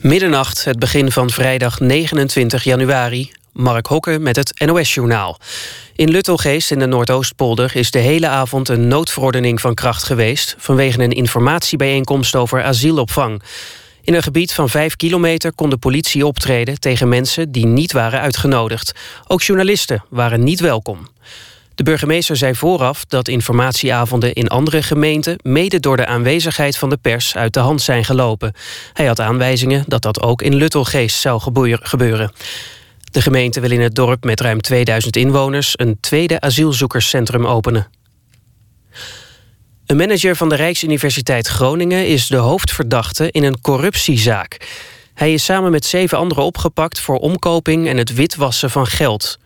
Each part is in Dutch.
Middernacht, het begin van vrijdag 29 januari. Mark Hokke met het NOS-journaal. In Luttelgeest in de Noordoostpolder is de hele avond een noodverordening van kracht geweest... vanwege een informatiebijeenkomst over asielopvang. In een gebied van 5 kilometer kon de politie optreden tegen mensen die niet waren uitgenodigd. Ook journalisten waren niet welkom. De burgemeester zei vooraf dat informatieavonden in andere gemeenten... mede door de aanwezigheid van de pers uit de hand zijn gelopen. Hij had aanwijzingen dat dat ook in Luttelgeest zou gebeuren. De gemeente wil in het dorp met ruim 2000 inwoners... een tweede asielzoekerscentrum openen. Een manager van de Rijksuniversiteit Groningen... is de hoofdverdachte in een corruptiezaak. Hij is samen met zeven anderen opgepakt... voor omkoping en het witwassen van geld...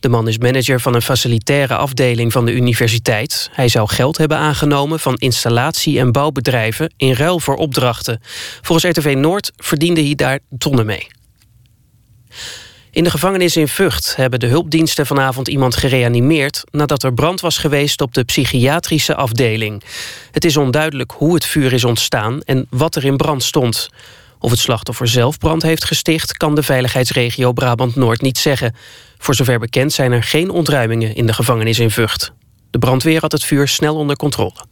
De man is manager van een facilitaire afdeling van de universiteit. Hij zou geld hebben aangenomen van installatie- en bouwbedrijven... in ruil voor opdrachten. Volgens RTV Noord verdiende hij daar tonnen mee. In de gevangenis in Vught hebben de hulpdiensten vanavond iemand gereanimeerd... nadat er brand was geweest op de psychiatrische afdeling. Het is onduidelijk hoe het vuur is ontstaan en wat er in brand stond. Of het slachtoffer zelf brand heeft gesticht... kan de veiligheidsregio Brabant-Noord niet zeggen. Voor zover bekend zijn er geen ontruimingen in de gevangenis in Vught. De brandweer had het vuur snel onder controle.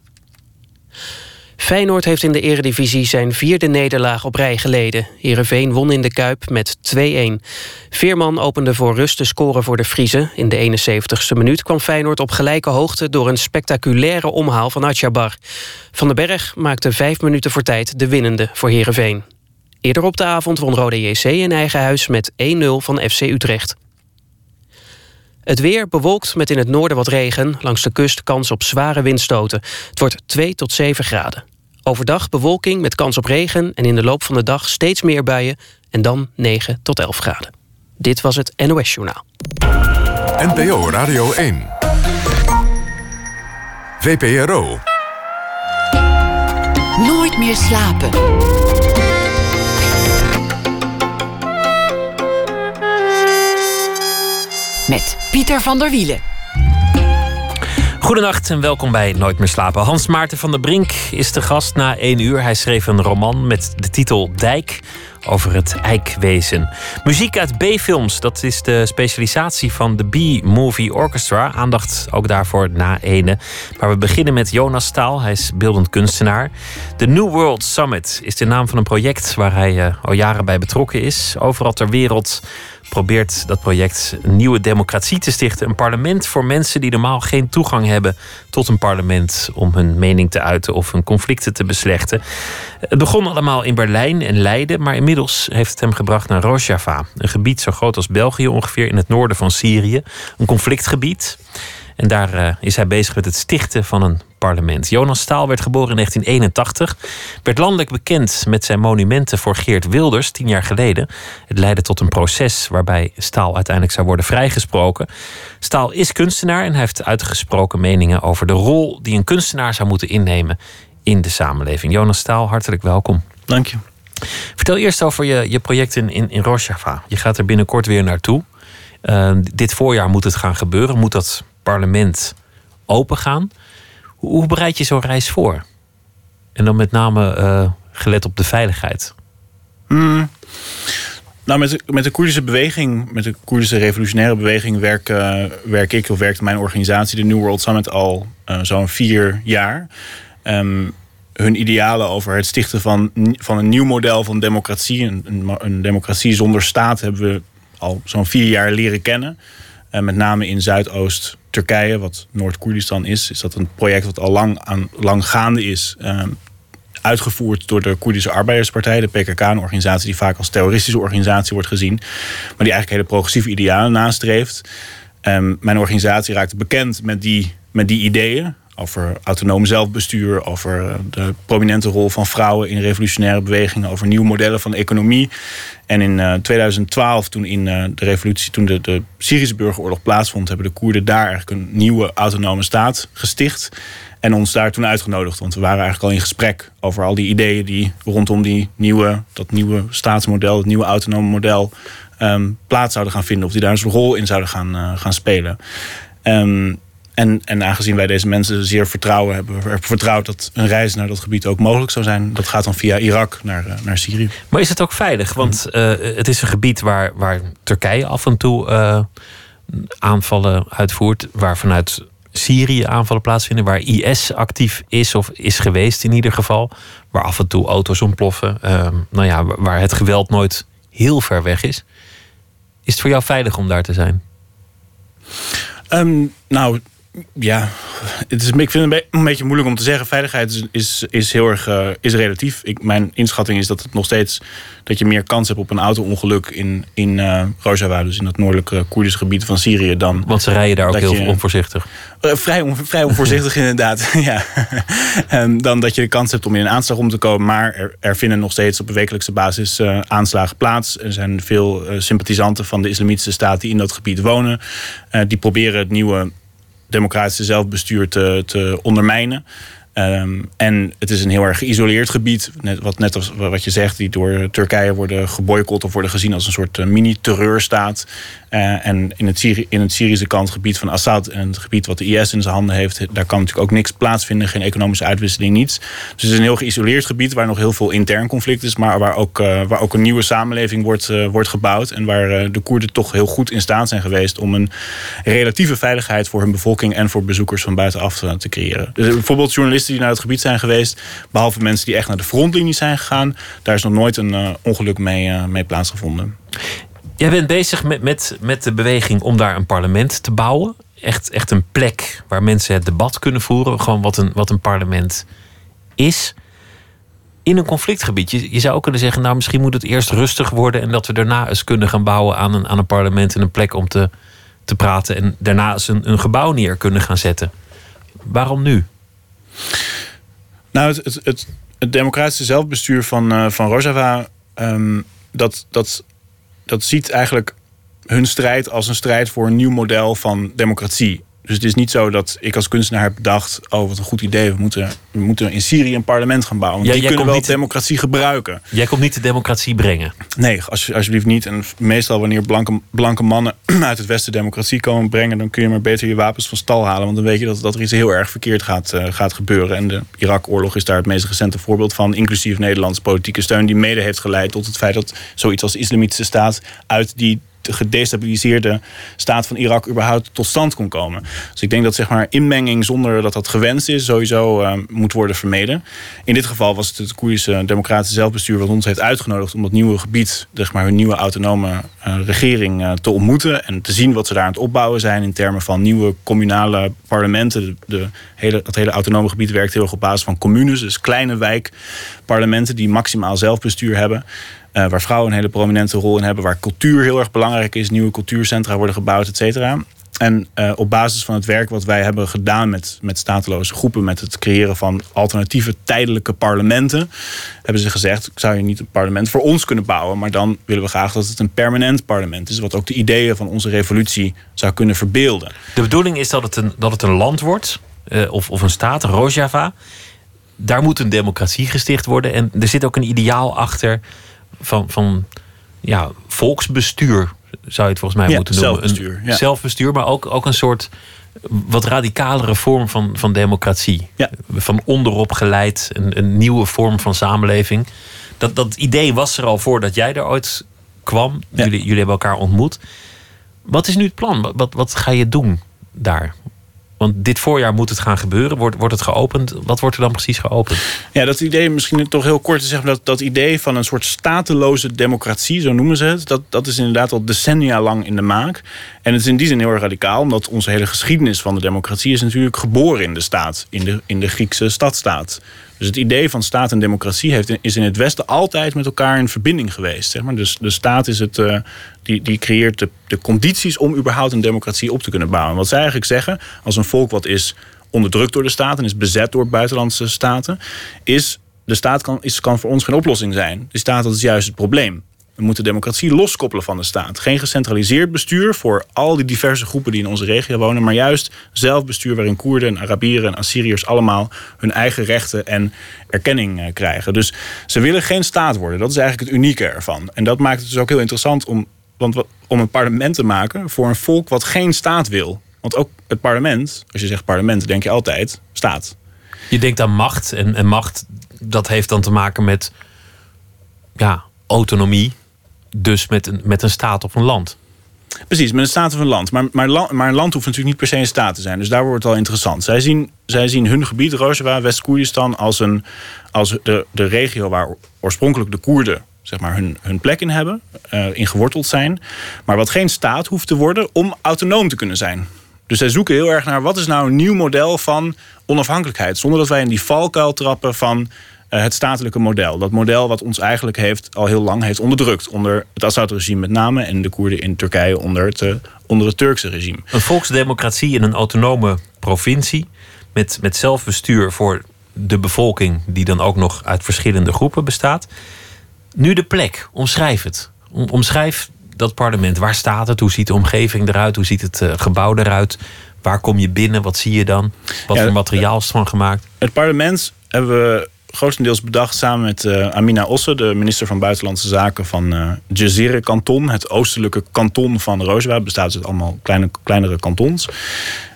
Feyenoord heeft in de eredivisie zijn vierde nederlaag op rij geleden. Heerenveen won in de Kuip met 2-1. Veerman opende voor rust de score voor de Friese. In de 71ste minuut kwam Feyenoord op gelijke hoogte... door een spectaculaire omhaal van Atjabar. Van den Berg maakte vijf minuten voor tijd de winnende voor Heerenveen. Eerder op de avond won Rode JC in eigen huis met 1-0 van FC Utrecht. Het weer bewolkt met in het noorden wat regen. Langs de kust kans op zware windstoten. Het wordt 2 tot 7 graden. Overdag bewolking met kans op regen... en in de loop van de dag steeds meer buien... en dan 9 tot 11 graden. Dit was het NOS Journaal. NPO Radio 1. VPRO. Nooit meer slapen. Met Pieter van der Wielen. Goedenacht en welkom bij Nooit meer slapen. Hans Maarten van der Brink is de gast na één uur. Hij schreef een roman met de titel Dijk over het eikwezen. Muziek uit B-films, dat is de specialisatie van de B-Movie Orchestra. Aandacht ook daarvoor na ene. Maar we beginnen met Jonas Staal, hij is beeldend kunstenaar. De New World Summit is de naam van een project waar hij uh, al jaren bij betrokken is. Overal ter wereld probeert dat project een nieuwe democratie te stichten. Een parlement voor mensen die normaal geen toegang hebben tot een parlement om hun mening te uiten of hun conflicten te beslechten. Het begon allemaal in Berlijn en Leiden, maar inmiddels heeft het hem gebracht naar Rojava. Een gebied zo groot als België ongeveer in het noorden van Syrië. Een conflictgebied. En daar uh, is hij bezig met het stichten van een parlement. Jonas Staal werd geboren in 1981. Werd landelijk bekend met zijn monumenten voor Geert Wilders tien jaar geleden. Het leidde tot een proces waarbij Staal uiteindelijk zou worden vrijgesproken. Staal is kunstenaar en hij heeft uitgesproken meningen over de rol die een kunstenaar zou moeten innemen in de samenleving. Jonas Staal, hartelijk welkom. Dank je. Vertel eerst over je, je project in, in, in Rojava. Je gaat er binnenkort weer naartoe. Uh, dit voorjaar moet het gaan gebeuren. Moet dat parlement opengaan. Hoe bereid je zo'n reis voor? En dan met name uh, gelet op de veiligheid. Hmm. Nou, met de, Koerdische beweging, met de Koerdische revolutionaire beweging, werk, uh, werk ik of werkt mijn organisatie, de New World Summit, al uh, zo'n vier jaar. Um, hun idealen over het stichten van, van een nieuw model van democratie, een, een democratie zonder staat, hebben we al zo'n vier jaar leren kennen. Met name in Zuidoost Turkije, wat Noord-Koerdistan is, is dat een project wat al lang, aan, gaande is. Uh, uitgevoerd door de Koerdische Arbeiderspartij, de PKK, een organisatie die vaak als terroristische organisatie wordt gezien, maar die eigenlijk hele progressieve idealen nastreeft. Um, mijn organisatie raakte bekend met die, met die ideeën over autonoom zelfbestuur, over de prominente rol van vrouwen in revolutionaire bewegingen, over nieuwe modellen van economie. En in uh, 2012, toen in uh, de revolutie, toen de, de Syrische burgeroorlog plaatsvond, hebben de Koerden daar eigenlijk een nieuwe autonome staat gesticht. En ons daar toen uitgenodigd. Want we waren eigenlijk al in gesprek over al die ideeën die rondom die nieuwe, dat nieuwe staatsmodel, het nieuwe autonome model, um, plaats zouden gaan vinden. Of die daar een rol in zouden gaan, gaan spelen. Um, En, en aangezien wij deze mensen zeer vertrouwen hebben, vertrouwd dat een reis naar dat gebied ook mogelijk zou zijn. Dat gaat dan via Irak naar, eh, naar Syrië. Maar is het ook veilig? Want uh, het is een gebied waar, waar Turkije af en toe uh, aanvallen uitvoert, waar vanuit Syrië aanvallen plaatsvinden, waar IS actief is of is geweest in ieder geval, waar af en toe auto's ontploffen, uh, nou ja, waar het geweld nooit heel ver weg is. Is het voor jou veilig om daar te zijn? Um, nou, ja, het is, ik vind het een beetje moeilijk om te zeggen. Veiligheid is, is, is heel erg uh, is relatief. Ik, mijn inschatting is dat het nog steeds dat je meer kans hebt op een auto-ongeluk in, in uh, Rojava, dus in dat noordelijke Koerdische gebied van Syrië. Dan Want ze rijden daar ook heel je, onvoorzichtig. Uh, vrij, on, vrij onvoorzichtig inderdaad. ja. um, dan dat je de kans hebt om in een aanslag om te komen. Maar er, er vinden nog steeds op een wekelijkse basis aanslagen plaats. Er zijn veel sympathisanten van de Islamitische staat die in dat gebied wonen. die proberen het nieuwe democratische zelfbestuur te, te ondermijnen. Um, en het is een heel erg geïsoleerd gebied. Net, wat net als wat je zegt, die door Turkije worden geboycott of worden gezien als een soort uh, mini-terreurstaat. Uh, en in het, in het Syrische kant, gebied van Assad en het gebied wat de IS in zijn handen heeft, daar kan natuurlijk ook niks plaatsvinden. Geen economische uitwisseling, niets. Dus het is een heel geïsoleerd gebied waar nog heel veel intern conflict is, maar waar ook, uh, waar ook een nieuwe samenleving wordt, wordt gebouwd. En waar de Koerden toch heel goed in staat zijn geweest om een relatieve veiligheid voor hun bevolking en voor bezoekers van buitenaf te creëren. Dus bijvoorbeeld journalisten die naar het gebied zijn geweest, behalve mensen die echt naar de frontlinie zijn gegaan, daar is nog nooit een ongeluk mee, mee plaatsgevonden. Jij bent bezig met, met, met de beweging om daar een parlement te bouwen. Echt, echt een plek waar mensen het debat kunnen voeren. Gewoon wat een, wat een parlement is. In een conflictgebied. Je, zou ook kunnen zeggen, nou misschien moet het eerst rustig worden. En dat we daarna eens kunnen gaan bouwen aan een, aan een parlement en een plek om te, te praten. En daarna eens een, een gebouw neer kunnen gaan zetten. Waarom nu? Nou, het, het, het, democratische zelfbestuur van, uh, van Rojava, um, dat, dat, dat ziet eigenlijk hun strijd als een strijd voor een nieuw model van democratie. Dus het is niet zo dat ik als kunstenaar heb bedacht... oh, wat een goed idee, we moeten, we moeten in Syrië een parlement gaan bouwen. Ja, die kunnen wel niet, democratie gebruiken. Jij komt niet de democratie brengen? Nee, als, alsjeblieft niet. En meestal wanneer blanke, blanke mannen uit het Westen democratie komen brengen... dan kun je maar beter je wapens van stal halen. Want dan weet je dat, dat er iets heel erg verkeerd gaat, uh, gaat gebeuren. En de Irak-oorlog is daar het meest recente voorbeeld van. Inclusief Nederlandse politieke steun die mede heeft geleid... tot het feit dat zoiets als de islamitische staat... uit die gedestabiliseerde staat van Irak überhaupt tot stand kon komen. Dus ik denk dat zeg maar, inmenging zonder dat dat gewenst is, sowieso uh, moet worden vermeden. In dit geval was het het Koerdische democratische zelfbestuur wat ons heeft uitgenodigd om dat nieuwe gebied, zeg maar, hun nieuwe autonome uh, regering uh, te ontmoeten en te zien wat ze daar aan het opbouwen zijn in termen van nieuwe communale parlementen. De, de hele, dat hele autonome gebied werkt heel erg op basis van communes, dus kleine wijkparlementen die maximaal zelfbestuur hebben. Uh, waar vrouwen een hele prominente rol in hebben. Waar cultuur heel erg belangrijk is. Nieuwe cultuurcentra worden gebouwd, et cetera. En uh, op basis van het werk wat wij hebben gedaan met, met stateloze groepen, met het creëren van alternatieve tijdelijke parlementen, hebben ze gezegd: zou je niet een parlement voor ons kunnen bouwen, maar dan willen we graag dat het een permanent parlement is, wat ook de ideeën van onze revolutie zou kunnen verbeelden. De bedoeling is dat het een, dat het een land wordt, uh, of, of een staat, Rojava. Daar moet een democratie gesticht worden. En er zit ook een ideaal achter van, van ja, volksbestuur, zou je het volgens mij ja, moeten noemen. Zelfbestuur, ja. zelfbestuur, maar ook, ook een soort wat radicalere vorm van, van democratie. Ja. Van onderop geleid, een, een nieuwe vorm van samenleving. Dat, dat idee was er al voordat jij er ooit kwam. Jullie, jullie hebben elkaar ontmoet. Wat is nu het plan? Wat, wat ga je doen daar? Want dit voorjaar moet het gaan gebeuren. Wordt, wordt het geopend? Wat wordt er dan precies geopend? Ja, dat idee, misschien toch heel kort te zeggen... dat, dat idee van een soort stateloze democratie, zo noemen ze het... Dat, dat is inderdaad al decennia lang in de maak. En het is in die zin heel radicaal... omdat onze hele geschiedenis van de democratie... is natuurlijk geboren in de staat, in de, in de Griekse stadstaat. Dus het idee van staat en democratie heeft, is in het Westen altijd met elkaar in verbinding geweest. Maar. Dus de staat is het, uh, die, die creëert de, de condities om überhaupt een democratie op te kunnen bouwen. Wat zij eigenlijk zeggen, als een volk wat is onderdrukt door de staat en is bezet door buitenlandse staten, is de staat kan, is, kan voor ons geen oplossing zijn. De staat dat is juist het probleem. We moeten democratie loskoppelen van de staat. Geen gecentraliseerd bestuur voor al die diverse groepen die in onze regio wonen, maar juist zelfbestuur waarin Koerden en Arabieren en Assyriërs allemaal hun eigen rechten en erkenning eh, krijgen. Dus ze willen geen staat worden. Dat is eigenlijk het unieke ervan. En dat maakt het dus ook heel interessant om, want, om een parlement te maken voor een volk wat geen staat wil. Want ook het parlement, als je zegt parlement, denk je altijd staat. Je denkt aan macht. En, en macht, dat heeft dan te maken met ja, autonomie. Dus met een, met een staat of een land. Precies, met een staat of een land. Maar, maar, maar een land hoeft natuurlijk niet per se een staat te zijn. Dus daar wordt het al interessant. Zij zien, zij zien hun gebied, Rojava, West-Koerdistan, als, een, als de, de regio waar oorspronkelijk de Koerden zeg maar, hun, hun plek in hebben, uh, in geworteld zijn. Maar wat geen staat hoeft te worden om autonoom te kunnen zijn. Dus zij zoeken heel erg naar wat is nou een nieuw model van onafhankelijkheid. Zonder dat wij in die valkuil trappen van het statelijke model. Dat model wat ons eigenlijk heeft, al heel lang heeft onderdrukt. Onder het Assad-regime met name en de Koerden in Turkije onder het, uh, onder het Turkse regime. Een volksdemocratie in een autonome provincie. Met, met zelfbestuur voor de bevolking, die dan ook nog uit verschillende groepen bestaat. Nu de plek, omschrijf het. Omschrijf dat parlement. Waar staat het? Hoe ziet de omgeving eruit? Hoe ziet het uh, gebouw eruit? Waar kom je binnen? Wat zie je dan? Wat ja, voor materiaal is van gemaakt? Het parlement hebben we grotendeels bedacht samen met uh, Amina Osse, de minister van Buitenlandse Zaken van uh, Jazire kanton. Het oostelijke kanton van Rojava bestaat uit allemaal kleine, kleinere kantons.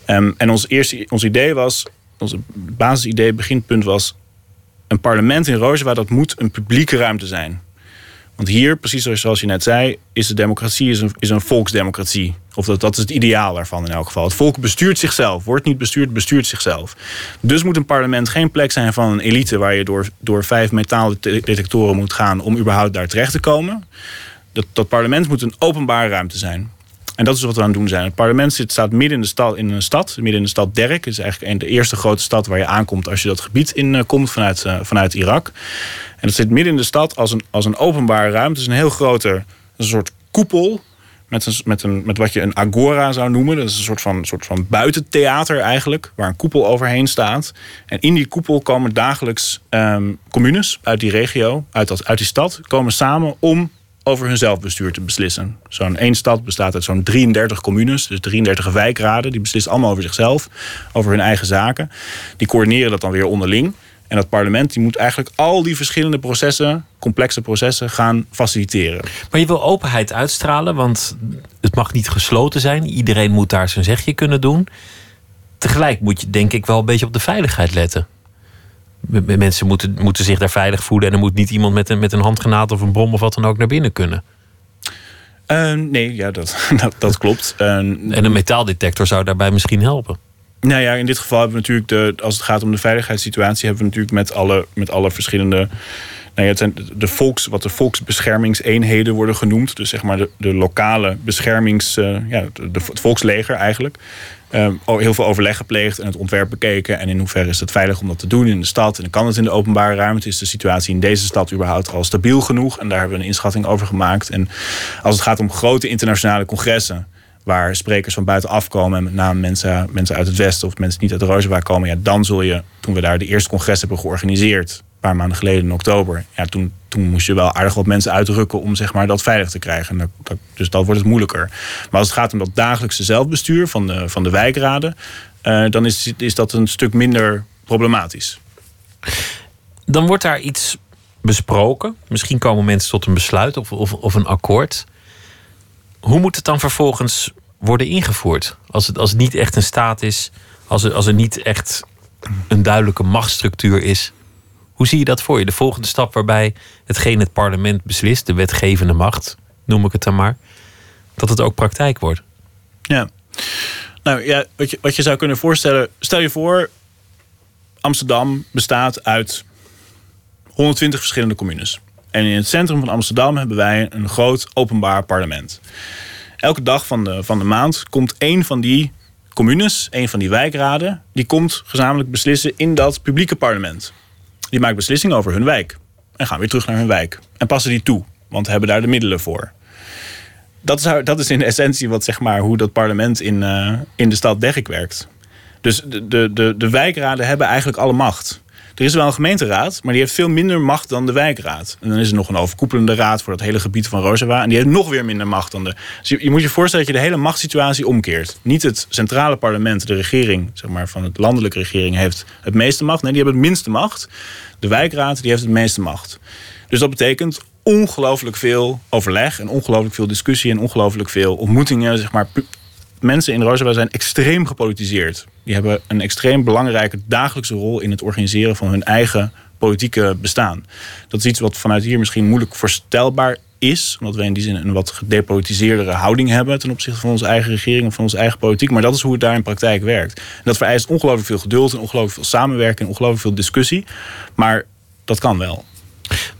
Um, en ons, eerste, ons idee was, ons basisidee, beginpunt was... een parlement in Rojava dat moet een publieke ruimte zijn. Want hier, precies zoals je net zei, is de democratie is een, is een volksdemocratie. Of dat, dat is het ideaal daarvan in elk geval. Het volk bestuurt zichzelf, wordt niet bestuurd, bestuurt zichzelf. Dus moet een parlement geen plek zijn van een elite waar je door, door vijf metaaldetectoren moet gaan om überhaupt daar terecht te komen. Dat, dat parlement moet een openbare ruimte zijn. En dat is wat we aan het doen zijn. Het parlement zit, staat midden in, de stad, in een stad, midden in de stad Derk. Is eigenlijk de eerste grote stad waar je aankomt als je dat gebied in uh, komt vanuit, uh, vanuit Irak. En het zit midden in de stad als een, als een openbare ruimte. Het is een heel grote, een soort koepel. Met, een, met, een, met wat je een agora zou noemen. Dat is een soort van, soort van buitentheater eigenlijk. Waar een koepel overheen staat. En in die koepel komen dagelijks um, communes uit die regio, uit, uit die stad, komen samen om over hun zelfbestuur te beslissen. Zo'n één stad bestaat uit zo'n 33 communes, dus 33 wijkraden. Die beslissen allemaal over zichzelf, over hun eigen zaken. Die coördineren dat dan weer onderling. En dat parlement die moet eigenlijk al die verschillende processen, complexe processen, gaan faciliteren. Maar je wil openheid uitstralen, want het mag niet gesloten zijn. Iedereen moet daar zijn zegje kunnen doen. Tegelijk moet je denk ik wel een beetje op de veiligheid letten. Mensen moeten, moeten zich daar veilig voelen en er moet niet iemand met een, met een handgranaat of een bom of wat dan ook naar binnen kunnen. Uh, nee, ja, dat, dat, dat klopt. Uh, en een metaaldetector zou daarbij misschien helpen. Nou ja, in dit geval hebben we natuurlijk, de, als het gaat om de veiligheidssituatie, hebben we natuurlijk met alle, met alle verschillende. Nou ja, het zijn de volks, wat de volksbeschermingseenheden worden genoemd. Dus zeg maar de, de lokale beschermings. Uh, ja, de, het volksleger eigenlijk. Um, heel veel overleg gepleegd en het ontwerp bekeken. En in hoeverre is het veilig om dat te doen in de stad? En kan het in de openbare ruimte? Is de situatie in deze stad überhaupt al stabiel genoeg? En daar hebben we een inschatting over gemaakt. En als het gaat om grote internationale congressen waar sprekers van buitenaf komen, en met name mensen, mensen uit het Westen of mensen niet uit Rojava komen, ja, dan zul je, toen we daar de eerste congres hebben georganiseerd, een paar maanden geleden in oktober, ja, toen, toen moest je wel aardig wat mensen uitrukken om zeg maar, dat veilig te krijgen. Dat, dus dat wordt het moeilijker. Maar als het gaat om dat dagelijkse zelfbestuur van de, van de wijkraden, uh, dan is, is dat een stuk minder problematisch. Dan wordt daar iets besproken. Misschien komen mensen tot een besluit of, of, of een akkoord. Hoe moet het dan vervolgens worden ingevoerd? Als het, als het niet echt een staat is, als er, als er niet echt een duidelijke machtsstructuur is. Hoe zie je dat voor je? De volgende stap waarbij hetgeen het parlement beslist, de wetgevende macht, noem ik het dan maar, dat het ook praktijk wordt. Ja. Nou ja, wat je, wat je zou kunnen voorstellen, stel je voor, Amsterdam bestaat uit 120 verschillende communes. En in het centrum van Amsterdam hebben wij een groot openbaar parlement. Elke dag van de, van de maand komt één van die communes, één van die wijkraden, die komt gezamenlijk beslissen in dat publieke parlement. Die maakt beslissingen over hun wijk. En gaan weer terug naar hun wijk. En passen die toe, want hebben daar de middelen voor. Dat is, dat is in essentie wat, zeg maar, hoe dat parlement in, uh, in de stad Derk werkt. Dus de, de, de, de wijkraden hebben eigenlijk alle macht. Er is wel een gemeenteraad, maar die heeft veel minder macht dan de wijkraad. En dan is er nog een overkoepelende raad voor dat hele gebied van Rojava. En die heeft nog weer minder macht dan de. Dus je, je, moet je voorstellen dat je de hele machtssituatie omkeert. Niet het centrale parlement, de regering, zeg maar, van het landelijke regering, heeft het meeste macht. Nee, die hebben het minste macht. De wijkraad die heeft het meeste macht. Dus dat betekent ongelooflijk veel overleg en ongelooflijk veel discussie en ongelooflijk veel ontmoetingen, zeg maar, mensen in Rojava zijn extreem gepolitiseerd. Die hebben een extreem belangrijke dagelijkse rol in het organiseren van hun eigen politieke bestaan. Dat is iets wat vanuit hier misschien moeilijk voorstelbaar is. Omdat we in die zin een wat gedepolitiseerdere houding hebben ten opzichte van onze eigen regering of van onze eigen politiek. Maar dat is hoe het daar in praktijk werkt. En dat vereist ongelooflijk veel geduld en ongelooflijk veel samenwerking en ongelooflijk veel discussie. Maar dat kan wel.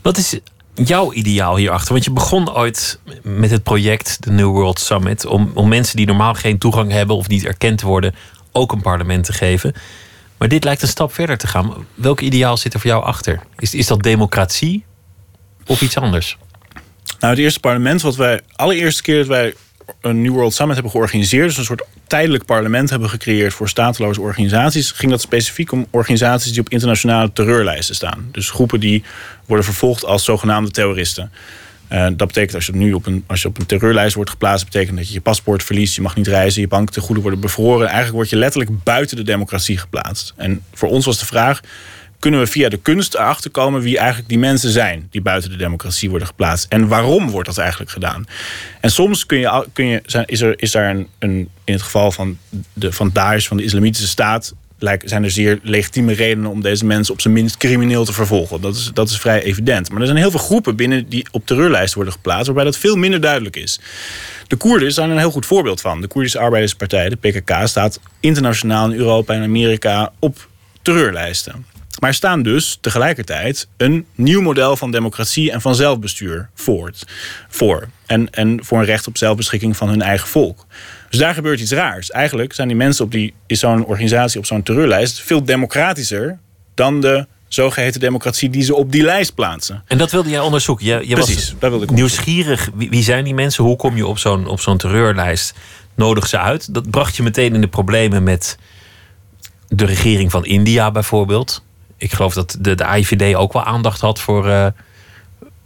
Wat is jouw ideaal hierachter? Want je begon ooit met het project, de New World Summit, om, om mensen die normaal geen toegang hebben of niet erkend worden, ook een parlement te geven. Maar dit lijkt een stap verder te gaan. Welk ideaal zit er voor jou achter? Is, is dat democratie of iets anders? Nou, het eerste parlement wat wij, allereerste keer dat wij een New World Summit hebben georganiseerd, dus een soort tijdelijk parlement hebben gecreëerd voor stateloze organisaties, ging dat specifiek om organisaties die op internationale terreurlijsten staan. Dus groepen die worden vervolgd als zogenaamde terroristen. Uh, dat betekent als je, nu op een, als je op een terreurlijst wordt geplaatst, betekent dat je je paspoort verliest, je mag niet reizen, je banktegoeden worden bevroren. Eigenlijk word je letterlijk buiten de democratie geplaatst. En voor ons was de vraag: kunnen we via de kunst erachter komen wie eigenlijk die mensen zijn die buiten de democratie worden geplaatst. En waarom wordt dat eigenlijk gedaan? En soms kun je, kun je, is, er, is daar een, een, in het geval van, de, van van de Islamitische Staat, zijn er zeer legitieme redenen om deze mensen op zijn minst crimineel te vervolgen. Dat is, dat is vrij evident. Maar er zijn heel veel groepen binnen die op terreurlijsten worden geplaatst, waarbij dat veel minder duidelijk is. De Koerden zijn een heel goed voorbeeld van. De Koerdische Arbeiderspartij, de PKK, staat internationaal in Europa en Amerika op terreurlijsten. Maar staan dus tegelijkertijd een nieuw model van democratie en van zelfbestuur voort, voor. En, en voor een recht op zelfbeschikking van hun eigen volk. Dus daar gebeurt iets raars. Eigenlijk zijn die mensen op die, in zo'n organisatie op zo'n terreurlijst veel democratischer dan de zogeheten democratie die ze op die lijst plaatsen. En dat wilde jij onderzoeken. Je, je Precies, was dat wilde ik nieuwsgierig. Wie, wie, zijn die mensen? Hoe kom je op zo'n op zo'n terreurlijst? Nodig ze uit? Dat bracht je meteen in de problemen met de regering van India bijvoorbeeld ik geloof dat de, de AIVD ook wel aandacht had voor, uh,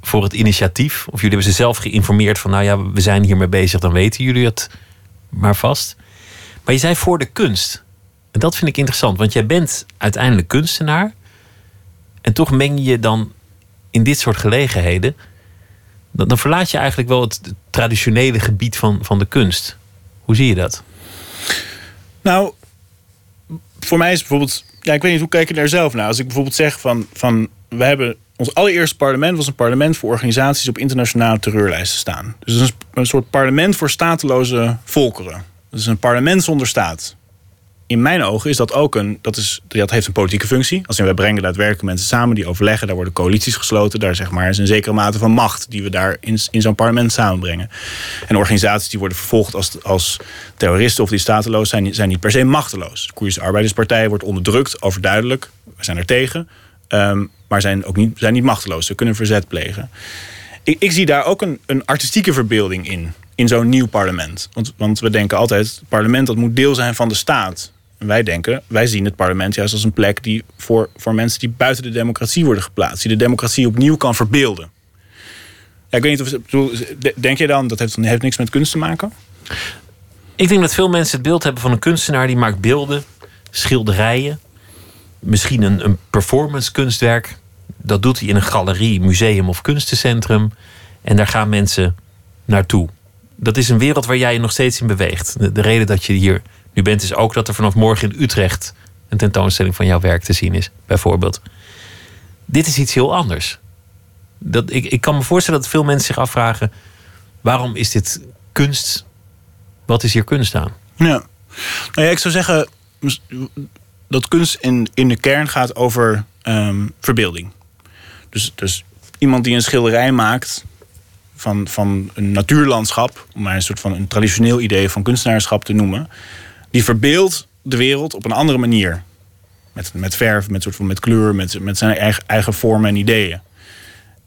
voor het initiatief. Of jullie hebben ze zelf geïnformeerd van, nou ja, we zijn hiermee bezig, dan weten jullie het maar vast. Maar je zei voor de kunst. En dat vind ik interessant, want jij bent uiteindelijk kunstenaar. En toch meng je dan in dit soort gelegenheden. Dan, dan verlaat je eigenlijk wel het traditionele gebied van, van de kunst. Hoe zie je dat? Nou, voor mij is bijvoorbeeld ja, ik weet niet, hoe kijk je daar zelf naar? Als ik bijvoorbeeld zeg van, van we hebben ons allereerste parlement was een parlement voor organisaties op internationale terreurlijsten staan. Dus een, een soort parlement voor stateloze volkeren. Dus een parlement zonder staat in mijn ogen is dat ook een. Dat, is, dat heeft een politieke functie. Als we brengen daadwerkelijk mensen samen die overleggen. Daar worden coalities gesloten. Daar zeg maar, is een zekere mate van macht die we daar in, in zo'n parlement samenbrengen. En organisaties die worden vervolgd als, als terroristen of die stateloos zijn, zijn niet per se machteloos. De Koerdische Arbeiderspartij wordt onderdrukt, overduidelijk. We zijn er tegen. Ehm, maar zijn ook niet, zijn niet machteloos. Ze kunnen verzet plegen. Ik, ik zie daar ook een, een artistieke verbeelding in in zo'n nieuw parlement. Want, want we denken altijd, het parlement dat moet deel zijn van de staat wij denken, wij zien het parlement juist als een plek die voor, voor mensen die buiten de democratie worden geplaatst, die de democratie opnieuw kan verbeelden. Ik weet niet of bedoel, denk je dan dat heeft, heeft niks met kunst te maken? Ik denk dat veel mensen het beeld hebben van een kunstenaar die maakt beelden, schilderijen, misschien een, een performance kunstwerk. Dat doet hij in een galerie, museum of kunstencentrum. En daar gaan mensen naartoe. Dat is een wereld waar jij je nog steeds in beweegt. de reden dat je hier nu bent, is ook dat er vanaf morgen in Utrecht een tentoonstelling van jouw werk te zien is, bijvoorbeeld. Dit is iets heel anders. Dat, ik, ik kan me voorstellen dat veel mensen zich afvragen: waarom is dit kunst? Wat is hier kunst aan? Ja, nou ja, ik zou zeggen dat kunst in, in de kern gaat over ehm, verbeelding. Dus, dus iemand die een schilderij maakt van, van een natuurlandschap, om maar een soort van een traditioneel idee van kunstenaarschap te noemen, die verbeeldt de wereld op een andere manier. Met, met verf, met, soort van, met kleur, met, met zijn eigen, eigen vormen en ideeën.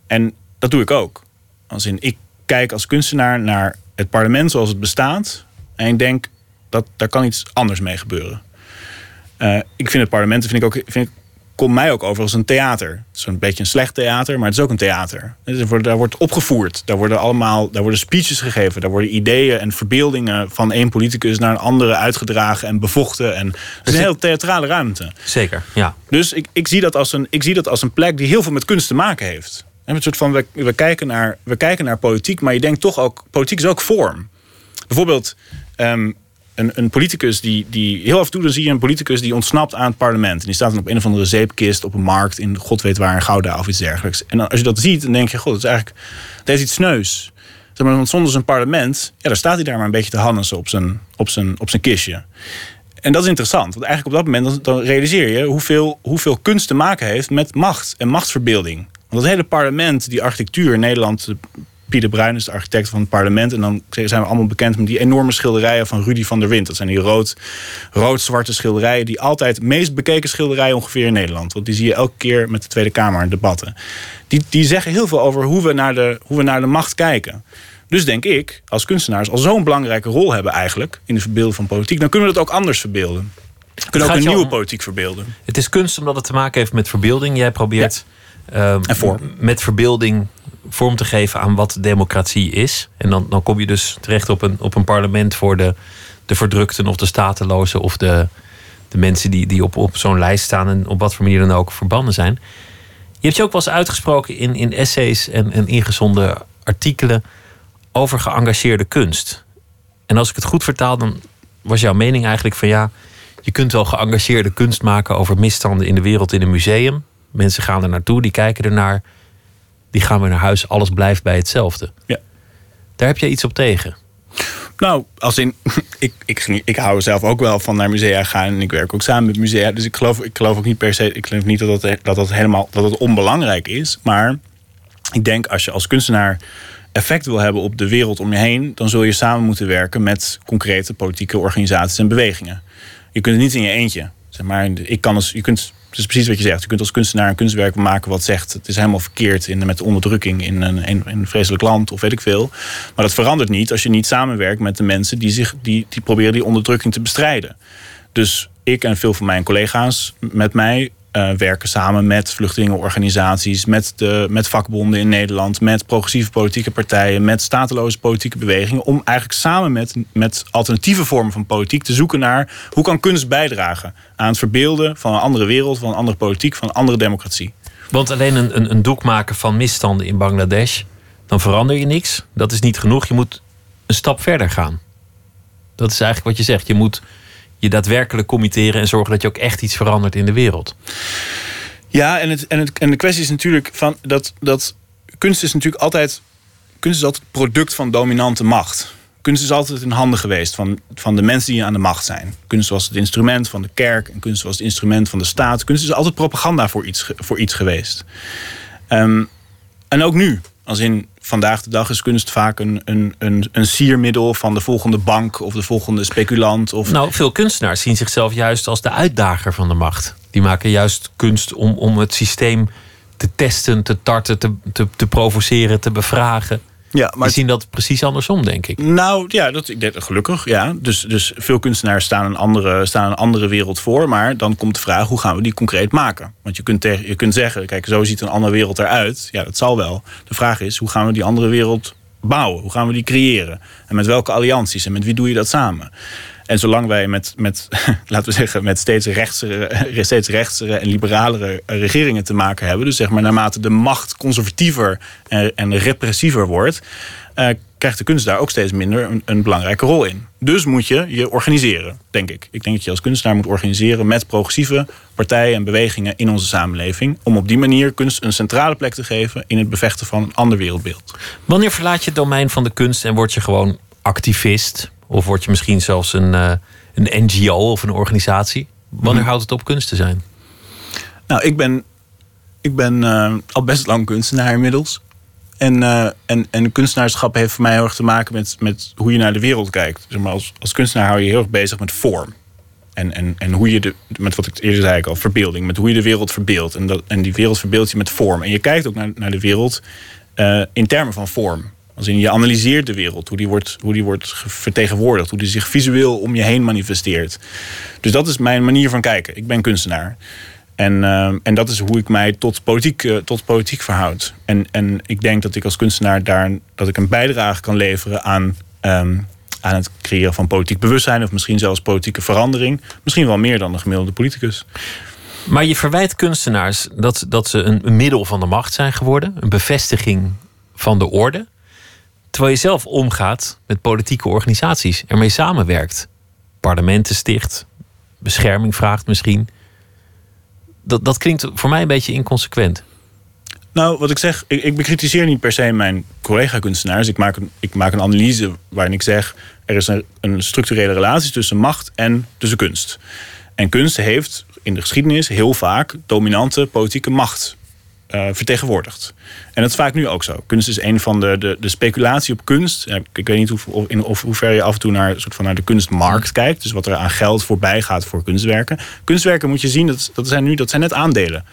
En dat doe ik ook. Als in, ik kijk als kunstenaar naar het parlement zoals het bestaat. En ik denk, dat daar kan iets anders mee gebeuren. Uh, ik vind het parlement vind ik ook, vind komt mij ook over als een theater. Zo'n beetje een slecht theater, maar het is ook een theater. Daar wordt opgevoerd. Daar worden allemaal daar worden speeches gegeven. Daar worden ideeën en verbeeldingen van één politicus naar een andere uitgedragen en bevochten. En het is een heel theatrale ruimte. Zeker, ja. Dus ik, ik, zie dat als een, ik zie dat als een plek die heel veel met kunst te maken heeft. En een soort van, we, we, kijken naar, we kijken naar politiek, maar je denkt toch ook, politiek is ook vorm. Bijvoorbeeld, um, een, politicus die, die... Heel af en toe dan zie je een politicus die ontsnapt aan het parlement. En die staat dan op een of andere zeepkist op een markt... in god weet waar, in Gouda of iets dergelijks. En dan, als je dat ziet, dan denk je... God, dat is eigenlijk... Is iets sneus. Zeg want zonder zijn parlement... Ja, dan staat hij daar maar een beetje te hannesen op zijn, op zijn, op zijn kistje. En dat is interessant. Want eigenlijk op dat moment dan, dan realiseer je... Hoeveel, hoeveel kunst te maken heeft met macht en machtsverbeelding. Want het hele parlement, die architectuur in Nederland Pieter Bruin is de architect van het parlement. En dan zijn we allemaal bekend met die enorme schilderijen van Rudy van der Wind. Dat zijn die rood, rood-zwarte schilderijen. Die altijd meest bekeken schilderijen ongeveer in Nederland. Want die zie je elke keer met de Tweede Kamer in debatten. Die, die zeggen heel veel over hoe we, naar de, hoe we naar de macht kijken. Dus denk ik, als kunstenaars al zo'n belangrijke rol hebben eigenlijk... in de verbeelding van politiek, dan kunnen we dat ook anders verbeelden. We kunnen ook een nieuwe politiek verbeelden. Het is kunst omdat het te maken heeft met verbeelding. Jij probeert ja. uh, met verbeelding vorm te geven aan wat democratie is. En dan, dan kom je dus terecht op een, op een parlement voor de, de verdrukten of de statelozen of de, de mensen die, die op, op zo'n lijst staan en op wat voor manier dan ook verbannen zijn. Je hebt je ook wel eens uitgesproken in, in essays en, en ingezonden artikelen over geëngageerde kunst. En als ik het goed vertaal, dan was jouw mening eigenlijk van ja, je kunt wel geëngageerde kunst maken over misstanden in de wereld in een museum. Mensen gaan er naartoe, die kijken ernaar die gaan weer naar huis, alles blijft bij hetzelfde. Ja. Daar heb jij iets op tegen? Nou, als in, ik, ik, ik hou zelf ook wel van naar musea gaan en ik werk ook samen met musea. Dus ik geloof, ik geloof ook niet per se, ik geloof niet dat dat, dat, dat helemaal dat het onbelangrijk is. Maar ik denk als je als kunstenaar effect wil hebben op de wereld om je heen, dan zul je samen moeten werken met concrete politieke organisaties en bewegingen. Je kunt het niet in je eentje. Zeg maar, ik kan als, je kunt het is precies wat je zegt. Je kunt als kunstenaar een kunstwerk maken wat zegt... het is helemaal verkeerd in, met onderdrukking in een, in een vreselijk land of weet ik veel. Maar dat verandert niet als je niet samenwerkt met de mensen... die, zich, die, die proberen die onderdrukking te bestrijden. Dus ik en veel van mijn collega's met mij uh, werken samen met vluchtelingenorganisaties, met, de, met vakbonden in Nederland, met progressieve politieke partijen, met stateloze politieke bewegingen, om eigenlijk samen met, met alternatieve vormen van politiek te zoeken naar hoe kan kunst bijdragen aan het verbeelden van een andere wereld, van een andere politiek, van een andere democratie. Want alleen een, een, een doek maken van misstanden in Bangladesh, dan verander je niks. Dat is niet genoeg. Je moet een stap verder gaan. Dat is eigenlijk wat je zegt. Je moet je daadwerkelijk committeren en zorgen dat je ook echt iets verandert in de wereld. Ja, en, het, en, het, en de kwestie is natuurlijk van dat, dat kunst is natuurlijk altijd. Kunst is altijd product van dominante macht. Kunst is altijd in handen geweest van, van de mensen die aan de macht zijn. Kunst was het instrument van de kerk en kunst was het instrument van de staat. Kunst is altijd propaganda voor iets, voor iets geweest. Um, en ook nu. Als in vandaag de dag is kunst vaak een, een, een, een siermiddel van de volgende bank of de volgende speculant. Of... Nou, veel kunstenaars zien zichzelf juist als de uitdager van de macht. Die maken juist kunst om, om het systeem te testen, te tarten, te, te, te provoceren, te bevragen. Ja, maar... Die zien dat precies andersom, denk ik. Nou ja, dat, ik denk, gelukkig. Ja. Dus, dus veel kunstenaars staan een, andere, staan een andere wereld voor. Maar dan komt de vraag, hoe gaan we die concreet maken? Want je kunt, tegen, je kunt zeggen, kijk, zo ziet een andere wereld eruit. Ja, dat zal wel. De vraag is, hoe gaan we die andere wereld bouwen? Hoe gaan we die creëren? En met welke allianties? En met wie doe je dat samen? En zolang wij met, met laten we zeggen, met steeds rechtsere, steeds rechtsere en liberalere regeringen te maken hebben, dus zeg maar naarmate de macht conservatiever en, en repressiever wordt, uh, krijgt de kunst daar ook steeds minder een, een, belangrijke rol in. Dus moet je je organiseren, denk ik. Ik denk dat je als kunstenaar moet organiseren met progressieve partijen en bewegingen in onze samenleving. Om op die manier kunst een centrale plek te geven in het bevechten van een ander wereldbeeld. Wanneer verlaat je het domein van de kunst en word je gewoon activist? Of word je misschien zelfs een, uh, een NGO of een organisatie? Wanneer mhm. houdt het op kunst te zijn? Nou, ik ben, ik ben uh, al best lang kunstenaar inmiddels. En, uh, en, en kunstenaarschap heeft voor mij heel erg te maken met, met hoe je naar de wereld kijkt. Zeg maar als, als kunstenaar hou je heel erg bezig met vorm. En, en, en hoe je de, met wat ik eerder zei al, verbeelding. Met hoe je de wereld verbeeldt. En, dat, en die wereld verbeeld je met vorm. En je kijkt ook naar, naar de wereld uh, in termen van vorm. Als in je analyseert de wereld, hoe die, wordt, hoe die wordt vertegenwoordigd, hoe die zich visueel om je heen manifesteert. Dus dat is mijn manier van kijken. Ik ben kunstenaar. En, uh, en dat is hoe ik mij tot politiek, uh, tot politiek verhoud. En, en ik denk dat ik als kunstenaar daar dat ik een bijdrage kan leveren aan, um, aan het creëren van politiek bewustzijn, of misschien zelfs politieke verandering. Misschien wel meer dan een gemiddelde politicus. Maar je verwijt kunstenaars dat, dat ze een middel van de macht zijn geworden, een bevestiging van de orde. Terwijl je zelf omgaat met politieke organisaties, ermee samenwerkt. parlementen sticht, bescherming vraagt misschien. Dat, dat klinkt voor mij een beetje inconsequent. Nou, wat ik zeg, ik, ik bekritiseer niet per se mijn collega-kunstenaars. Ik maak, een, ik maak een analyse waarin ik zeg... er is een, een structurele relatie tussen macht en tussen kunst. En kunst heeft in de geschiedenis heel vaak dominante politieke macht uh, vertegenwoordigd. En dat is vaak nu ook zo. Kunst is een van de, de, de speculatie op kunst. Ik weet niet hoe, of, in, of hoe ver je af en toe naar, soort van naar de kunstmarkt kijkt. Dus wat er aan geld voorbij gaat voor kunstwerken. Kunstwerken moet je zien, dat, dat, zijn nu, dat zijn net aandelen.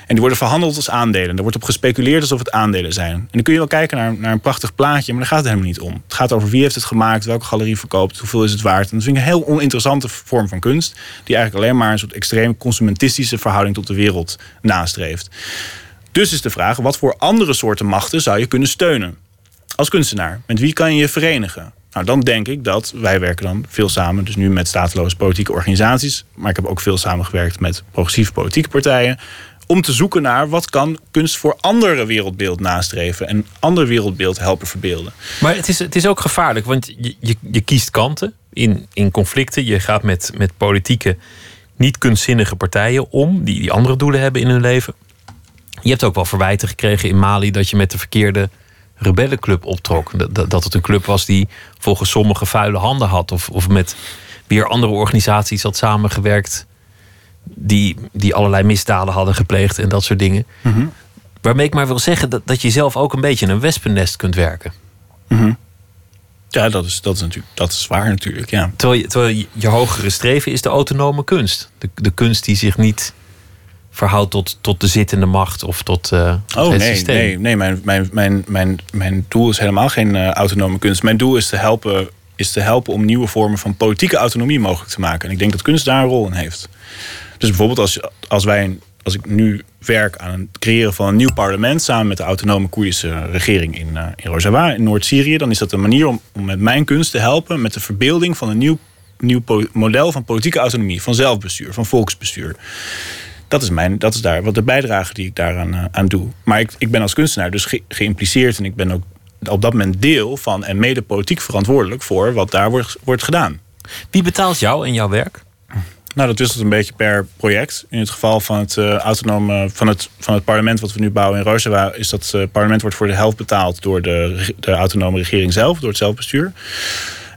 En die worden verhandeld als aandelen. Er wordt op gespeculeerd alsof het aandelen zijn. En dan kun je wel kijken naar, naar een prachtig plaatje, maar daar gaat het helemaal niet om. Het gaat over wie heeft het gemaakt, welke galerie verkoopt, hoeveel is het waard. En dat vind ik een heel oninteressante vorm van kunst. Die eigenlijk alleen maar een soort extreem consumentistische verhouding tot de wereld nastreeft. Dus is de vraag, wat voor andere soorten machten zou je kunnen steunen? Als kunstenaar, met wie kan je je verenigen? Nou, dan denk ik dat wij werken dan veel samen, dus nu met stateloze politieke organisaties, maar ik heb ook veel samengewerkt met progressieve politieke partijen, om te zoeken naar wat kan kunst voor andere wereldbeeld nastreven en ander wereldbeeld helpen verbeelden. Maar het is, het is ook gevaarlijk, want je, je, je kiest kanten in, in conflicten. Je gaat met, met politieke, niet kunstzinnige partijen om, die, die andere doelen hebben in hun leven. Je hebt ook wel verwijten gekregen in Mali dat je met de verkeerde rebellenclub optrok. Dat, dat het een club was die volgens sommigen vuile handen had. Of, of met weer andere organisaties had samengewerkt. Die, die allerlei misdaden hadden gepleegd en dat soort dingen. Mhm. Waarmee ik maar wil zeggen dat, dat je zelf ook een beetje een wespennest kunt werken. Mhm. Ja, dat is, dat, is natuurlijk, dat is waar natuurlijk. Ja. Terwijl, je, terwijl je, je hogere streven is de autonome kunst. De, de kunst die zich niet verhoudt tot, tot de zittende macht of tot, uh, oh, het nee, systeem. Nee, nee mijn, mijn, mijn, mijn, mijn doel is helemaal geen uh, autonome kunst. Mijn doel is te, helpen, is te helpen om nieuwe vormen van politieke autonomie mogelijk te maken. En ik denk dat kunst daar een rol in heeft. Dus bijvoorbeeld als, als wij als ik nu werk aan het creëren van een nieuw parlement samen met de autonome Koerdische regering in, uh, in Rojava, in Noord-Syrië, dan is dat een manier om, om met mijn kunst te helpen met de verbeelding van een nieuw, nieuw model van politieke autonomie, van zelfbestuur, van volksbestuur dat is, mijn, dat is daar wat de bijdrage die ik daaraan uh, aan doe. Maar ik, ik ben als kunstenaar dus ge, geïmpliceerd en ik ben ook op dat moment deel van en mede politiek verantwoordelijk voor wat daar wordt, wordt gedaan. Wie betaalt jou en jouw werk? Nou, dat wisselt een beetje per project. In het geval van het uh, autonome van het, van het parlement wat we nu bouwen in Rojava, is dat het parlement wordt voor de helft betaald door de, de autonome regering zelf, door het zelfbestuur.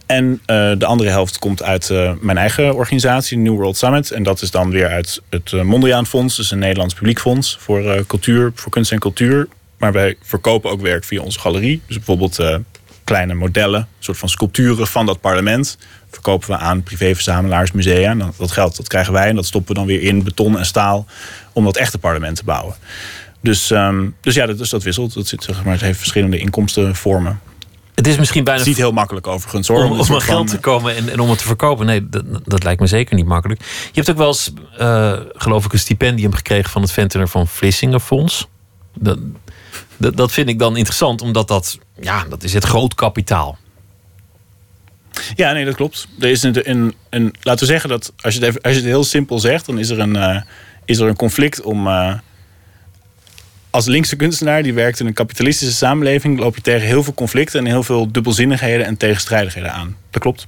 En uh, de andere helft komt uit uh, mijn eigen organisatie, New World Summit. En dat is dan weer uit het uh, Mondriaan Fonds, dus een Nederlands publiek fonds voor cultuur, voor kunst en cultuur. Maar wij verkopen ook werk via onze galerie. Dus bijvoorbeeld kleine modellen, soort van sculpturen van dat parlement. Verkopen we aan privéverzamelaars, musea. En dat geld dat krijgen wij en dat stoppen we dan weer in beton en staal om dat echte parlement te bouwen. Dus, um, dus ja, dat, dus dat wisselt. Dat zit, zeg maar, het heeft verschillende inkomstenvormen. Het is misschien bijna. Het is niet heel makkelijk overigens hoor. Om, om aan geld te komen en, en, om het te verkopen. Nee, dat, dat lijkt me zeker niet makkelijk. Je hebt ook wel eens, uh, geloof ik, een stipendium gekregen van het Ventner van Vlissingen Fonds. Dat, dat, dat, vind ik dan interessant, omdat dat, ja, dat is het groot kapitaal. Ja, nee, dat klopt. Er is een, een, een laten we zeggen dat als je het, even, als je het heel simpel zegt, dan is er een, uh, is er een conflict om. Uh, als linkse kunstenaar die werkt in een kapitalistische samenleving, loop je tegen heel veel conflicten en heel veel dubbelzinnigheden en tegenstrijdigheden aan. Dat klopt.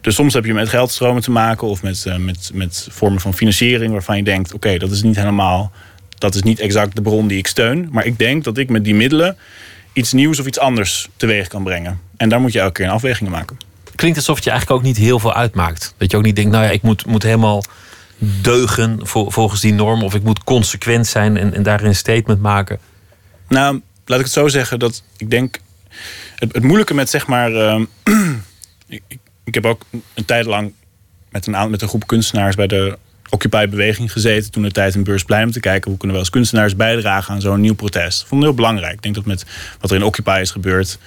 Dus soms heb je met geldstromen te maken of met, uh, met, met vormen van financiering waarvan je denkt: oké, dat is niet helemaal, dat is niet exact de bron die ik steun. Maar ik denk dat ik met die middelen iets nieuws of iets anders teweeg kan brengen. En daar moet je elke keer een afwegingen maken. Klinkt alsof het je eigenlijk ook niet heel veel uitmaakt. Dat je ook niet denkt: nou ja, ik moet, moet helemaal deugen volgens die norm? Of ik moet consequent zijn en, en daarin een statement maken? Nou, laat ik het zo zeggen dat ik denk. Het, het moeilijke met zeg maar. Uh, ik, ik, heb ook een tijd lang met een, met een groep kunstenaars bij de Occupy-beweging gezeten. Toen de tijd in Beursplein om te kijken hoe kunnen we als kunstenaars bijdragen aan zo'n nieuw protest. Ik vond het heel belangrijk. Ik denk dat met wat er in Occupy is gebeurd.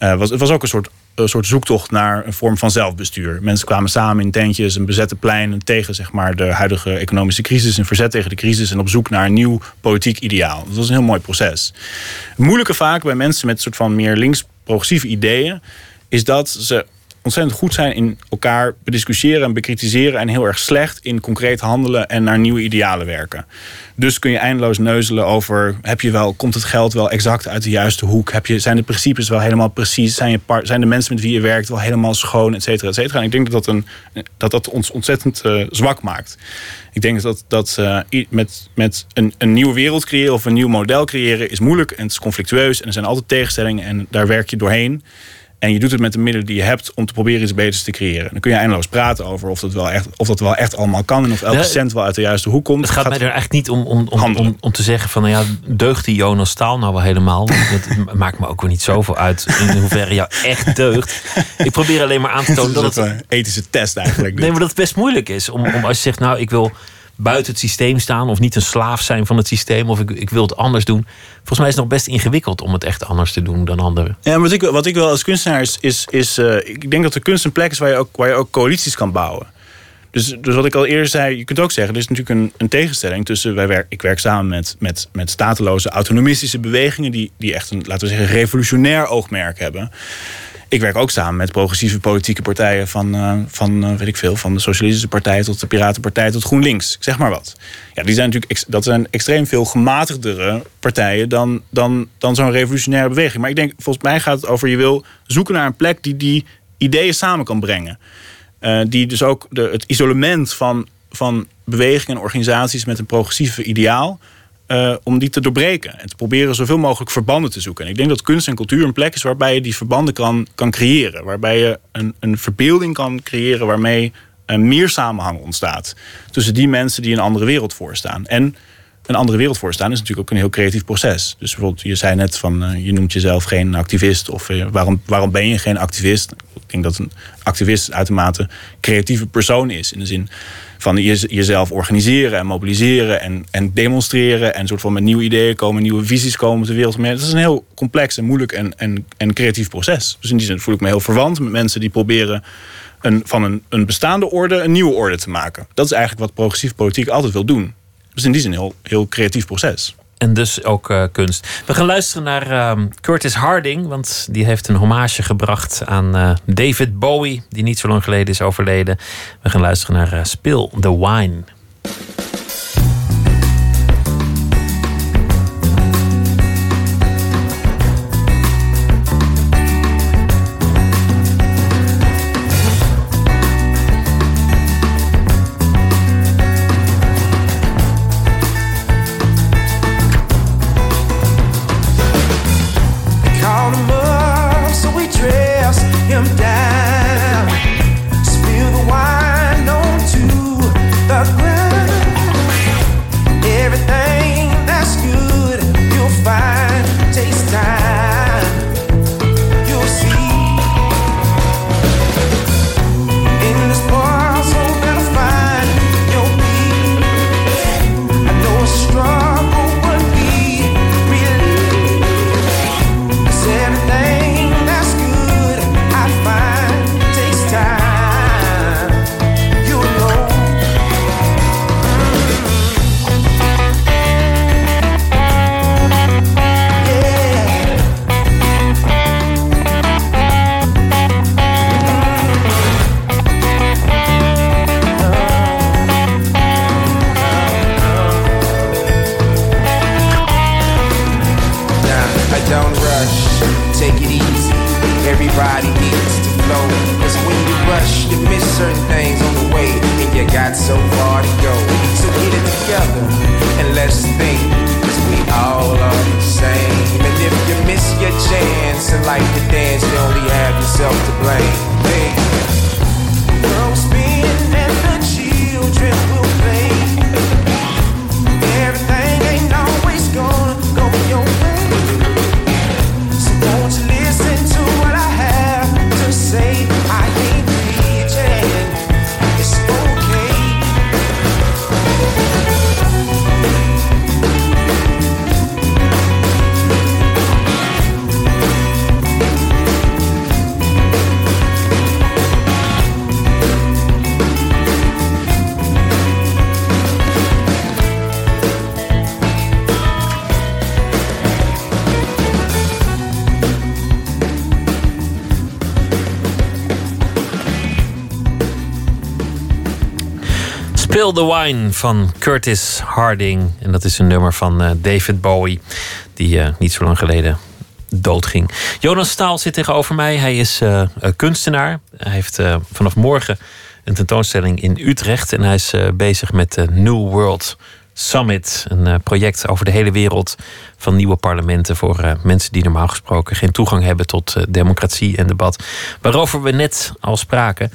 Uh, was, het was ook een soort een soort zoektocht naar een vorm van zelfbestuur. Mensen kwamen samen in tentjes, een bezette plein tegen zeg maar, de huidige economische crisis, een verzet tegen de crisis en op zoek naar een nieuw politiek ideaal. Dat was een heel mooi proces. Het moeilijke vaak bij mensen met een soort van meer links-progressieve ideeën is dat ze ontzettend goed zijn in elkaar bediscussiëren en bekritiseren. En heel erg slecht in concreet handelen en naar nieuwe idealen werken. Dus kun je eindeloos neuzelen over: heb je wel, komt het geld wel exact uit de juiste hoek? Heb je, zijn de principes wel helemaal precies? Zijn, je zijn de mensen met wie je werkt wel helemaal schoon, et cetera, et cetera? En ik denk dat dat, een, dat, dat ons ontzettend uh, zwak maakt. Ik denk dat, dat uh, met, met een, een nieuwe wereld creëren of een nieuw model creëren is moeilijk en het is conflictueus en er zijn altijd tegenstellingen en daar werk je doorheen. En je doet het met de middelen die je hebt om te proberen iets beters te creëren. Dan kun je eindeloos praten over of dat wel echt, of dat wel echt allemaal kan. En of elke cent wel uit de juiste hoek komt. Het gaat, mij er eigenlijk niet om, om, om, om, om te zeggen van nou ja, deugt die Jonas Staal nou wel helemaal? Dat maakt me ook weer niet zoveel uit in hoeverre jou echt deugt. Ik probeer alleen maar aan te tonen dat het... een ethische test eigenlijk. Nee, maar dat het best moeilijk is. Om, om als je zegt, nou ik wil buiten het systeem staan of niet een slaaf zijn van het systeem of ik, ik wil het anders doen. Volgens mij is het nog best ingewikkeld om het echt anders te doen dan anderen. Ja, wat ik, wat ik wil als kunstenaar is, is, is uh, ik denk dat de kunst een plek is waar je ook, waar je ook coalities kan bouwen. Dus, dus wat ik al eerder zei, je kunt ook zeggen, er is natuurlijk een, een tegenstelling tussen, wij werk, ik werk samen met, met, met stateloze autonomistische bewegingen die, die echt een, laten we zeggen, revolutionair oogmerk hebben ik werk ook samen met progressieve politieke partijen van, uh, van uh, weet ik veel, van de Socialistische Partij tot de Piratenpartij tot GroenLinks. Zeg maar wat. Ja, die zijn natuurlijk dat zijn extreem veel gematigdere partijen dan, dan, dan zo'n revolutionaire beweging. Maar ik denk, volgens mij gaat het over je wil zoeken naar een plek die die ideeën samen kan brengen. Uh, die dus ook de, het isolement van, van bewegingen en organisaties met een progressieve ideaal uh, om die te doorbreken. En te proberen zoveel mogelijk verbanden te zoeken. En ik denk dat kunst en cultuur een plek is waarbij je die verbanden kan, kan creëren. Waarbij je een, een verbeelding kan creëren waarmee een meer samenhang ontstaat. Tussen die mensen die een andere wereld voorstaan. En een andere wereld voorstaan is natuurlijk ook een heel creatief proces. Dus bijvoorbeeld, je zei net van uh, je noemt jezelf geen activist. Of waarom, waarom ben je geen activist? Ik denk dat een activist uitermate creatieve persoon is. In de zin van je, jezelf organiseren en mobiliseren en, en demonstreren. En soort van met nieuwe ideeën komen, nieuwe visies komen de wereld. Dat is een heel complex en moeilijk en, en, creatief proces. Dus in die zin voel ik me heel verwant met mensen die proberen een, van een, een bestaande orde een nieuwe orde te maken. Dat is eigenlijk wat progressief politiek altijd wil doen. Dus in die zin een heel, heel creatief proces. En dus ook uh, kunst. We gaan luisteren naar uh, Curtis Harding, want die heeft een hommage gebracht aan uh, David Bowie, die niet zo lang geleden is overleden. We gaan luisteren naar Spill the Wine. life to dance, you only have yourself to blame. Van Curtis Harding. En dat is een nummer van uh, David Bowie, die uh, niet zo lang geleden doodging. Jonas Staal zit tegenover mij. Hij is uh, kunstenaar. Hij heeft vanaf morgen een tentoonstelling in Utrecht. En hij is bezig met de New World Summit. Een project over de hele wereld van nieuwe parlementen voor mensen die normaal gesproken geen toegang hebben tot democratie en debat. Waarover we net al spraken.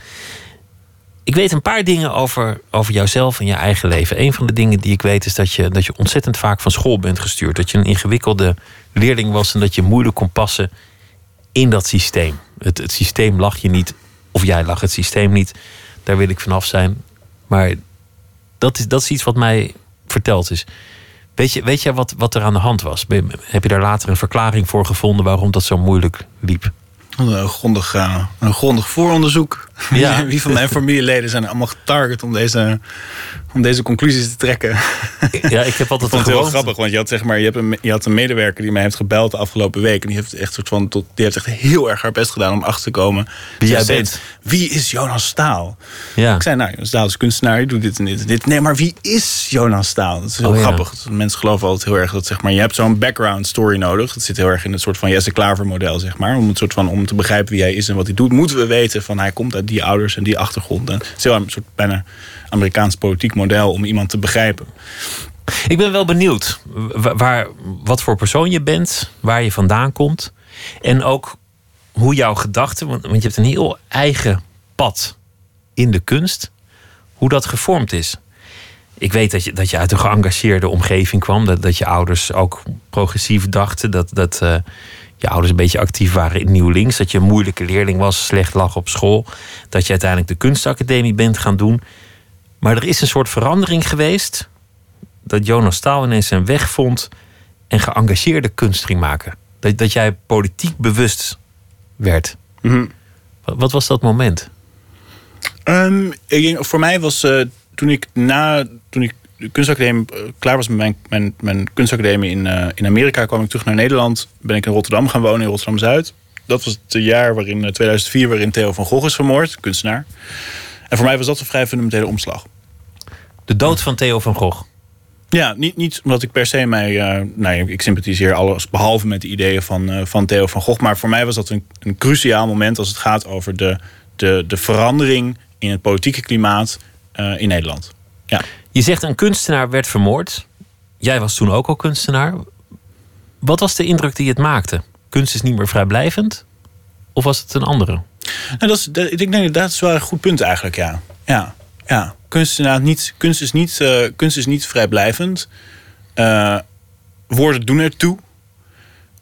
Ik weet een paar dingen over, over jouzelf en je eigen leven. Een van de dingen die ik weet is dat je, dat je ontzettend vaak van school bent gestuurd. Dat je een ingewikkelde leerling was en dat je moeilijk kon passen in dat systeem. Het, het systeem lag je niet, of jij lag het systeem niet. Daar wil ik vanaf zijn. Maar dat is, dat is iets wat mij verteld is. Weet je, weet jij wat, wat er aan de hand was? Heb je daar later een verklaring voor gevonden waarom dat zo moeilijk liep? Een grondig, uh, een grondig vooronderzoek. Ja. Wie van mijn familieleden zijn allemaal getarget om deze, om deze conclusies te trekken. Ja, ik heb altijd ik vond het heel grappig, want je had, zeg maar, je, hebt een, je had een medewerker die mij heeft gebeld de afgelopen week. En die heeft echt, soort van, tot, die heeft echt heel erg haar best gedaan om achter te komen. Wie jij bent. Wie is Jonas Staal? Ja. Ik zei, nou, Jonas Staal is kunstenaar, je doet dit en dit en dit. Nee, maar wie is Jonas Staal? Dat is heel oh, grappig. Mensen geloven altijd heel erg dat, zeg maar, je hebt zo'n background story nodig. Dat zit heel erg in het soort van Jesse Klaver model, zeg maar. Om, het soort van, om te begrijpen wie hij is en wat hij doet, moeten we weten van hij komt uit die ouders en die achtergrond. En het is heel een soort bijna Amerikaans politiek model om iemand te begrijpen. Ik ben wel benieuwd waar, wat voor persoon je bent, waar je vandaan komt. En ook hoe jouw gedachten, want, want je hebt een heel eigen pad in de kunst, hoe dat gevormd is. Ik weet dat je, dat je uit een geëngageerde omgeving kwam. Dat, dat je ouders ook progressief dachten. Dat, dat uh, je ouders een beetje actief waren in Nieuw Links. Dat je een moeilijke leerling was, slecht lag op school. Dat je uiteindelijk de kunstacademie bent gaan doen. Maar er is een soort verandering geweest. Dat Jonas Staal ineens zijn weg vond en geëngageerde kunst ging maken. Dat, dat jij politiek bewust werd. Mhm. wat, wat, was dat moment? Um, ik, voor mij was uh, toen ik na toen ik de kunstacademie uh, klaar was met mijn, mijn, mijn kunstacademie in, uh, in Amerika, kwam ik terug naar Nederland. Ben ik in Rotterdam gaan wonen, in Rotterdam Zuid. Dat was het jaar waarin 2004, waarin Theo van Gogh is vermoord, kunstenaar. En voor mij was dat een vrij fundamentele omslag. De dood van Theo van Gogh. Ja, niet, niet omdat ik per se mij. Uh, nou, ik sympathiseer alles behalve met de ideeën van, uh, van Theo van Gogh. Maar voor mij was dat een, een cruciaal moment als het gaat over de, de, de verandering in het politieke klimaat uh, in Nederland. Ja. Je zegt een kunstenaar werd vermoord. Jij was toen ook al kunstenaar. Wat was de indruk die het maakte? Kunst is niet meer vrijblijvend? Of was het een andere? Nou, dat is, dat, ik denk dat is wel een goed punt eigenlijk, ja. Ja, ja. Kunst, is niet, kunst, is niet, uh, kunst is niet vrijblijvend. Uh, woorden doen ertoe.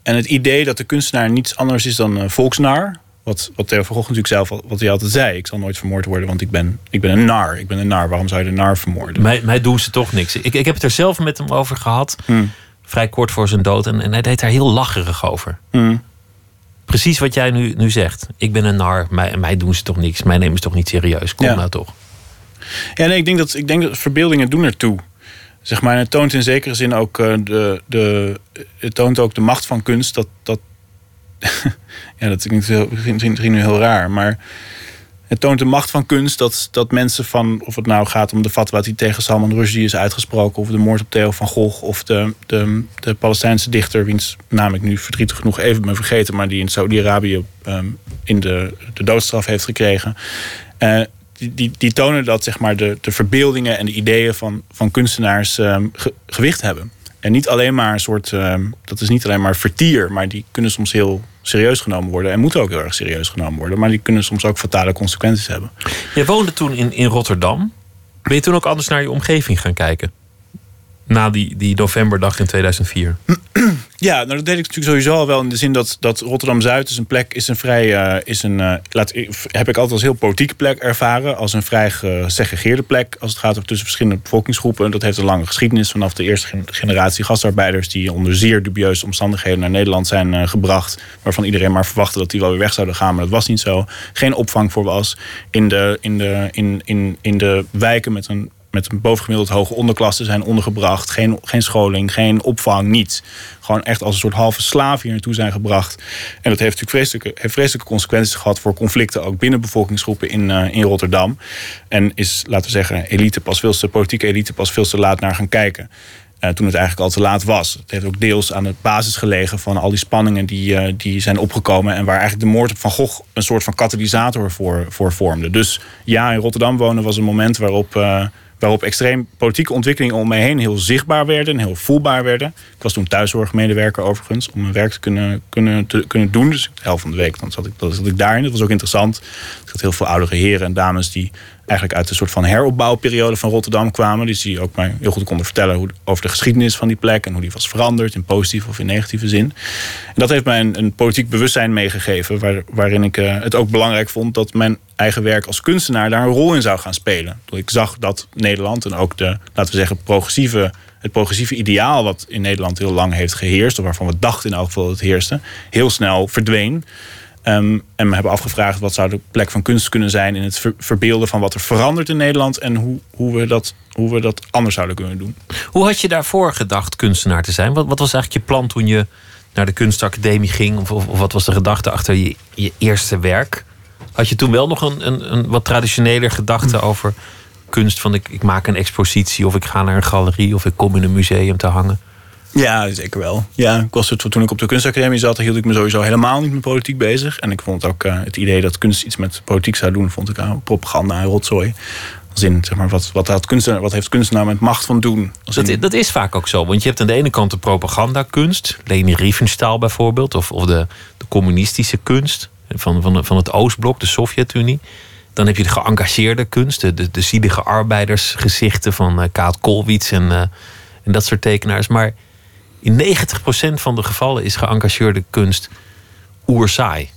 En het idee dat de kunstenaar niets anders is dan een volksnaar... Wat, wat Theo van Gogh natuurlijk zelf wat hij altijd zei. Ik zal nooit vermoord worden, want ik ben, ik ben een nar. Ik ben een nar. Waarom zou je de nar vermoorden? Mij, mij doen ze toch niks. Ik, ik heb het er zelf met hem over gehad. Hmm. Vrij kort voor zijn dood. En, en hij deed daar heel lacherig over. Hmm. Precies wat jij nu, nu zegt. Ik ben een nar. Mij, mij doen ze toch niks. Mij nemen ze toch niet serieus. Kom nou toch. Ja, nee, ik denk dat, ik denk dat verbeeldingen doen ertoe. Zeg maar, en het toont in zekere zin ook uh, de, de, het toont ook de macht van kunst. Dat, dat, ja, dat klinkt heel, misschien nu heel raar, maar het toont de macht van kunst dat, dat mensen van, of het nou gaat om de fatwa die tegen Salman Rushdie is uitgesproken, of de moord op Theo van Gogh, of de, de, de Palestijnse dichter, wiens naam ik nu verdrietig genoeg even ben vergeten, maar die in Saudi-Arabië um, in de, de doodstraf heeft gekregen. Uh, die, die, die, tonen dat zeg maar, de, de verbeeldingen en de ideeën van, van kunstenaars ge, gewicht hebben. En niet alleen maar een soort, um, dat is niet alleen maar vertier, maar die kunnen soms heel serieus genomen worden. En moeten ook heel erg serieus genomen worden. Maar die kunnen soms ook fatale consequenties hebben. Jij woonde toen in, in Rotterdam. Ben je toen ook anders naar je omgeving gaan kijken? Na die, die novemberdag in 2004? Ja, nou dat deed ik natuurlijk sowieso al wel in de zin dat, dat Rotterdam Zuid is een plek, is een vrij, uh, is een, uh, laat, heb ik altijd als heel politieke plek ervaren. Als een vrij gesegregeerde plek. Als het gaat over tussen verschillende bevolkingsgroepen. Dat heeft een lange geschiedenis vanaf de eerste generatie gastarbeiders. die onder zeer dubieuze omstandigheden naar Nederland zijn gebracht. Waarvan iedereen maar verwachtte dat die wel weer weg zouden gaan. Maar dat was niet zo. Geen opvang voor was. In de, in de, in, in, in de wijken met een met een bovengemiddeld hoge onderklasse zijn ondergebracht. Geen, geen scholing, geen opvang, niets. Gewoon echt als een soort halve slaaf hier naartoe zijn gebracht. En dat heeft natuurlijk vreselijke, heeft vreselijke consequenties gehad voor conflicten ook binnen bevolkingsgroepen in, uh, in Rotterdam. En is, laten we zeggen, elite pas veel te, politieke elite pas veel te laat naar gaan kijken. Uh, toen het eigenlijk al te laat was. Het heeft ook deels aan de basis gelegen van al die spanningen die, uh, die zijn opgekomen. En waar eigenlijk de moord op Van Gogh een soort van katalysator voor, voor vormde. Dus ja, in Rotterdam wonen was een moment waarop waarop extreem politieke ontwikkelingen om mij heen heel zichtbaar werden en heel voelbaar werden. Ik was toen thuiszorgmedewerker overigens, om mijn werk te kunnen, kunnen, te kunnen doen. Dus de helft van de week dan zat ik, dat zat ik daarin. Dat was ook interessant. Ik had heel veel oudere heren en dames die eigenlijk uit een soort van heropbouwperiode van Rotterdam kwamen. Dus die ook mij heel goed konden vertellen over de geschiedenis van die plek en hoe die was veranderd in positieve of in negatieve zin. En dat heeft mij een, politiek bewustzijn meegegeven, waar, waarin ik uh, het ook belangrijk vond dat mijn eigen werk als kunstenaar daar een rol in zou gaan spelen. Ik zag dat Nederland en ook de, laten we zeggen, progressieve het progressieve ideaal wat in Nederland heel lang heeft geheerst, of waarvan we dachten in elk geval dat het heerste, heel snel verdween. Um, en me hebben afgevraagd wat zou de plek van kunst kunnen zijn in het ver verbeelden van wat er verandert in Nederland en hoe, hoe, we dat, hoe we dat anders zouden kunnen doen. Hoe had je daarvoor gedacht kunstenaar te zijn? Wat, wat was eigenlijk je plan toen je naar de kunstacademie ging? Of, of, of wat was de gedachte achter je, je eerste werk? Had je toen wel nog een, een, een wat traditioneler gedachte over kunst? Van ik, ik maak een expositie of ik ga naar een galerie of ik kom in een museum te hangen? Ja, zeker wel. Ja, ik was het, toen ik op de kunstacademie zat, hield ik me sowieso helemaal niet met politiek bezig. En ik vond ook uh, het idee dat kunst iets met politiek zou doen, vond ik uh, propaganda en rotzooi. Als in, zeg maar, wat, wat, had kunstenaar, wat heeft kunstenaar met macht van doen? Als dat, in... dat is vaak ook zo. Want je hebt aan de ene kant de propagandakunst, Leni Riefenstahl bijvoorbeeld, of, of de, de communistische kunst van, van, van het Oostblok, de Sovjet-Unie. Dan heb je de geëngageerde kunst, de, de, de zielige arbeidersgezichten van uh, Kaat Kolwitz en, uh, en dat soort tekenaars. Maar in 90% van de gevallen is geëngageerde kunst oerzaai.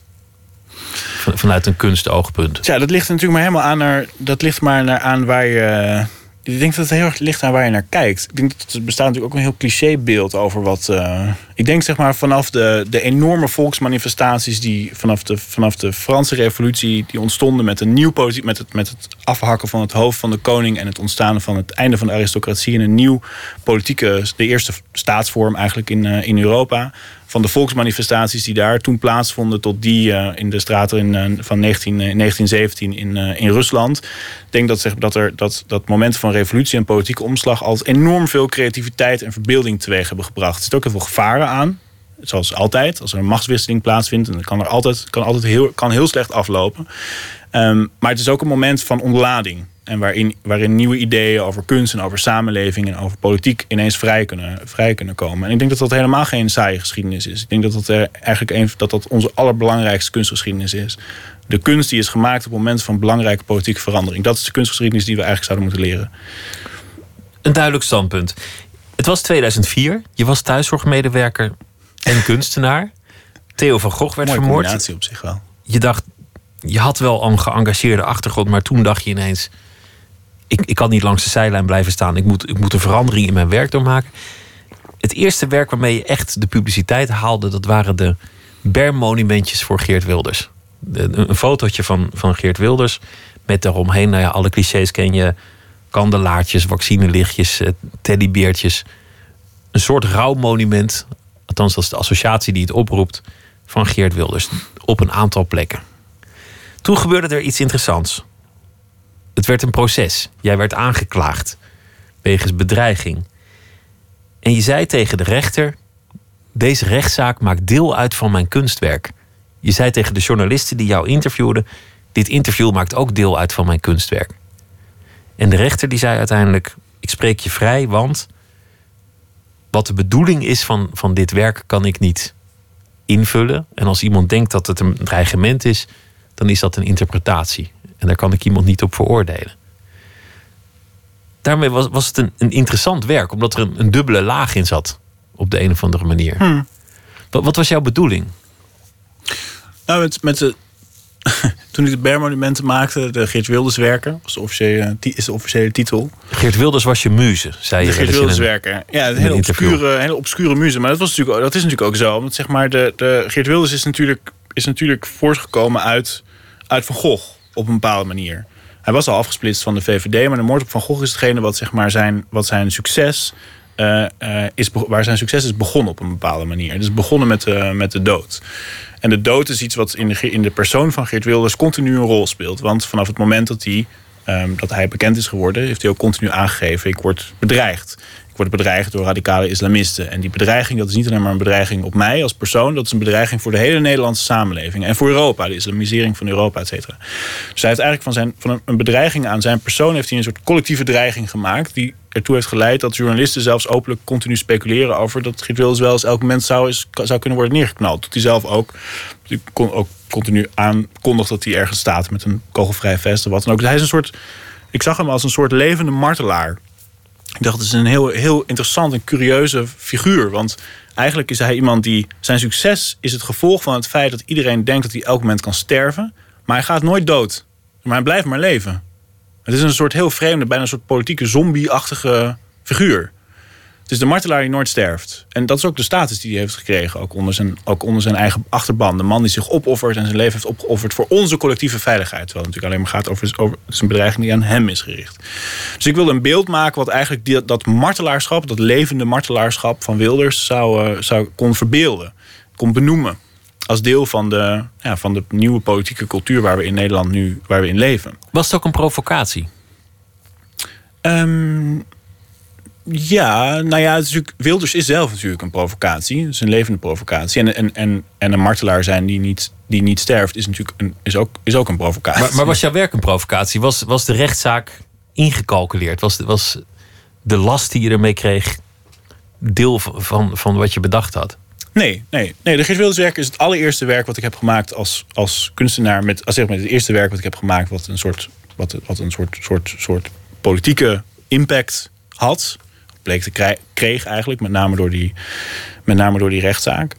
Van, vanuit een kunstoogpunt. Ja, dat ligt natuurlijk maar helemaal aan naar, dat ligt maar naar aan waar je. Ik denk dat het heel erg ligt aan waar je naar kijkt. Ik denk dat er bestaat natuurlijk ook een heel clichébeeld over wat. Uh, ik denk zeg maar vanaf de, de enorme volksmanifestaties die vanaf de, vanaf de Franse revolutie die ontstonden met een nieuw politiek, met het, met het afhakken van het hoofd van de koning en het ontstaan van het einde van de aristocratie en een nieuw politieke, de eerste staatsvorm eigenlijk in, uh, in Europa van de volksmanifestaties die daar toen plaatsvonden tot die uh, in de straten in, uh, van 19, uh, 1917 in, in Rusland. Ik denk dat, zeg, dat er dat, dat moment van revolutie en politieke omslag altijd enorm veel creativiteit en verbeelding teweeg hebben gebracht. Er zit ook heel veel gevaren aan. Zoals altijd, als er een machtswisseling plaatsvindt, dan kan er altijd, kan altijd heel, kan heel slecht aflopen. Um, maar het is ook een moment van ontlading. En waarin, waarin nieuwe ideeën over kunst en over samenleving en over politiek ineens vrij kunnen, vrij kunnen komen. En ik denk dat dat helemaal geen saaie geschiedenis is. Ik denk dat dat er eigenlijk een, dat dat onze allerbelangrijkste kunstgeschiedenis is. De kunst die is gemaakt op het moment van belangrijke politieke verandering. Dat is de kunstgeschiedenis die we eigenlijk zouden moeten leren. Een duidelijk standpunt. Het was 2004. Je was thuiszorgmedewerker en kunstenaar. Theo van Gogh werd Mooie vermoord. combinatie op zich wel. Je dacht, je had wel een geëngageerde achtergrond, maar toen dacht je ineens: ik, ik kan niet langs de zijlijn blijven staan. Ik moet, ik moet een verandering in mijn werk doormaken. Het eerste werk waarmee je echt de publiciteit haalde, dat waren de bermmonumentjes voor Geert Wilders. De, een fotootje van, van Geert Wilders met daaromheen, nou ja, alle clichés ken je: kandelaartjes, vaccinelichtjes, eh, teddybeertjes. Een soort rouwmonument, althans dat is de associatie die het oproept, van Geert Wilders op een aantal plekken. Toen gebeurde er iets interessants. Het werd een proces. Jij werd aangeklaagd wegens bedreiging. En je zei tegen de rechter: Deze rechtszaak maakt deel uit van mijn kunstwerk. Je zei tegen de journalisten die jou interviewden: Dit interview maakt ook deel uit van mijn kunstwerk. En de rechter die zei uiteindelijk: Ik spreek je vrij, want wat de bedoeling is van, van dit werk kan ik niet invullen. En als iemand denkt dat het een dreigement is, dan is dat een interpretatie. En daar kan ik iemand niet op veroordelen. Daarmee was, was het een, een interessant werk, omdat er een, een, dubbele laag in zat. Op de een of andere manier. Hmm. Wat, wat, was jouw bedoeling? Nou, met, met de, toen ik de Bermonumenten maakte, de Geert Wilders werken, was de officiële, is de officiële titel. Geert Wilders was je muze, zei je. Geert Wilders werken. Ja, een hele obscure, hele obscure muze. Maar dat, was natuurlijk, dat is natuurlijk ook zo. Want zeg maar, de, de Geert Wilders is natuurlijk, is natuurlijk voortgekomen uit, uit Van Gogh op een bepaalde manier. hij was al afgesplitst van de VVD, maar de moord op Van Gogh is hetgene wat, zeg maar, zijn, wat zijn succes. Uh, is, waar zijn succes is begonnen op een bepaalde manier. Het is begonnen met, uh, met de dood. En de dood is iets wat in de, in de persoon van Geert Wilders continu een rol speelt. Want vanaf het moment dat hij, um, dat hij bekend is geworden, heeft hij ook continu aangegeven: ik word bedreigd. Ik word bedreigd door radicale islamisten. En die bedreiging, dat is niet alleen maar een bedreiging op mij als persoon, dat is een bedreiging voor de hele Nederlandse samenleving. En voor Europa, de islamisering van Europa, et cetera. Dus hij heeft eigenlijk van, zijn, van een bedreiging aan zijn persoon heeft hij een soort collectieve dreiging gemaakt. Die ertoe heeft geleid dat journalisten zelfs openlijk continu speculeren over dat Geert wel eens elk moment zou, is, zou kunnen worden neergeknald. Dat hij zelf ook, die kon ook continu aankondigt dat hij ergens staat met een kogelvrij vest of wat dan ook. Dus hij is een soort, ik zag hem als een soort levende martelaar. Ik dacht, het is een heel, heel interessant en curieuze figuur. Want eigenlijk is hij iemand die. Zijn succes is het gevolg van het feit dat iedereen denkt dat hij elk moment kan sterven. Maar hij gaat nooit dood. Maar hij blijft maar leven. Het is een soort heel vreemde, bijna een soort politieke zombie-achtige figuur. Het is de martelaar die nooit sterft. En dat is ook de status die hij heeft gekregen, ook onder zijn, ook onder zijn eigen achterban. De man die zich opoffert en zijn leven heeft opgeofferd voor onze collectieve veiligheid. Terwijl het natuurlijk alleen maar gaat over, over zijn bedreiging die aan hem is gericht. Dus ik wilde een beeld maken wat eigenlijk die, dat martelaarschap, dat levende martelaarschap van Wilders zou, uh, zou kon verbeelden, kon benoemen. Als deel van de, ja, van de nieuwe politieke cultuur waar we in Nederland nu waar we in leven. Was het ook een provocatie? Um, ja, nou ja, is Wilders is zelf natuurlijk een provocatie. Het is een levende provocatie. En, en, en, en een martelaar zijn die niet, die niet sterft, is natuurlijk een, is ook, is ook een provocatie. Maar, maar was jouw werk een provocatie? Was, was de rechtszaak ingecalculeerd? Was, was de last die je ermee kreeg deel van, van wat je bedacht had? Nee, nee, nee. De Geert Wilders werk is het allereerste werk wat ik heb gemaakt als, als kunstenaar. Met, als zeg maar, het eerste werk wat ik heb gemaakt wat een soort, wat, wat een soort, soort, soort politieke impact had bleek te kreeg eigenlijk, met name door die, met name door die rechtszaak.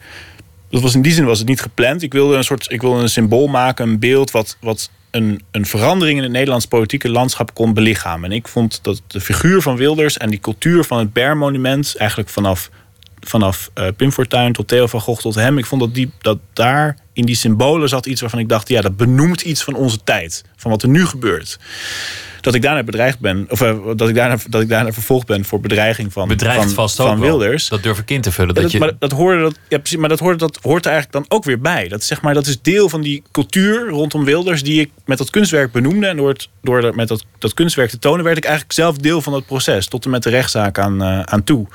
Dat was in die zin was het niet gepland. Ik wilde een soort, ik wilde een symbool maken, een beeld wat, wat een, een verandering in het Nederlands politieke landschap kon belichamen. En ik vond dat de figuur van Wilders en die cultuur van het Ber-monument, eigenlijk vanaf, vanaf uh, Pim Fortuyn tot Theo van Gogh tot hem, ik vond dat, die, dat daar in die symbolen zat iets waarvan ik dacht, ja, dat benoemt iets van onze tijd, van wat er nu gebeurt dat ik daarna bedreigd ben. Of uh, dat, ik daarna, dat ik daarna vervolgd ben voor bedreiging van, Bedreigd van, vast van Wilders. Dat durf ik in te vullen. Ja, dat, je... Maar dat hoorde dat, ja, precies, maar dat, hoorde, dat hoort er eigenlijk dan ook weer bij. Dat, zeg maar, dat is deel van die cultuur rondom Wilders die ik met dat kunstwerk benoemde. En door, het, door met dat, dat kunstwerk te tonen, werd ik eigenlijk zelf deel van dat proces. Tot en met de rechtszaak aan, uh, aan toe.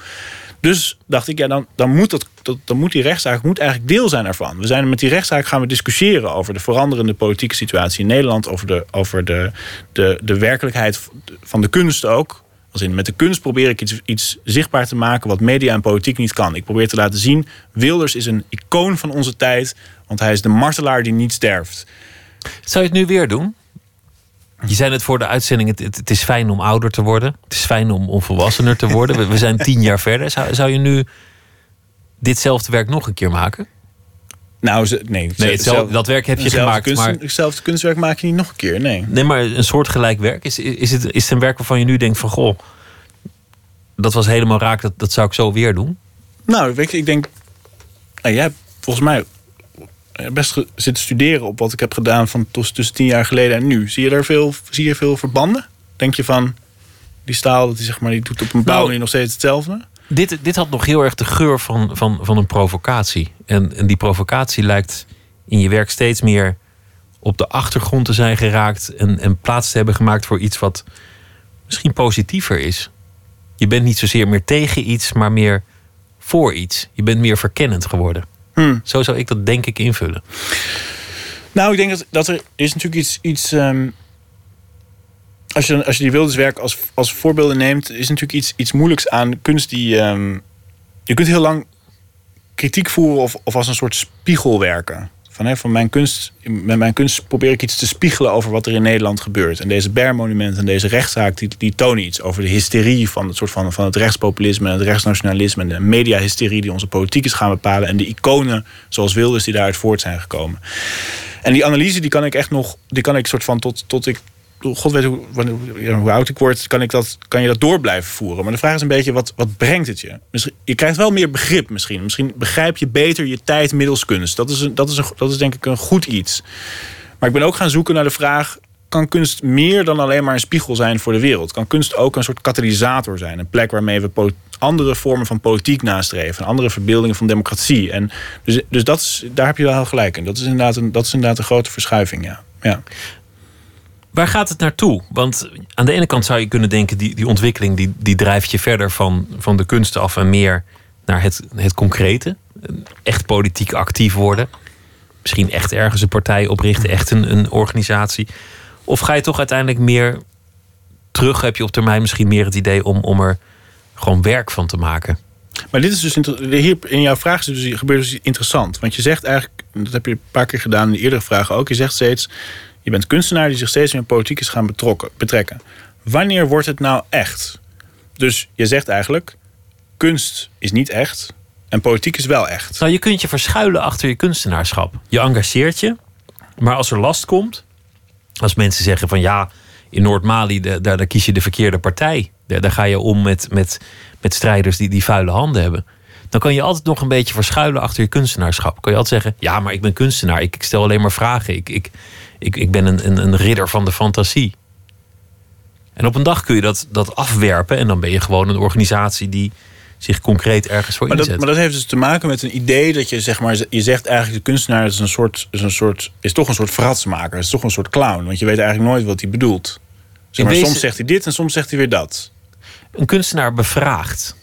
Dus dacht ik, ja, dan, dan, moet dat, dan moet die rechtszaak moet eigenlijk deel zijn ervan. We zijn met die rechtszaak gaan we discussiëren over de veranderende politieke situatie in Nederland, over de, over de, de, de werkelijkheid van de kunst ook. Als in, met de kunst probeer ik iets, iets zichtbaar te maken wat media en politiek niet kan. Ik probeer te laten zien, Wilders is een icoon van onze tijd, want hij is de martelaar die niet sterft. Zou je het nu weer doen? Je zei het voor de uitzending, het, het, het, is fijn om ouder te worden. Het is fijn om, om volwassener te worden. We, we zijn tien jaar verder. Zou, zou je nu ditzelfde werk nog een keer maken? Nou, nee. nee hetzelfde, dat werk heb je gemaakt. Kunst, maar, hetzelfde kunstwerk maak je niet nog een keer, nee. Nee, maar een soortgelijk werk. Is, is, het, is het een werk waarvan je nu denkt van... Goh, dat was helemaal raak, dat, dat zou ik zo weer doen? Nou, weet je, ik denk... Nou, jij hebt volgens mij best zitten studeren op wat ik heb gedaan van tussen tien jaar geleden en nu. Zie je daar veel, zie je veel verbanden? Denk je van die staal, dat die, zeg maar, die doet op een bepaalde nou, manier nog steeds hetzelfde? Dit, dit had nog heel erg de geur van, van, van een provocatie. En, en die provocatie lijkt in je werk steeds meer op de achtergrond te zijn geraakt en, en plaats te hebben gemaakt voor iets wat misschien positiever is. Je bent niet zozeer meer tegen iets, maar meer voor iets. Je bent meer verkennend geworden. Hmm. Zo zou ik dat denk ik invullen. Nou, ik denk dat, dat er is natuurlijk iets. iets um, als, je, als je die Wilderswerk als, als voorbeelden neemt, is natuurlijk iets, iets moeilijks aan kunst die. Um, je kunt heel lang kritiek voeren of, of als een soort spiegel werken. Van, hè, van mijn kunst, met mijn kunst probeer ik iets te spiegelen over wat er in Nederland gebeurt. En deze Ber-monument en deze rechtszaak, die, die tonen iets over de hysterie van het, soort van, van het rechtspopulisme en het rechtsnationalisme en de mediahysterie die onze politiek is gaan bepalen. En de iconen zoals Wilders die daaruit voort zijn gekomen. En die analyse die kan ik echt nog, die kan ik soort van tot, tot ik God weet hoe, hoe, oud ik word, kan, ik dat, kan je dat door blijven voeren. Maar de vraag is een beetje, wat, wat brengt het je? Je krijgt wel meer begrip misschien. Misschien begrijp je beter je tijd middels kunst. Dat is, een, dat, is een, dat is denk ik een goed iets. Maar ik ben ook gaan zoeken naar de vraag... kan kunst meer dan alleen maar een spiegel zijn voor de wereld. Kan kunst ook een soort katalysator zijn. Een plek waarmee we andere vormen van politiek nastreven. Andere verbeeldingen van democratie. En dus dus dat is, daar heb je wel gelijk in. Dat is inderdaad een, dat is inderdaad een grote verschuiving, ja. ja. Waar gaat het naartoe? Want aan de ene kant zou je kunnen denken... die, die ontwikkeling die, die drijft je verder van, van de kunsten af... en meer naar het, het concrete. Echt politiek actief worden. Misschien echt ergens een partij oprichten. Echt een, een organisatie. Of ga je toch uiteindelijk meer terug? Heb je op termijn misschien meer het idee om, om er gewoon werk van te maken? Maar dit is dus hier in jouw vraag is dus, gebeurt dus interessant. Want je zegt eigenlijk, dat heb je een paar keer gedaan in de eerdere vragen ook. Je zegt steeds, je bent kunstenaar die zich steeds meer politiek is gaan betrekken. Wanneer wordt het nou echt? Dus je zegt eigenlijk, kunst is niet echt en politiek is wel echt. Nou, je kunt je verschuilen achter je kunstenaarschap. Je engageert je, maar als er last komt, als mensen zeggen van ja, in Noord-Mali, daar, daar kies je de verkeerde partij. Daar, daar ga je om met, met, met strijders die, die vuile handen hebben. Dan kan je altijd nog een beetje verschuilen achter je kunstenaarschap. Kan je altijd zeggen, ja, maar ik ben kunstenaar. Ik, ik stel alleen maar vragen. Ik, ik, ik, ik ben een, een, een ridder van de fantasie. En op een dag kun je dat, dat afwerpen. En dan ben je gewoon een organisatie die zich concreet ergens voor maar inzet. Dat, maar dat heeft dus te maken met een idee dat je zeg maar, je zegt eigenlijk de kunstenaar is een soort, is een soort, is toch een soort fratsmaker, is toch een soort clown, want je weet eigenlijk nooit wat hij bedoelt. Zeg maar, Soms zegt hij dit en soms zegt hij weer dat. Een kunstenaar bevraagt,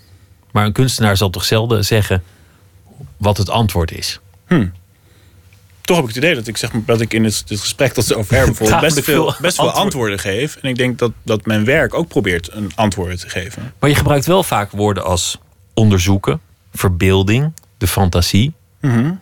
maar een kunstenaar zal toch zelden zeggen wat het antwoord is. Hm. Toch heb ik het idee dat ik, zeg maar, dat ik in het, het gesprek tot zover bijvoorbeeld best veel, best veel antwoorden geef. En ik denk dat, dat mijn werk ook probeert een antwoord te geven. Maar je gebruikt wel vaak woorden als onderzoeken, verbeelding, de fantasie. Mhm.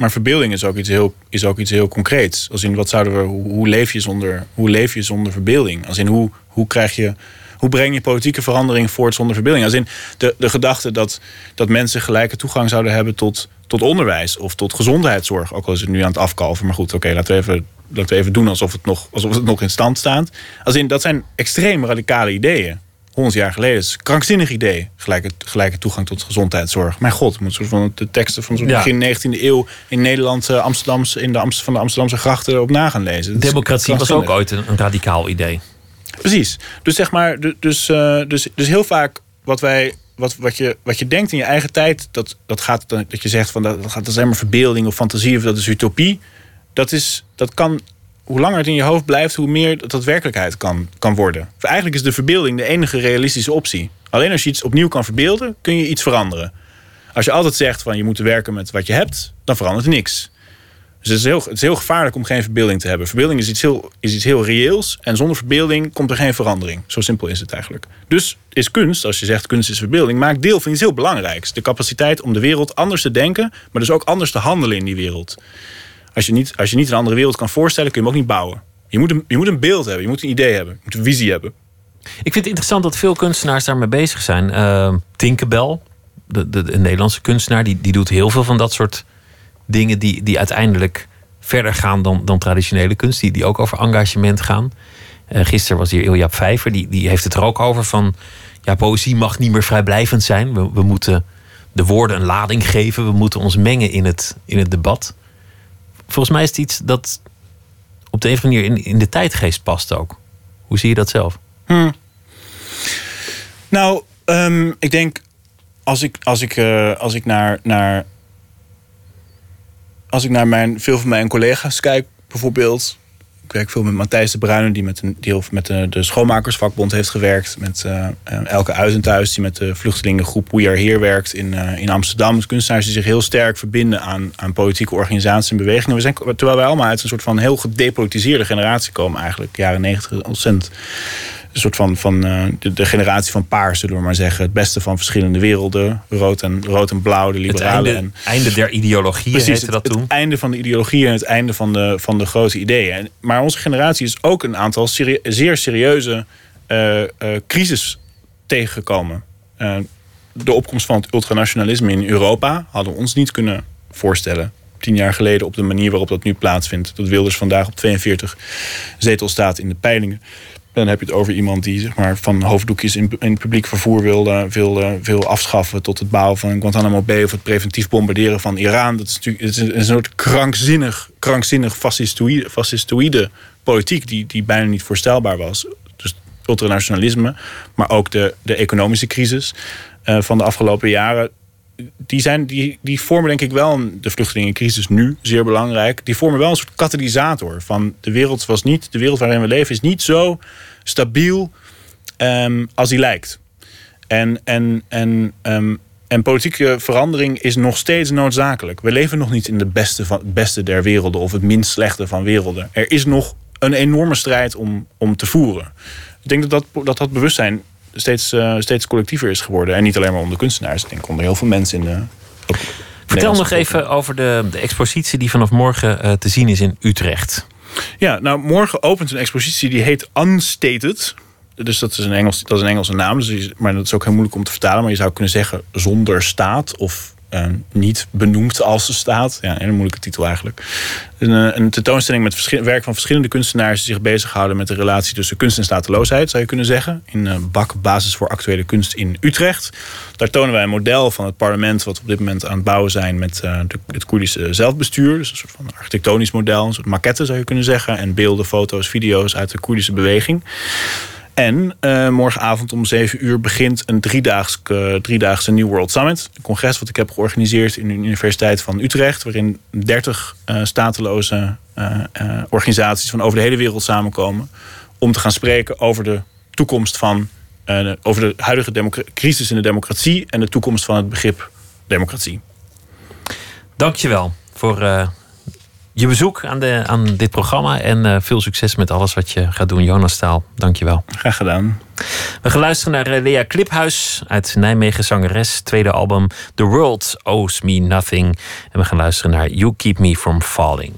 Maar verbeelding is ook iets heel, is ook iets heel concreets. Als in wat zouden we, hoe, leef je zonder, hoe leef je zonder verbeelding? Als in hoe, hoe krijg je. Hoe breng je politieke verandering voort zonder verbeelding? Als in de, de gedachte dat, dat mensen gelijke toegang zouden hebben tot, tot onderwijs of tot gezondheidszorg. Ook al is het nu aan het afkalven. Maar goed, oké, laten, we even, laten we even doen alsof het, nog, alsof het nog in stand staat. Als in, dat zijn extreem radicale ideeën. 100 jaar geleden. is een krankzinnig idee. Gelijke, gelijke toegang tot gezondheidszorg. Mijn god, moet soort van de teksten van het begin 19e eeuw in Nederland, Amsterdamse, in de Amst van de Amsterdamse grachten op na gaan lezen. Democratie was ook ooit een, een, radicaal idee. Precies. Dus zeg maar, dus, uh, dus, dus heel vaak wat wij. Wat, wat, je, wat je denkt in je eigen tijd, dat, dat gaat dat je zegt van dat, dat gaat is helemaal verbeelding of fantasie of dat is utopie. Dat, is, dat kan hoe langer het in je hoofd blijft, hoe meer dat werkelijkheid kan, kan worden. Eigenlijk is de verbeelding de enige realistische optie. Alleen als je iets opnieuw kan verbeelden, kun je iets veranderen. Als je altijd zegt van je moet werken met wat je hebt, dan verandert er niks. Dus het is, heel, het is heel gevaarlijk om geen verbeelding te hebben. Verbeelding is iets, heel, is iets heel reëels. En zonder verbeelding komt er geen verandering. Zo simpel is het eigenlijk. Dus is kunst, als je zegt kunst is verbeelding, maakt deel van iets heel belangrijks. De capaciteit om de wereld anders te denken, maar dus ook anders te handelen in die wereld. Als je, niet, als je niet een andere wereld kan voorstellen, kun je hem ook niet bouwen. Je moet, een, je moet een beeld hebben, je moet een idee hebben, je moet een visie hebben. Ik vind het interessant dat veel kunstenaars daarmee bezig zijn. Uh, Tinkerbell, de, de, de, Nederlandse kunstenaar, die, die doet heel veel van dat soort dingen die, die uiteindelijk verder gaan dan, dan traditionele kunst, die, die ook over engagement gaan. Uh, gisteren was hier Ilja Vijver, die, die heeft het er ook over van ja, poëzie mag niet meer vrijblijvend zijn. We, we moeten de woorden een lading geven, we moeten ons mengen in het, in het debat volgens mij is het iets dat op de een of andere manier in, in de tijdgeest past ook. Hoe zie je dat zelf? Hmm. Nou, um, ik denk als ik, als ik, uh, als ik naar, naar als ik naar mijn, veel van mijn collega's kijk, bijvoorbeeld, ik werk veel met Matthijs de Bruyne, die met, een, die met de, de schoonmakersvakbond heeft gewerkt. Met uh, Elke Uizenthuis, die met de vluchtelingengroep We Are Here werkt in, in Amsterdam. Dus kunstenaars die zich heel sterk verbinden aan, aan politieke organisaties en bewegingen. We zijn, terwijl wij allemaal uit een soort van heel gedepolitiseerde generatie komen eigenlijk. Jaren negentig ontzettend een soort van, van uh, de, de, generatie van paars, zullen we maar zeggen. Het beste van verschillende werelden. Rood en, rood en blauw, de liberalen. Het einde, en, einde der ideologieën precies, heette dat het, toen. Het einde van de ideologieën en het einde van de, van de grote ideeën. Maar onze generatie is ook een aantal zeer serieuze uh, uh, crisis tegengekomen. de opkomst van het ultranationalisme in Europa hadden we ons niet kunnen voorstellen tien jaar geleden op de manier waarop dat nu plaatsvindt. Dat Wilders vandaag op 42 zetels staat in de peilingen Dan heb je het over iemand die zeg maar, van hoofddoekjes in, in publiek vervoer wilde, wilde, wil afschaffen. tot het bouwen van Guantanamo Bay. of het preventief bombarderen van Iran. Dat is natuurlijk een, soort krankzinnig, krankzinnig fascistoïde, fascistoïde politiek. Die, die bijna niet voorstelbaar was. Dus ultranationalisme. maar ook de, de economische crisis uh, van de afgelopen jaren die, zijn, die, die vormen denk ik wel de vluchtelingencrisis nu zeer belangrijk. Die vormen wel een soort katalysator van de wereld was niet, de wereld waarin we leven is niet zo stabiel um, als die lijkt. En, en, en, um, en politieke verandering is nog steeds noodzakelijk. We leven nog niet in de beste, van, beste der werelden of het minst slechte van werelden. Er is nog een enorme strijd om, om te voeren. Ik denk dat dat, dat, dat bewustzijn steeds, uh, steeds collectiever is geworden. En niet alleen maar onder kunstenaars. Ik denk onder heel veel mensen in de. Vertel nog even over de, de expositie die vanaf morgen uh, te zien is in Utrecht. Ja, nou morgen opent een expositie die heet Unstated. Dus dat is een, Engels, dat is een Engelse naam. Dus, maar dat is ook heel moeilijk om te vertalen. Maar je zou kunnen zeggen zonder staat of niet benoemd als ze staat. Ja, een moeilijke titel eigenlijk. Een, eh, een tentoonstelling met werk van verschillende kunstenaars die zich bezighouden met de relatie tussen kunst en stateloosheid, zou je kunnen zeggen. In uh, BAK Basis voor Actuele Kunst in Utrecht. Daar tonen wij een model van het parlement, wat op dit moment aan het bouwen zijn met uh, de, het Koerdische zelfbestuur. Dus een soort van architectonisch model, een soort maquette zou je kunnen zeggen. En beelden, foto's, video's uit de Koerdische beweging. En uh, morgenavond om 7 uur begint een driedaags, uh, driedaagse New World Summit. Een congres wat ik heb georganiseerd in de Universiteit van Utrecht. Waarin 30 uh, eh, stateloze organisaties van over de hele wereld samenkomen. Om te gaan spreken over de toekomst van. over de huidige crisis in de democratie. En de toekomst van het begrip democratie. Dankjewel voor je bezoek aan, de, aan dit programma. En uh, veel succes met alles wat je gaat doen, Jonas Staal. Dankjewel. Graag gedaan. We gaan luisteren naar uh, Lea Kliphuis uit Nijmegen zangeres. Tweede album The World Owes Me Nothing. En we gaan luisteren naar You Keep Me From Falling.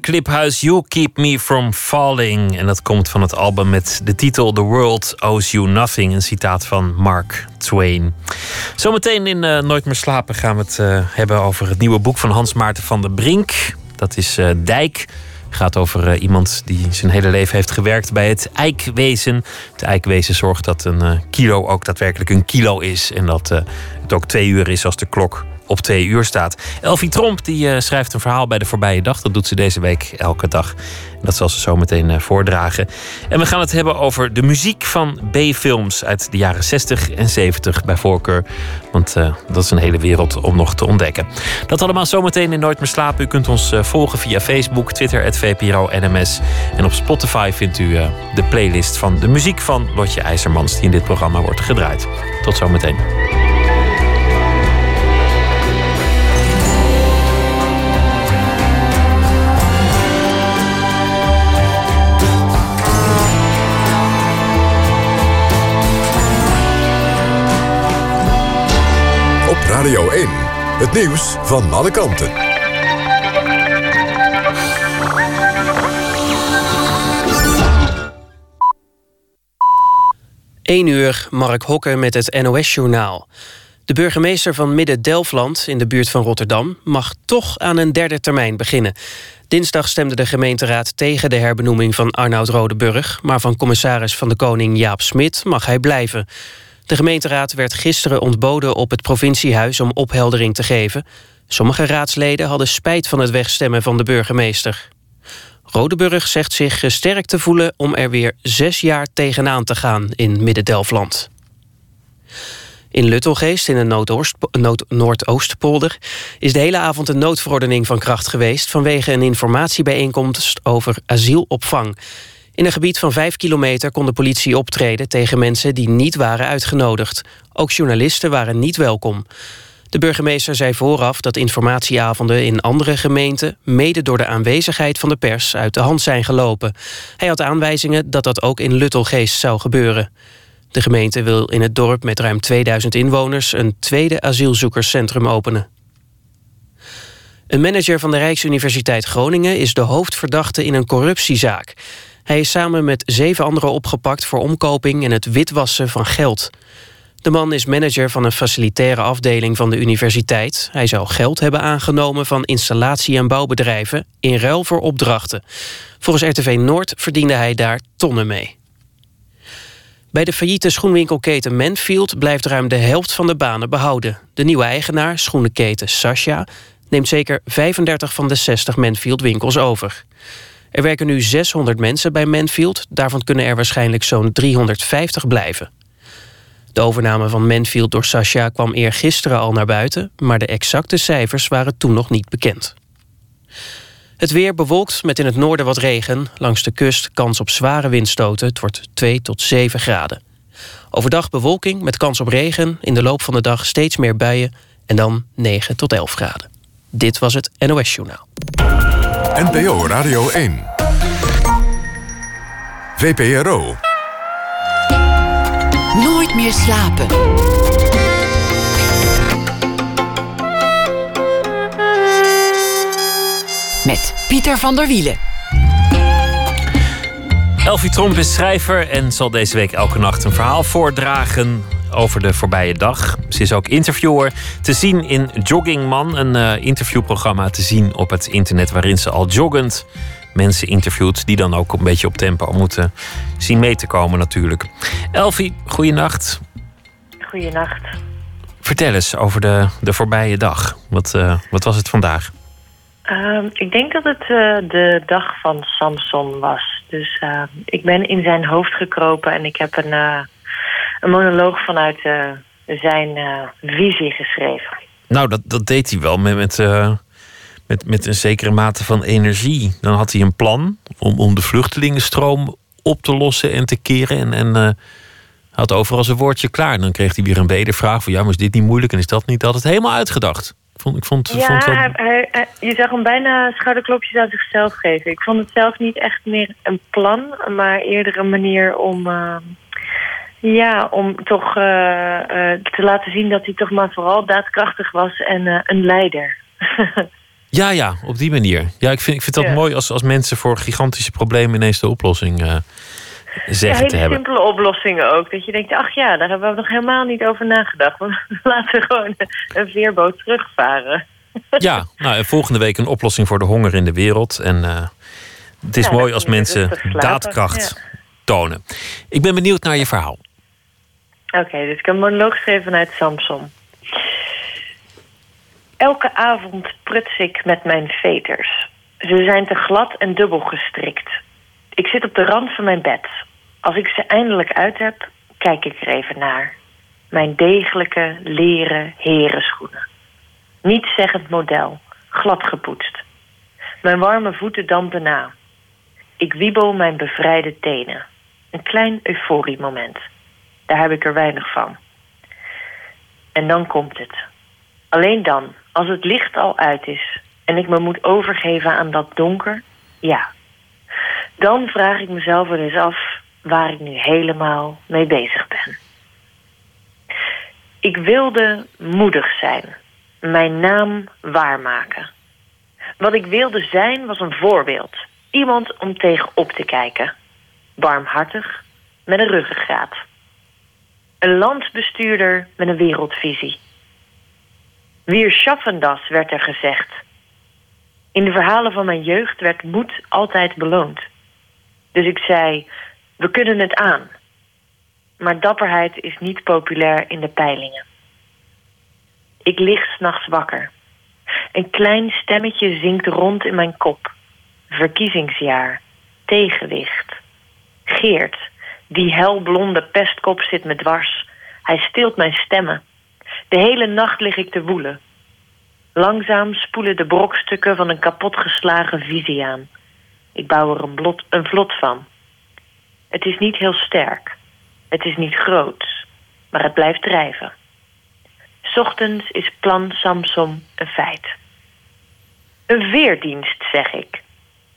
Kliphuis, You Keep Me From Falling. En dat komt van het album met de titel The World Owes You Nothing. Een citaat van Mark Twain. Zometeen in eh, Nooit meer slapen gaan we het eh, hebben over het nieuwe boek van Hans Maarten van der Brink. Dat is eh, Dijk. gaat over iemand die zijn hele leven heeft gewerkt bij het eikwezen. Het eikwezen zorgt dat een kilo ook daadwerkelijk een kilo is. En dat het ook twee uur is als de klok op twee uur staat. Elfie Tromp die, eh, schrijft een verhaal bij de voorbije dag. Dat doet ze deze week elke dag. Dat zal ze zo meteen eh, voordragen. En we gaan het hebben over de muziek van B-films uit de jaren 60 en 70 bij voorkeur. Want eh, dat is een hele wereld om nog te ontdekken. Dat allemaal zometeen in Nooit meer slapen. U kunt ons volgen via Facebook, Twitter, VPRO NMS. En op Spotify vindt u de playlist van de muziek van Lotje IJzermans... die in dit programma wordt gedraaid. Tot zometeen. Radio 1. Het nieuws van alle kanten. 1 uur, Mark Hokker met het NOS-journaal. De burgemeester van Midden-Delfland in de buurt van Rotterdam... mag toch aan een derde termijn beginnen. Dinsdag stemde de gemeenteraad tegen de herbenoeming van Arnoud Rodeburg... maar van commissaris van de Koning Jaap Smit mag hij blijven. De gemeenteraad werd gisteren ontboden op het provinciehuis... om opheldering te geven. Sommige raadsleden hadden spijt van het wegstemmen van de burgemeester. Rodeburg zegt zich gesterkt te voelen om er weer zes jaar tegenaan te gaan in Midden-Delfland. In Luttelgeest, in de Noordoost, Noord, Noordoostpolder... is de hele avond een noodverordening van kracht geweest... vanwege een informatiebijeenkomst over asielopvang. In een gebied van vijf kilometer kon de politie optreden... tegen mensen die niet waren uitgenodigd. Ook journalisten waren niet welkom. De burgemeester zei vooraf dat informatieavonden in andere gemeenten... mede door de aanwezigheid van de pers uit de hand zijn gelopen. Hij had aanwijzingen dat dat ook in Luttelgeest zou gebeuren. De gemeente wil in het dorp met ruim 2000 inwoners... een tweede asielzoekerscentrum openen. Een manager van de Rijksuniversiteit Groningen... is de hoofdverdachte in een corruptiezaak. Hij is samen met zeven anderen opgepakt voor omkoping... en het witwassen van geld... De man is manager van een facilitaire afdeling van de universiteit. Hij zou geld hebben aangenomen van installatie- en bouwbedrijven... in ruil voor opdrachten. Volgens RTV Noord verdiende hij daar tonnen mee. Bij de failliete schoenwinkelketen Manfield blijft ruim de helft van de banen behouden. De nieuwe eigenaar, schoenenketen Sascha, neemt zeker 35 van de 60 Manfield winkels over. Er werken nu 600 mensen bij Manfield, daarvan kunnen er waarschijnlijk zo'n 350 blijven. De overname van Manfield door Sascha kwam eergisteren al naar buiten... maar de exacte cijfers waren toen nog niet bekend. Het weer bewolkt met in het noorden wat regen. Langs de kust kans op zware windstoten. Het wordt 2 tot 7 graden. Overdag bewolking met kans op regen. In de loop van de dag steeds meer buien. En dan 9 tot 11 graden. Dit was het NOS Journaal. NPO Radio 1. VPRO. Nooit meer slapen. Met Pieter van der Wielen. Elfie Tromp is schrijver en zal deze week elke nacht een verhaal voordragen over de voorbije dag. Ze is ook interviewer te zien in Joggingman, een uh, interviewprogramma te zien op het internet waarin ze al joggend mensen interviewt die dan ook een beetje op tempo moeten zien mee te komen natuurlijk. Elfie, goeienacht. Goeienacht. Vertel eens over de, de voorbije dag. Wat, uh, wat was het vandaag? Uh, ik denk dat het uh, de dag van Samson was. Dus uh, ik ben in zijn hoofd gekropen en ik heb een, een monoloog vanuit zijn visie geschreven. Nou, dat, dat deed hij wel met, met, met, met een zekere mate van energie. Dan had hij een plan om, om de vluchtelingenstroom op te lossen en te keren. En, en had overal zijn woordje klaar. En dan kreeg hij weer een wedervraag van... ja, maar is dit niet moeilijk en is dat niet? Dat had het helemaal uitgedacht. Ik vond, ik vond, ja, vond wel... hij, je zag hem bijna schouderklopjes aan zichzelf geven. Ik vond het zelf niet echt meer een plan... maar eerder een manier om... Uh, ja, om toch uh, uh, te laten zien dat hij toch maar vooral daadkrachtig was... en een leider. ja, ja, op die manier. Ja, ik vind, ik vind dat Ja. mooi als, als mensen voor gigantische problemen... ineens de oplossing eh, zeggen ja, hele te hebben. simpele oplossingen ook. Dat je denkt, ach ja, daar hebben we nog helemaal niet over nagedacht. Laten we gewoon een veerboot terugvaren. Ja, nou, en volgende week een oplossing voor de honger in de wereld. En eh, Het is Ja, mooi als mensen daadkracht tonen. Ik ben benieuwd naar je verhaal. Oké, dus ik heb een monoloog geschreven vanuit Samson. Elke avond pruts ik met mijn veters. Ze zijn te glad en dubbel gestrikt. Ik zit op de rand van mijn bed. Als ik ze eindelijk uit heb, kijk ik er even naar. Mijn degelijke leren herenschoenen. Nietszeggend model, glad gepoetst. Mijn warme voeten dampen na. Ik wiebel mijn bevrijde tenen. Een klein euforiemoment. Daar heb ik er weinig van. En dan komt het. Alleen dan, als het licht al uit is en ik me moet overgeven aan dat donker, ja. Dan vraag ik mezelf er eens af waar ik nu helemaal mee bezig ben. Ik wilde moedig zijn, mijn naam waarmaken. Wat ik wilde zijn was een voorbeeld, iemand om tegenop te kijken. Barmhartig, met een ruggengraat. Een landsbestuurder met een wereldvisie. Wier schaffendas werd er gezegd. In de verhalen van mijn jeugd werd moed altijd beloond. Dus ik zei, we kunnen het aan. Maar dapperheid is niet populair in de peilingen. Ik lig s'nachts wakker. Een klein stemmetje zingt rond in mijn kop. Verkiezingsjaar. Tegenwicht. Geert, die helblonde pestkop zit me dwars. Hij stilt mijn stemmen. De hele nacht lig ik te woelen. Langzaam spoelen de brokstukken van een kapotgeslagen visie aan. Ik bouw er een, blot, een vlot van. Het is niet heel sterk. Het is niet groot. Maar het blijft drijven. Ochtends is plan Samsom een feit. Een veerdienst, zeg ik.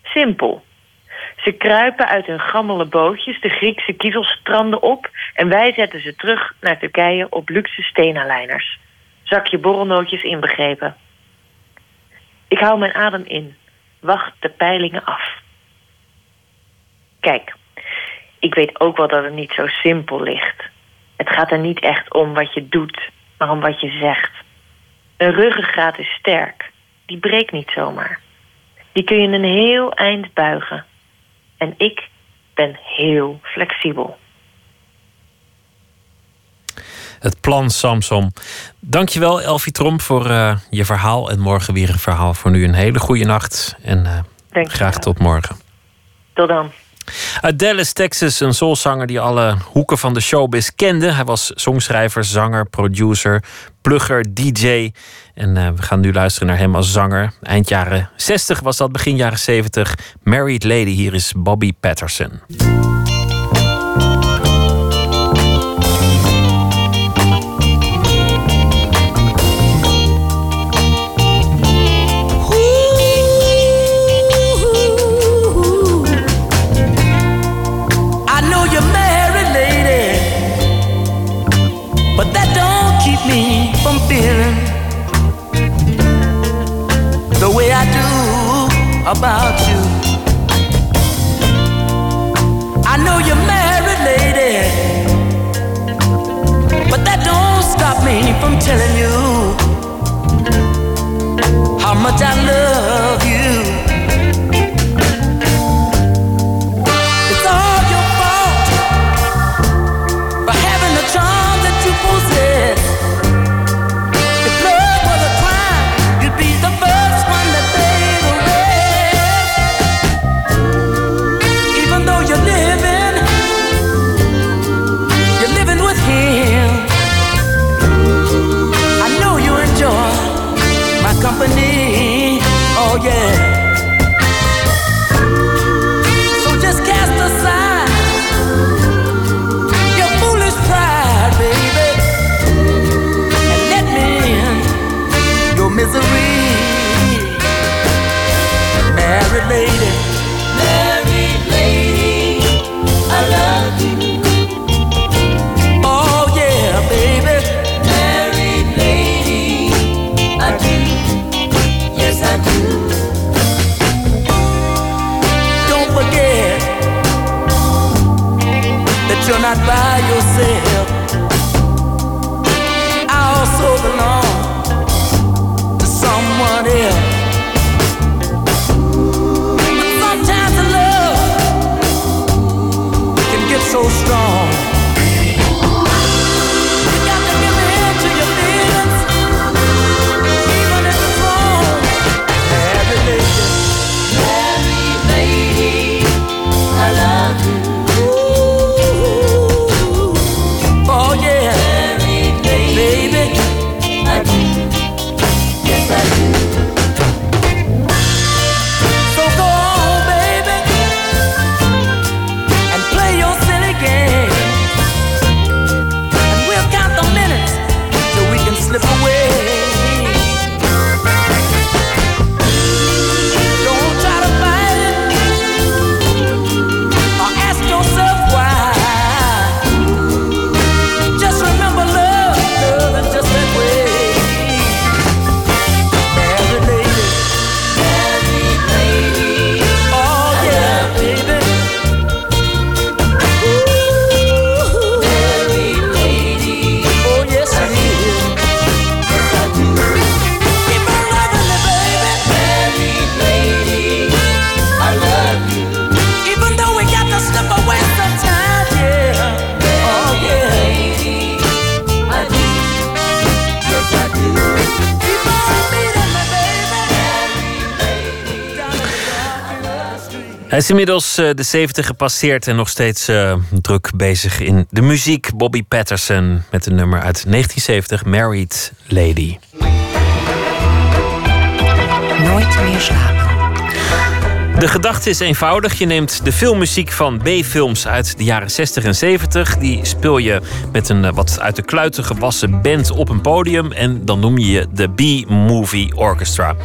Simpel. Ze kruipen uit hun gammele bootjes de Griekse kiezelstranden op en wij zetten ze terug naar Turkije op luxe stenalijners. Zakje borrelnootjes inbegrepen. Ik hou mijn adem in, wacht de peilingen af. Kijk, ik weet ook wel dat het niet zo simpel ligt. Het gaat er niet echt om wat je doet, maar om wat je zegt. Een ruggengraat is sterk, die breekt niet zomaar. Die kun je een heel eind buigen. En ik ben heel flexibel. Het plan Samsom. Dankjewel Elfie Tromp voor uh, je verhaal. En morgen weer een verhaal. Voor nu een hele goede nacht. En uh, graag tot morgen. Tot dan. Uit Dallas, Texas, een soulzanger die alle hoeken van de showbiz kende. Hij was songschrijver, zanger, producer, plugger, DJ. En uh, we gaan nu luisteren naar hem als zanger. Eind jaren 60 was dat, begin jaren 70. Married Lady, hier is Bobby Patterson. About is inmiddels eh, de 70 gepasseerd en nog steeds eh, druk bezig in de muziek. Bobby Patterson met een nummer uit 1970, Married Lady. Nooit meer slapen. De gedachte is eenvoudig. Je neemt de filmmuziek van B-films uit de jaren 60 en 70. Die speel je met een eh, wat uit de kluiten gewassen band op een podium. En dan noem je je de B-Movie Orchestra.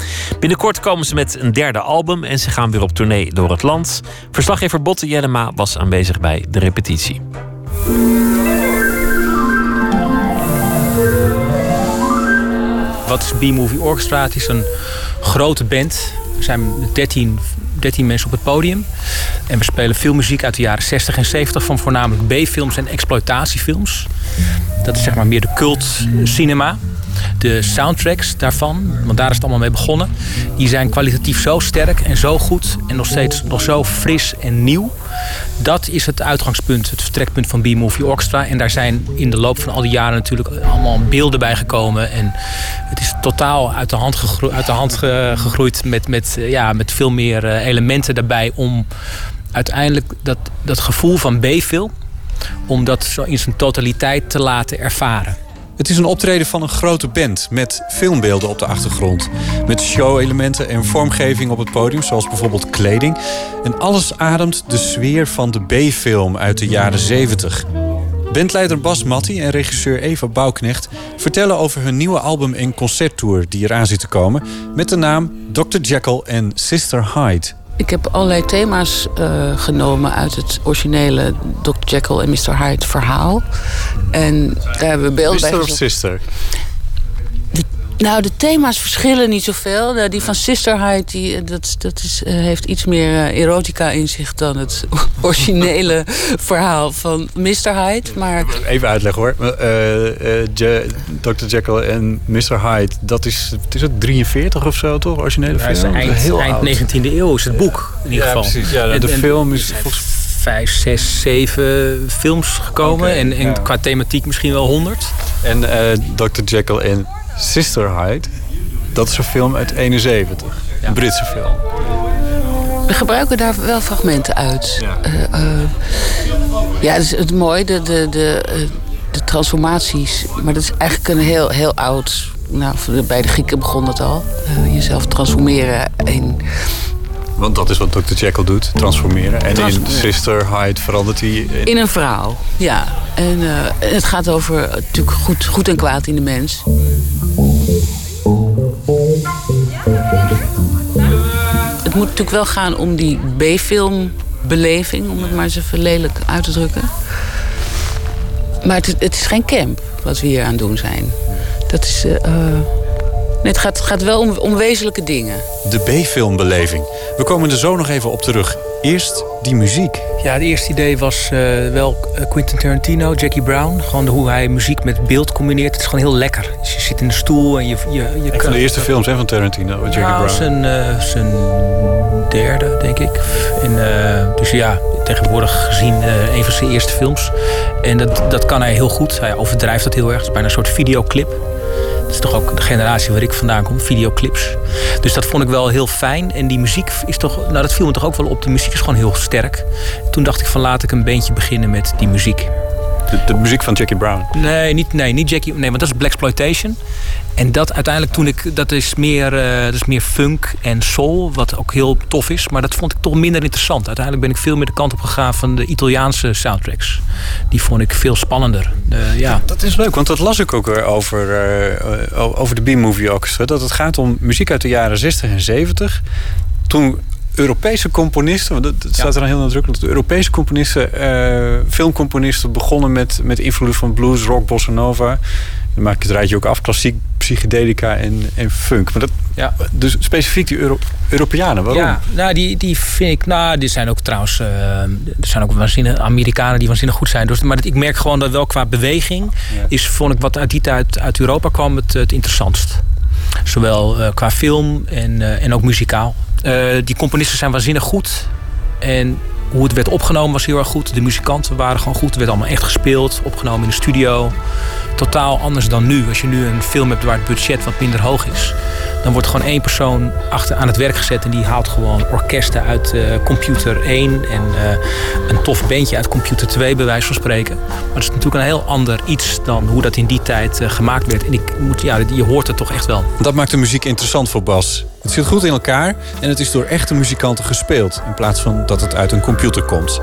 Binnenkort komen ze met een derde album en ze gaan weer op tournee door het land. Verslaggever Botte Jellema was aanwezig bij de repetitie. Wat is B-Movie Orchestra? Het is een grote band. Er zijn 13, 13 mensen op het podium. En we spelen veel muziek uit de jaren 60 en 70 van voornamelijk B-films en exploitatiefilms. Dat is zeg maar meer de cult cinema. De soundtracks daarvan, want daar is het allemaal mee begonnen, die zijn kwalitatief zo sterk en zo goed en nog steeds nog zo fris en nieuw. Dat is het uitgangspunt, het vertrekpunt van B-Movie Orchestra. En daar zijn in de loop van al die jaren natuurlijk allemaal beelden bij gekomen. En het is totaal uit de hand, gegro- uit de hand ge- gegroeid met, met, eh, ja, met veel meer eh, elementen daarbij om uiteindelijk dat, dat gevoel van B-film, om dat zo in zijn totaliteit te laten ervaren. Het is een optreden van een grote band met filmbeelden op de achtergrond. Met show-elementen en vormgeving op het podium, zoals bijvoorbeeld kleding. En alles ademt de sfeer van de B-film uit de jaren 70. Bandleider Bas Matti en regisseur Eva Bouwknecht vertellen over hun nieuwe album en concerttour die eraan zit te komen. Met de naam Dr. Jekyll en Sister Hyde. Ik heb allerlei thema's eh, genomen uit het originele Dr. Jekyll en Mr. Hyde verhaal. En daar hebben we beelden bij Sister of. Sister? Nou, de thema's verschillen niet zoveel. Die van Sister Hyde die, eh, dat, dat is, eh, heeft iets meer eh, erotica in zich dan het originele verhaal van Mr. Hyde. Maar Even uitleggen hoor. Eh, eh, Je- Dr. Jekyll en Mr. Hyde, dat is, het is het 43 of zo toch? Originele Ja, het is film? eind, Heel eind oud. 19e eeuw is het boek in ieder Ja, geval. precies. Ja, de film is volgens- vijf, zes, zeven films gekomen. En en ja. qua thematiek misschien wel honderd. En eh, Dr. Jekyll en Sister Hyde, dat is een film uit 71. Een Britse film. we gebruiken daar wel fragmenten uit. Ja. Eh, eh, ja, het is het mooie, de, de, de, eh, de transformaties. Maar dat is eigenlijk een heel, heel oud... Nou, bij de Grieken begon dat al. Jezelf transformeren in Want dat is wat Dr. Jekyll doet, transformeren. En in Transformeren. Sister Hyde verandert hij in... In een vrouw, ja. En eh, het gaat over eh, natuurlijk goed, goed en kwaad in de mens. Het moet natuurlijk wel gaan om die B-filmbeleving, om het maar even lelijk uit te drukken. Maar het, is- het is geen camp wat we hier aan het doen zijn. Dat is. eh, Nee, het gaat, gaat wel om, om wezenlijke dingen. De B-filmbeleving. We komen er zo nog even op terug. Eerst die muziek. Ja, het eerste idee was eh, wel eh, Quentin Tarantino, Jackie Brown. Gewoon hoe hij muziek met beeld combineert. Het is gewoon heel lekker. Dus je zit in de stoel en je... je, je Een van de eerste films hè, van Tarantino, Jackie nou, Brown. Zijn, eh, zijn derde, denk ik. En, eh, dus ja, tegenwoordig gezien eh, een van zijn eerste films. En dat, dat kan hij heel goed. Hij overdrijft dat heel erg. Het is bijna een soort videoclip. Dat is toch ook de generatie waar ik vandaan kom, videoclips. Dus dat vond ik wel heel fijn. En die muziek is toch, nou dat viel me toch ook wel op. Die muziek is gewoon heel sterk. Toen dacht ik van laat ik een beentje beginnen met die muziek. De, de muziek van Jackie Brown. Nee, niet, nee, niet Jackie. Nee, want dat is Blaxploitation. En dat uiteindelijk toen ik. Dat is, meer, eh, dat is meer funk en soul. Wat ook heel tof is. Maar dat vond ik toch minder interessant. Uiteindelijk ben ik veel meer de kant op gegaan van de Italiaanse soundtracks. Die vond ik veel spannender. Ja. Dat is leuk, want dat las ik ook weer over, eh, over de B-Movie Orchestra. Dat het gaat om muziek uit de jaren 60 en 70. Toen Europese componisten, want dat, dat staat er dan heel nadrukkelijk, de Europese componisten, eh, filmcomponisten begonnen met, met invloeden van blues, rock, bossa nova. Dan maak ik het rijtje ook af, klassiek, psychedelica en, en funk. Maar dat, Ja. Dus specifiek die Euro Europeanen, waarom? Ja, nou, die, die vind ik. Nou, die zijn ook trouwens. eh, er zijn ook waanzinnig Amerikanen die waanzinnig goed zijn. Dus, maar dat- ik merk gewoon dat wel qua beweging. is vond ik wat uit die tijd uit Europa kwam het, het interessantst. Zowel eh, qua film en, eh, en ook muzikaal. Die componisten zijn waanzinnig goed. En hoe het werd opgenomen was heel erg goed. De muzikanten waren gewoon goed. Het werd allemaal echt gespeeld, opgenomen in de studio. Totaal anders dan nu. Als je nu een film hebt waar het budget wat minder hoog is, dan wordt gewoon één persoon achter aan het werk gezet en die haalt gewoon orkesten uit eh, computer 1 en eh, een tof bandje uit computer 2, bij wijze van spreken. Maar het is natuurlijk een heel ander iets dan hoe dat in die tijd eh, gemaakt werd. En ik moet, ja, je hoort het toch echt wel. Dat maakt de muziek interessant voor Bas. Het zit goed in elkaar en het is door echte muzikanten gespeeld... in plaats van dat het uit een computer komt.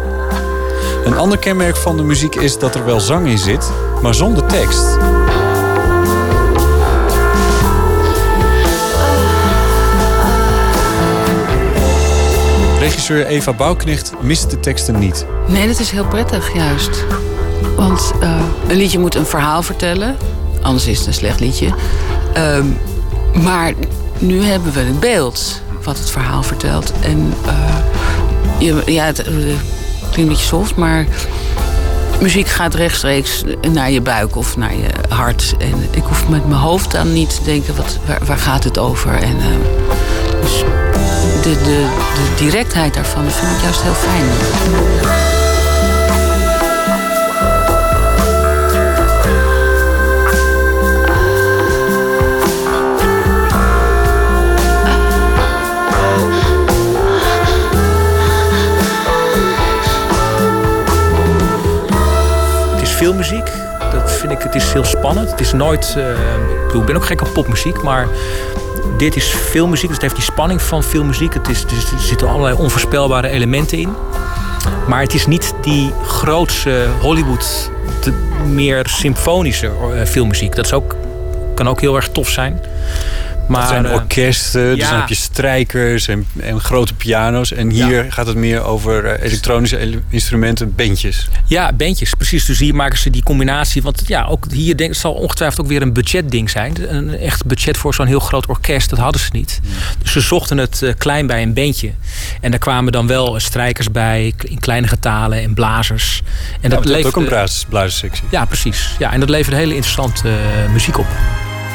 Een ander kenmerk van de muziek is dat er wel zang in zit, maar zonder tekst. Regisseur Eva Bouwknecht mist de teksten niet. Nee, dat is heel prettig juist. Want eh, een liedje moet een verhaal vertellen. Anders is het een slecht liedje. Ehm, maar nu hebben we het beeld wat het verhaal vertelt. En eh, ja, het eh, klinkt een beetje soft, maar muziek gaat rechtstreeks naar je buik of naar je hart. En ik hoef met mijn hoofd dan niet te denken, wat, waar, gaat het over? En, eh, dus de, de, de directheid daarvan vind ik juist heel fijn. Het is heel spannend. Het is nooit, eh, ik, bedoel, ik ben ook gek op popmuziek, maar dit is filmmuziek. Dus het heeft die spanning van filmmuziek. Het is, is- er zitten allerlei onvoorspelbare elementen in. Maar het is niet die grootse Hollywood, meer symfonische eh, filmmuziek. Dat is ook, kan ook heel erg tof zijn. Maar, Het zijn eh, orkesten, dus dan heb je strijkers en, en grote piano's. En hier gaat het meer over eh, elektronische ele- instrumenten, bandjes. Ja, bandjes, precies. Dus hier maken ze die combinatie. Want ja, ook hier denk, het zal ongetwijfeld ook weer een budgetding zijn. Een echt budget voor zo'n heel groot orkest, dat hadden ze niet. Dus ze zochten het eh, klein bij een bandje. En daar kwamen dan wel strijkers bij, in kleine getalen en blazers. En dat heeft ook een blazerssectie. Ja, precies. Ja, en dat leverde hele interessante muziek op.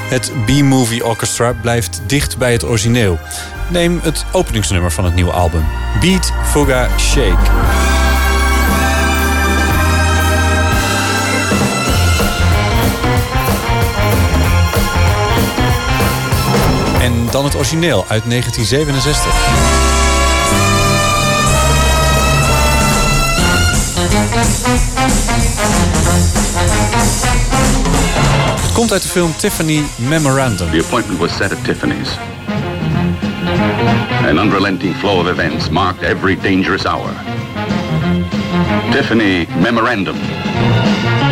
Het B-Movie Orchestra blijft dicht bij het origineel. Neem het openingsnummer van het nieuwe album. Beat, Fuga, Shake. En dan het origineel uit 1967. Het komt uit de film Tiffany Memorandum. The appointment was set at Tiffany's. An unrelenting flow of events marked every dangerous hour. Tiffany Memorandum.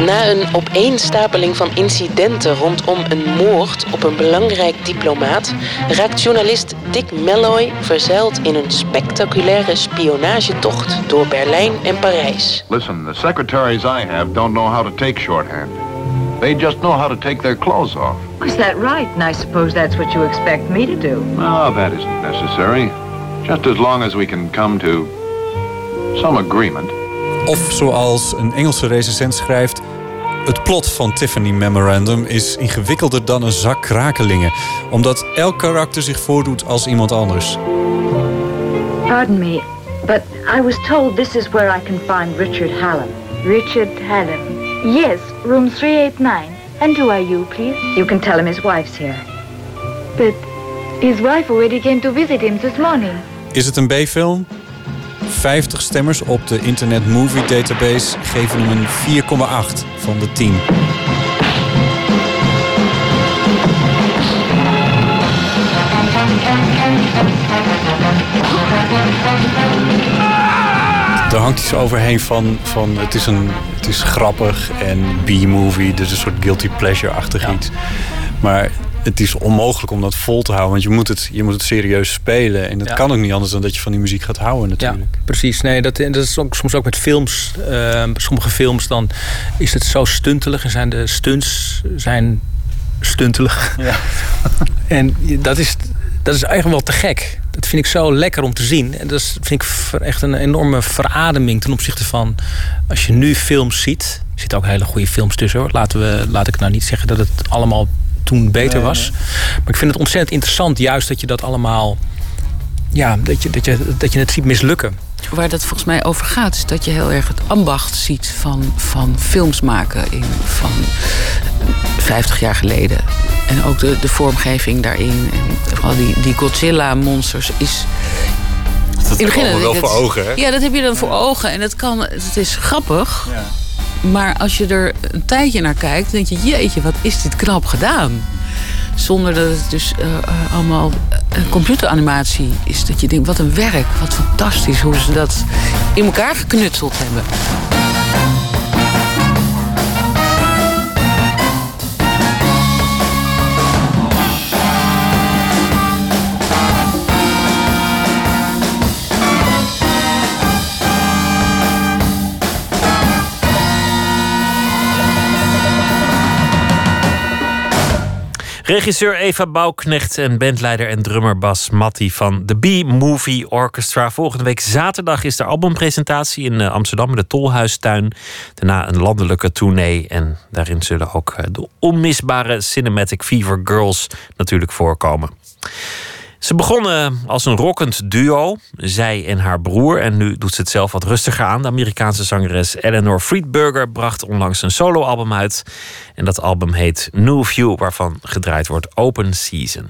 Na een opeenstapeling van incidenten rondom een moord op een belangrijk diplomaat raakt journalist Dick Malloy verzeild in een spectaculaire spionagetocht door Berlijn en Parijs. Listen, the secretaries I have don't know how to take shorthand. They just know how to take their clothes off. Is that right? And I suppose that's what you expect me to do. No, that isn't necessary. Just as long as we can come to some agreement. Of zoals een Engelse recensent schrijft... Het plot van Tiffany Memorandum is ingewikkelder dan een zak krakelingen. Omdat elk karakter zich voordoet als iemand anders. Pardon me, but I was told this is where I can find Richard Hallam. Richard Hallam. Yes, room 389. And who are you, please? You can tell him his wife's here. But his wife already came to visit him this morning. Is het een B-film? 50 stemmers op de Internet Movie Database geven hem een 4,8 van de 10. Hangt iets overheen van, van het, is een, het is grappig en B-movie, dus een soort guilty pleasure-achtig iets. Maar het is onmogelijk om dat vol te houden, want je moet het, je moet het serieus spelen. En dat Ja. kan ook niet anders dan dat je van die muziek gaat houden natuurlijk. Precies, nee, dat, dat is ook, soms ook met films. Eh, sommige films dan is het zo stuntelig en zijn de stunts zijn stuntelig. Ja. en dat is, dat is eigenlijk wel te gek. Dat vind ik zo lekker om te zien. En dat is, vind ik echt een enorme verademing ten opzichte van als je nu films ziet. Er zitten ook hele goede films tussen hoor. Laten we, laat ik nou niet zeggen dat het allemaal toen beter Nee, was. Maar ik vind het ontzettend interessant, juist dat je dat allemaal. Ja, dat je, dat je, dat je het ziet mislukken. Waar dat volgens mij over gaat, is dat je heel erg het ambacht ziet van, van films maken in, van 50 jaar geleden. En ook de, de vormgeving daarin. En vooral die, die Godzilla-monsters is. Dat in begin allemaal wel voor ogen, hè? Ja, dat heb je dan voor ogen. En het, kan, het is grappig. Maar als je er een tijdje naar kijkt, denk je: jeetje, wat is dit knap gedaan? Zonder dat het dus eh, eh, allemaal eh, computeranimatie is. Dat je denkt: wat een werk, wat fantastisch hoe ze dat in elkaar geknutseld hebben. Regisseur Eva Bouwknecht en bandleider en drummer Bas Matti van de B-Movie Orchestra. Volgende week zaterdag is de albumpresentatie in eh, Amsterdam in de Tolhuistuin. Daarna een landelijke tournee en daarin zullen ook eh, de onmisbare Cinematic Fever Girls natuurlijk voorkomen. Ze begonnen als een rockend duo, zij en haar broer. En nu doet ze het zelf wat rustiger aan. De Amerikaanse zangeres Eleanor Friedberger bracht onlangs een soloalbum uit. En dat album heet New View, waarvan gedraaid wordt Open Season.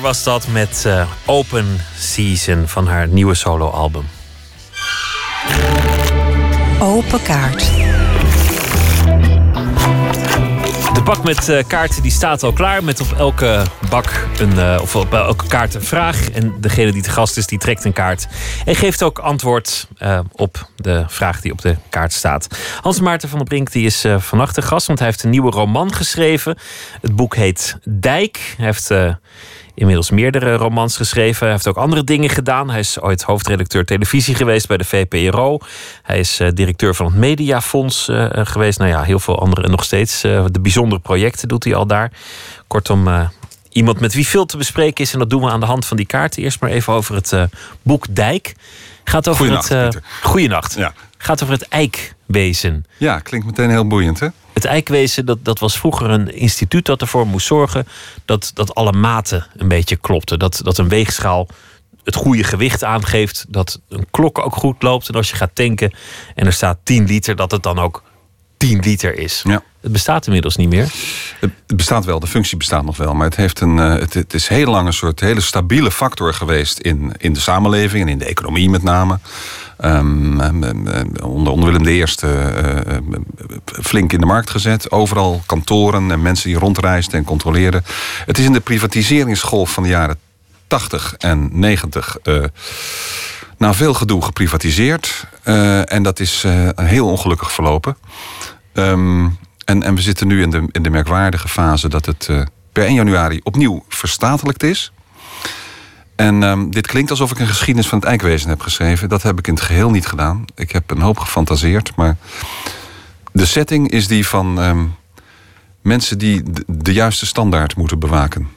Was dat met eh, Open Season van haar nieuwe soloalbum. Open kaart. De bak met eh, kaarten die staat al klaar. Met op elke bak een, eh, of op elke kaart een vraag. En degene die te gast is, die trekt een kaart. En geeft ook antwoord op de vraag die op de kaart staat. Hans Maarten van der Brink die is eh, vannacht de gast. Want hij heeft een nieuwe roman geschreven. Het boek heet Dijk. Hij heeft eh, inmiddels meerdere romans geschreven. Hij heeft ook andere dingen gedaan. Hij is ooit hoofdredacteur televisie geweest bij de VPRO. Hij is eh, directeur van het Mediafonds geweest. Nou ja, heel veel andere nog steeds. de bijzondere projecten doet hij al daar. Kortom, iemand met wie veel te bespreken is. En dat doen we aan de hand van die kaarten. Eerst maar even over het boek Dijk. Gaat over het. eh, Pieter. goeienacht. Gaat over het eikwezen. Ja, klinkt meteen heel boeiend, hè? Het eikwezen, dat, dat was vroeger een instituut dat ervoor moest zorgen dat, dat alle maten een beetje klopten. Dat, dat een weegschaal het goede gewicht aangeeft. Dat een klok ook goed loopt. En als je gaat tanken en er staat 10 liter, dat het dan ook 10 liter is. Ja. Het bestaat inmiddels niet meer. Het bestaat wel, de functie bestaat nog wel. Maar het, heeft een, eh, het, is heel lang een soort hele stabiele factor geweest in, in de samenleving en in de economie met name. Ehm, ehm, ehm, onder, onder Willem I eh, eh, flink in de markt gezet. Overal kantoren en mensen die rondreisden en controleerden. Het is in de privatiseringsgolf van de jaren 80 en 90 eh, na veel gedoe geprivatiseerd. En dat is heel ongelukkig verlopen. Ehm, en, en we zitten nu in de, in de merkwaardige fase dat het eh, per 1 januari opnieuw verstatelijkt is. En ehm, dit klinkt alsof ik een geschiedenis van het eikwezen heb geschreven. Dat heb ik in het geheel niet gedaan. Ik heb een hoop gefantaseerd, maar de setting is die van ehm, mensen die de, de juiste standaard moeten bewaken.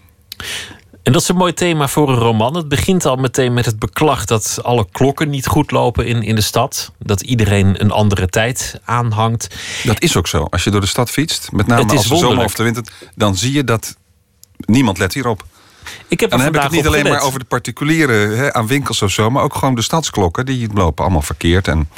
En dat is een mooi thema voor een roman. Het begint al meteen met het beklag dat alle klokken niet goed lopen in, in de stad. Dat iedereen een andere tijd aanhangt. Dat is ook zo. Als je door de stad fietst, met name als de zomer of de winter, dan zie je dat niemand let hierop. Ik heb en dan heb ik het niet alleen maar over de particuliere hè, aan winkels of zo, maar ook gewoon de stadsklokken. Die lopen allemaal verkeerd. En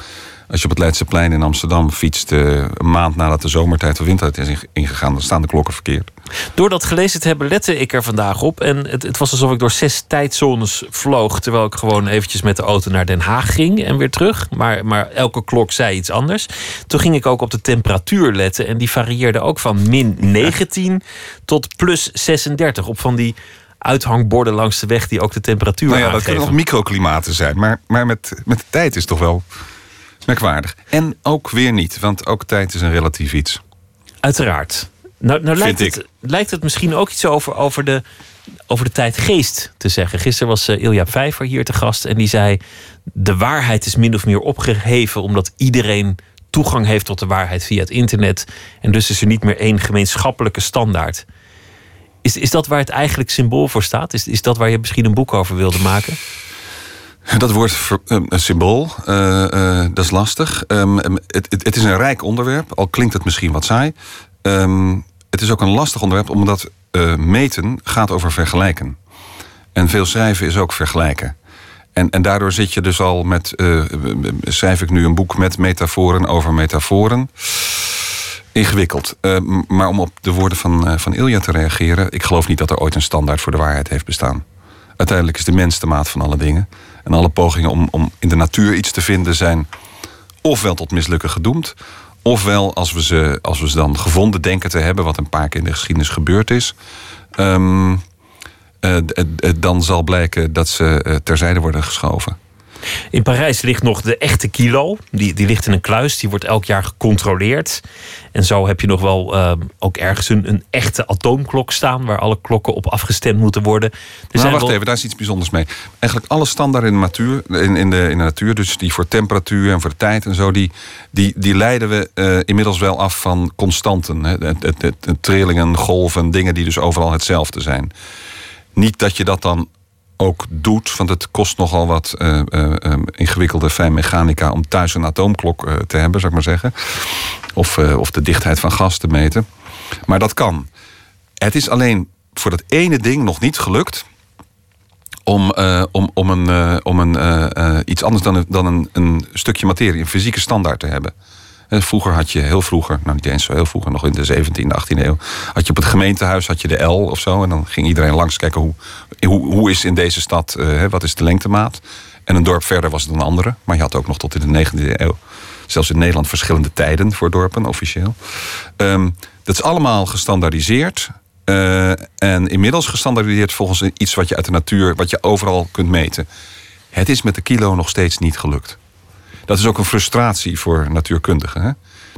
als je op het Leidseplein in Amsterdam fietst, eh, een maand nadat de zomertijd of wintertijd is inge- ingegaan, dan staan de klokken verkeerd. Door dat gelezen te hebben, lette ik er vandaag op. En het, het was alsof ik door zes tijdzones vloog. Terwijl ik gewoon eventjes met de auto naar Den Haag ging en weer terug. Maar, maar elke klok zei iets anders. Toen ging ik ook op de temperatuur letten. En die varieerde ook van min 19 tot plus 36. Op van die uithangborden langs de weg die ook de temperatuur Nou ja, dat aangeven. kunnen nog microklimaten zijn, maar, maar met, met de tijd is toch wel merkwaardig. En ook weer niet, want ook tijd is een relatief iets. Uiteraard. Nou, nou lijkt, het, lijkt het misschien ook iets over, over, de, over de tijd geest te zeggen. Gisteren was eh, Ilja Vijver hier te gast en die zei... de waarheid is min of meer opgeheven omdat iedereen toegang heeft tot de waarheid via het internet. En dus is er niet meer één gemeenschappelijke standaard. Is, is dat waar het eigenlijk symbool voor staat? Is, is dat waar je misschien een boek over wilde maken? Dat woord eh, een symbool, eh, eh, dat is lastig. Ehm, ehm, het, het, is een rijk onderwerp, al klinkt het misschien wat saai. Ehm, het is ook een lastig onderwerp, omdat meten gaat over vergelijken. En veel schrijven is ook vergelijken. En, en daardoor zit je dus al met. schrijf ik nu een boek met metaforen over metaforen. Ingewikkeld. Maar om op de woorden van, van Ilja te reageren. Ik geloof niet dat er ooit een standaard voor de waarheid heeft bestaan. Uiteindelijk is de mens de maat van alle dingen. En alle pogingen om, om in de natuur iets te vinden zijn ofwel tot mislukken gedoemd. Ofwel, als we, ze, als we ze dan gevonden denken te hebben, wat een paar keer in de geschiedenis gebeurd is. ehm, eh, eh, dan zal blijken dat ze eh, terzijde worden geschoven. In Parijs ligt nog de echte kilo. Die, die ligt in een kluis. Die wordt elk jaar gecontroleerd. En zo heb je nog wel eh, ook ergens een, een echte atoomklok staan. Waar alle klokken op afgestemd moeten worden. Er Maar zijn wacht wel- even, daar is iets bijzonders mee. Eigenlijk alle standaarden in de, natuur, in, in, de, in de natuur, dus die voor temperatuur en voor de tijd en zo, die, die, die leiden we eh, inmiddels wel af van constanten. Hè. Het, het, het, het trillingen, golven, dingen die dus overal hetzelfde zijn. Niet dat je dat dan ook doet, want het kost nogal wat eh, eh, ingewikkelde fijnmechanica om thuis een atoomklok te hebben, zou ik maar zeggen. Of, of de dichtheid van gas te meten. Maar dat kan. Het is alleen voor dat ene ding nog niet gelukt om, om, om, een, om een, iets anders dan, dan een, een stukje materie, een fysieke standaard te hebben. Eh, Vroeger had je, heel vroeger, nou niet eens zo heel vroeger, nog in de 17e, 18e eeuw, had je op het gemeentehuis had je de L of zo. En dan ging iedereen langs kijken hoe, hoe, hoe is in deze stad, eh, wat is de lengtemaat. En een dorp verder was het een andere. Maar je had ook nog tot in de 19e eeuw, zelfs in Nederland, verschillende tijden voor dorpen, officieel. Ehm, dat is allemaal gestandaardiseerd. eh, en inmiddels gestandaardiseerd volgens iets wat je uit de natuur, wat je overal kunt meten. Het is met de kilo nog steeds niet gelukt. Dat is ook een frustratie voor natuurkundigen. Hè?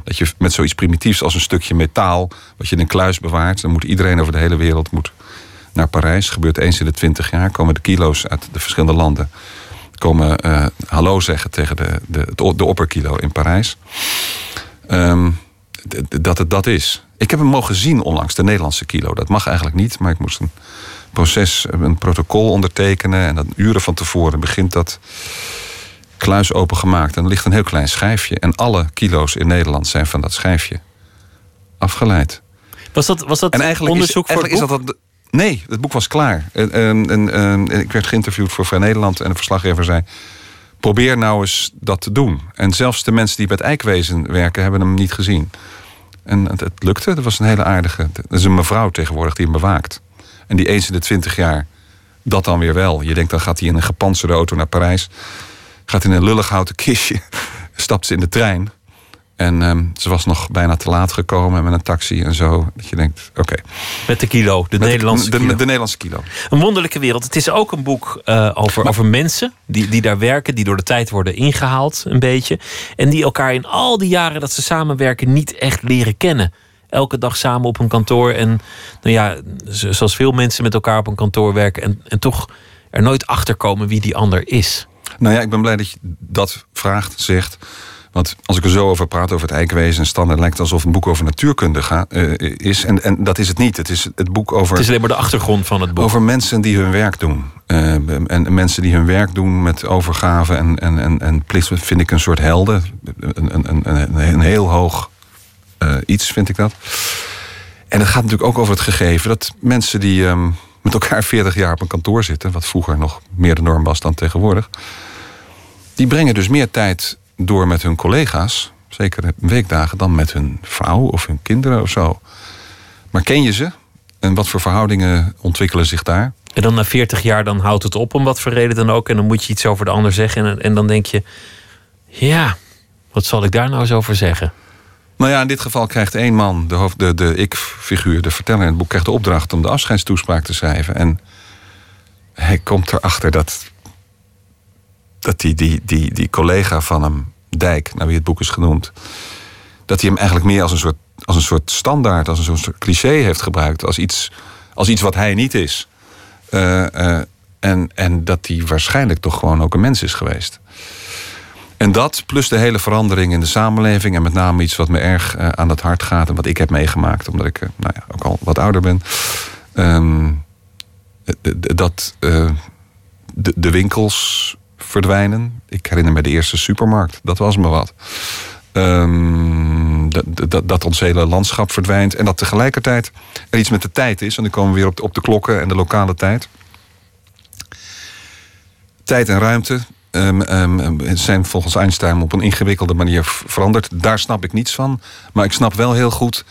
Dat je met zoiets primitiefs als een stukje metaal, wat je in een kluis bewaart, dan moet iedereen over de hele wereld moet naar Parijs. Gebeurt eens in de twintig jaar. Komen de kilo's uit de verschillende landen. Komen eh, hallo zeggen tegen de, de, de opperkilo in Parijs. Ehm, dat het dat is. Ik heb hem mogen zien onlangs, de Nederlandse kilo. Dat mag eigenlijk niet, maar ik moest een proces, een protocol ondertekenen. En dan uren van tevoren begint dat kluis opengemaakt. En er ligt een heel klein schijfje. En alle kilo's in Nederland zijn van dat schijfje afgeleid. Was dat, was dat en eigenlijk onderzoek is, voor het is dat, dat Nee, het boek was klaar. En, en, en, en ik werd geïnterviewd voor Vrij Nederland en de verslaggever zei... probeer nou eens dat te doen. En zelfs de mensen die bij het eikwezen werken... hebben hem niet gezien. En het, het lukte. Dat was een hele aardige... Dat is een mevrouw tegenwoordig die hem bewaakt. En die eens in de twintig jaar dat dan weer wel. Je denkt, dan gaat hij in een gepantserde auto naar Parijs. Gaat in een lullig houten kistje. Stapt ze in de trein. En ehm, ze was nog bijna te laat gekomen met een taxi en zo. Dat je denkt, oké. Met de kilo, de Nederlandse de, kilo. De, Nederlandse kilo. Een wonderlijke wereld. Het is ook een boek eh, over, over mensen die, die daar werken, die door de tijd worden ingehaald, een beetje. En die elkaar in al die jaren dat ze samenwerken niet echt leren kennen. Elke dag samen op een kantoor. En nou ja, zoals veel mensen met elkaar op een kantoor werken. En, en toch er nooit achter komen wie die ander is. Nou ja, ik ben blij dat je dat vraagt, zegt. Want als ik er zo over praat, over het eikwezen en standaard... lijkt het alsof het een boek over natuurkunde ga, eh, is. En, en dat is het niet. Het is het boek over... Het is alleen maar de achtergrond van het boek. Over mensen die hun werk doen. Eh, en mensen die hun werk doen met overgave en, en, en, en plicht... vind ik een soort helden. Een, een, een, een, een heel hoog eh, iets, vind ik dat. En het gaat natuurlijk ook over het gegeven... dat mensen die ehm, met elkaar 40 jaar op een kantoor zitten... wat vroeger nog meer de norm was dan tegenwoordig... die brengen dus meer tijd door met hun collega's... zeker weekdagen, dan met hun vrouw of hun kinderen of zo. Maar ken je ze? En wat voor verhoudingen ontwikkelen zich daar? En dan na 40 jaar dan houdt het op om wat voor reden dan ook. En dan moet je iets over de ander zeggen. En, en dan denk je, ja, wat zal ik daar nou eens over zeggen? Nou ja, in dit geval krijgt één man, de, de, de ik-figuur, de verteller in het boek, krijgt de opdracht om de afscheidstoespraak te schrijven. En hij komt erachter dat, dat die, die, die, die collega van hem, Dijk, naar wie het boek is genoemd, dat hij hem eigenlijk meer als een soort, als een soort standaard, als een soort cliché heeft gebruikt. Als iets, als iets wat hij niet is. Eh, eh, en, en dat hij waarschijnlijk toch gewoon ook een mens is geweest. En dat, plus de hele verandering in de samenleving... en met name iets wat me erg eh, aan het hart gaat... en wat ik heb meegemaakt, omdat ik eh, nou ja, ook al wat ouder ben... ehm, d- dat eh, de, winkels verdwijnen. Ik herinner me de eerste supermarkt, dat was me wat. Ehm, dat, dat, dat ons hele landschap verdwijnt... en dat tegelijkertijd er iets met de tijd is... en dan komen we weer op op de klokken en de lokale tijd... Tijd en ruimte ehm, zijn volgens Einstein op een ingewikkelde manier veranderd. Daar snap ik niets van. Maar ik snap wel heel goed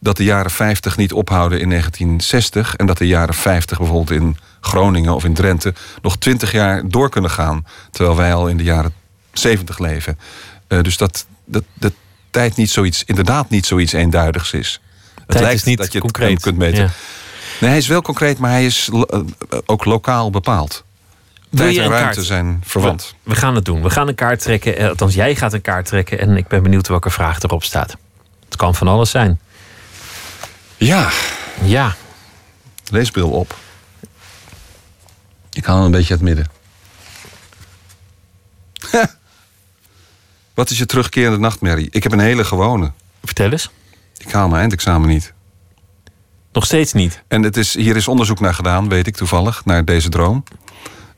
dat de jaren 50 niet ophouden in 1960. En dat de jaren 50 bijvoorbeeld in Groningen of in Drenthe nog 20 jaar door kunnen gaan. Terwijl wij al in de jaren 70 leven. Eh, dus dat, dat, dat tijd niet zoiets, inderdaad niet zoiets eenduidigs is. Het Tijd lijkt is niet dat je het concreet. kunt meten. Ja. Nee, hij is wel concreet, maar hij is lo- eh, ook lokaal bepaald. Tijd en ruimte kaart? zijn verwant. We, we gaan het doen. We gaan een kaart trekken. Eh, Althans, jij gaat een kaart trekken. En ik ben benieuwd welke vraag erop staat. Het kan van alles zijn. Ja. Ja. Leesbril op. Ik haal een beetje uit het midden. Wat is je terugkerende nachtmerrie? Ik heb een hele gewone. Vertel eens. Ik haal mijn eindexamen niet. Nog steeds niet? En het is, hier is onderzoek naar gedaan, weet ik toevallig, naar deze droom.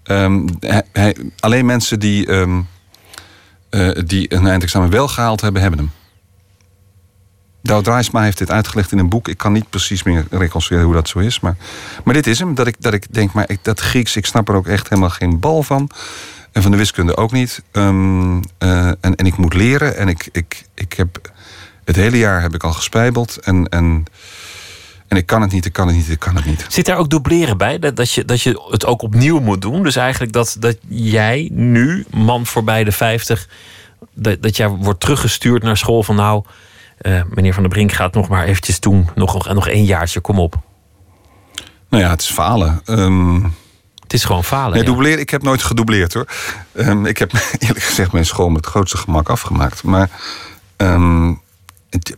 Ehm, alleen mensen die, ehm, eh, die een eindexamen wel gehaald hebben, hebben hem. Douw Draaisma heeft dit uitgelegd in een boek. Ik kan niet precies meer reconstrueren hoe dat zo is. Maar, maar dit is hem. Dat ik, dat ik denk, maar ik, dat Grieks, ik snap er ook echt helemaal geen bal van. En van de wiskunde ook niet. Ehm, eh, en, en ik moet leren. En ik, ik, ik heb het hele jaar heb ik al gespijbeld. En, en, en ik kan het niet, ik kan het niet, ik kan het niet. Zit daar ook dubleren bij? Dat, dat, je, dat je het ook opnieuw moet doen? Dus eigenlijk dat, dat jij nu, man voorbij de 50, dat, dat jij wordt teruggestuurd naar school van nou, eh, meneer Van der Brink gaat nog maar eventjes doen. Nog, nog één jaartje, kom op. Nou ja, het is falen. Ehm, het is gewoon falen. Nee, ja. dubleren, ik heb nooit gedoubleerd hoor. Ehm, ik heb eerlijk gezegd mijn school met het grootste gemak afgemaakt. Maar, ehm, het-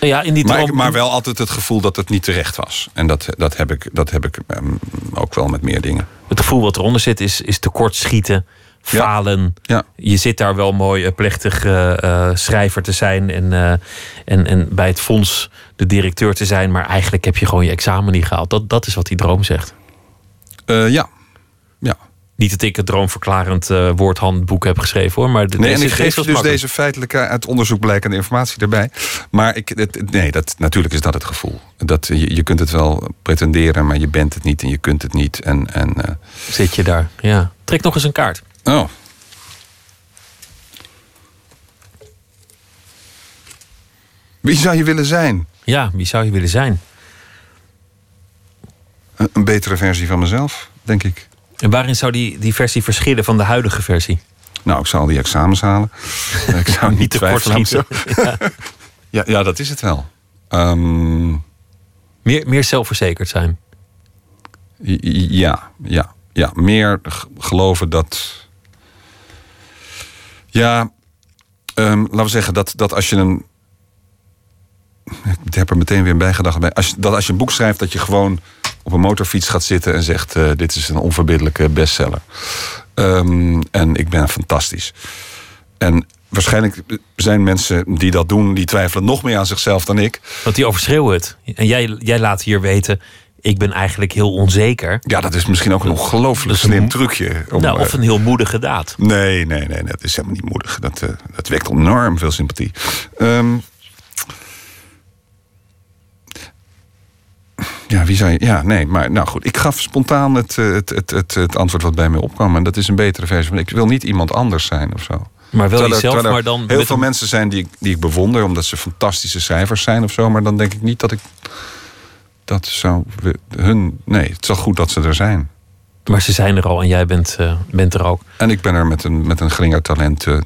ja, in die maar, droom- maar wel altijd het gevoel dat het niet terecht was. En dat, dat heb ik, dat heb ik ehm, ook wel met meer dingen. Het gevoel wat eronder zit is, is tekortschieten, falen. Ja. Je zit daar wel mooi eh, plechtig eh, eh, schrijver te zijn en, en, en bij het fonds de directeur te zijn, maar eigenlijk heb je gewoon je examen niet gehaald. Dat, dat is wat die droom zegt. Ja. ja. Niet dat ik het droomverklarend eh woordhandboek heb geschreven hoor, maar de, Nee, deze, en ik geef dus makkelijk. deze feitelijke uit onderzoek blijkende informatie erbij. Maar ik, het, nee, dat, natuurlijk is dat het gevoel. Dat, je, je kunt het wel pretenderen, maar je bent het niet en je kunt het niet. En, en, eh, Zit je daar, ja. Trek nog eens een kaart. Oh. Wie zou je willen zijn? Ja, wie zou je willen zijn? Een, een betere versie van mezelf, denk ik. En waarin zou die, die versie verschillen van de huidige versie? Nou, ik zou al die examens halen. ik zou niet te twijfelen schieten. ja, ja, dat is het wel. Ehm, Meer, meer zelfverzekerd zijn. Ja, ja, ja. Meer geloven dat. Ja, ehm, laten we zeggen dat, dat als je een. Ik heb er meteen weer een bijgedachte bij. Als je, dat als je een boek schrijft, dat je gewoon op een motorfiets gaat zitten en zegt: eh, Dit is een onverbiddelijke bestseller. Ehm, en ik ben fantastisch. En waarschijnlijk zijn mensen die dat doen, die twijfelen nog meer aan zichzelf dan ik. Want die overschreeuwen het. En jij, jij laat hier weten, ik ben eigenlijk heel onzeker. Ja, dat is misschien ook een ongelooflijk slim trucje. om, nou, of eh, een heel moedige daad. Nee, nee, nee, dat is helemaal niet moedig. Dat, eh, dat wekt enorm veel sympathie. Ehm, ja, wie zou je. Ja, nee, maar nou goed. Ik gaf spontaan het, eh, het, het, het, het antwoord wat bij mij opkwam. En dat is een betere versie. Ik wil niet iemand anders zijn of zo. Maar wel Terwijl er- jezelf, terwijl maar dan Heel veel een- mensen zijn die, ik- die ik bewonder, omdat ze fantastische schrijvers zijn of zo. Maar dan denk ik niet dat ik. Dat zou. hun. Nee, het is wel goed dat ze er zijn. Maar ze zijn er al en jij bent, eh, bent er ook. En ik ben er met een, met een geringer talent. eh,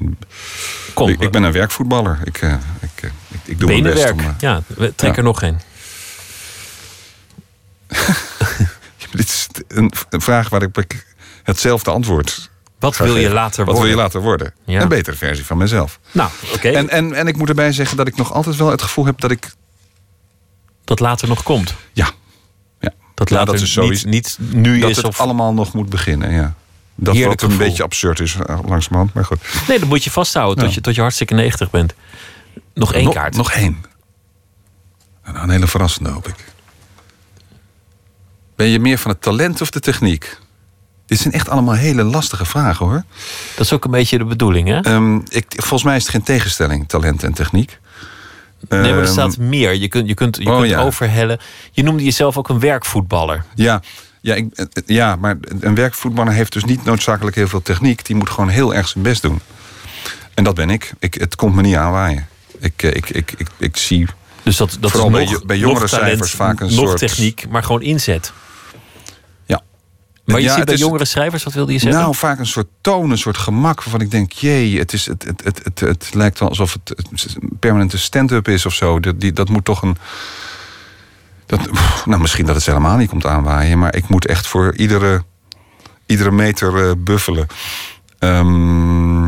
Kom, ik, ik ben een werkvoetballer. Ik, ik, ik, ik doe mijn best om... Ja, trek Ja. er nog een. Dit is een, een vraag waar ik hetzelfde antwoord. Wat wil je geven. later Wat wil je later worden? Ja. Een betere versie van mezelf. Nou, oké. En, en, en ik moet erbij zeggen dat ik nog altijd wel het gevoel heb dat ik. Dat later nog komt. Ja. ja. Dat Ja, later dat is zoiets- niet, niet nu dat is het of... allemaal nog moet beginnen. Ja. Dat Heerlijk wat een gevoel. beetje absurd is eh, langzamerhand, maar goed. Nee, dat moet je vasthouden tot, Ja. je, tot je hartstikke 90 bent. Nog één kaart. Nog één. Nou, een hele verrassende hoop ik. Ben je meer van het talent of de techniek? Dit zijn echt allemaal hele lastige vragen hoor. Dat is ook een beetje de bedoeling, hè? Ehm, ik, volgens mij is het geen tegenstelling, talent en techniek. nee, maar er Ehm, staat meer. Je kunt, je kunt, je oh, kunt ja. overhellen. Je noemde jezelf ook een werkvoetballer. Ja, ja, ik, eh, ja, maar een werkvoetballer heeft dus niet noodzakelijk heel veel techniek. Die moet gewoon heel erg zijn best doen. En dat ben ik. ik het komt me niet aanwaaien. Ik, eh, ik, ik, ik, ik zie Dus dat, dat vooral is bij, nog, bij jongere talent, cijfers vaak een nog soort... techniek, maar gewoon inzet. Ja. Maar je Ja, ziet bij jongere schrijvers, wat wilde je zeggen? Nou, vaak een soort toon, een soort gemak waarvan ik denk, jee, het, is, het, het, het, het, het lijkt wel alsof het het een permanente stand-up is of zo. Dat, die, dat moet toch een. Dat, nou, misschien dat het helemaal niet komt aanwaaien, maar ik moet echt voor iedere iedere meter eh, buffelen. Ehm,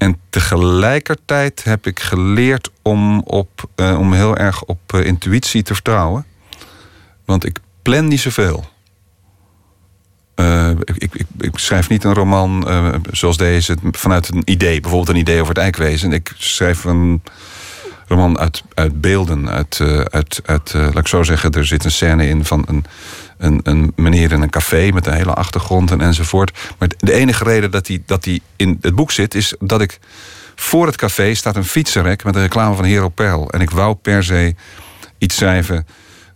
en tegelijkertijd heb ik geleerd om, op, eh, om heel erg op eh, intuïtie te vertrouwen. Want ik plan niet zoveel. Eh, ik, ik, ik, schrijf niet een roman zoals deze vanuit een idee. Bijvoorbeeld een idee over het eikwezen. Ik schrijf een roman uit, uit beelden. Uit, uit, uit laat ik zo zeggen, er zit een scène in van een, een, een meneer in een café met een hele achtergrond en enzovoort. Maar de enige reden dat die, dat die in het boek zit, is dat ik voor het café staat een fietsenrek met een reclame van Hero Perl. En ik wou per se iets schrijven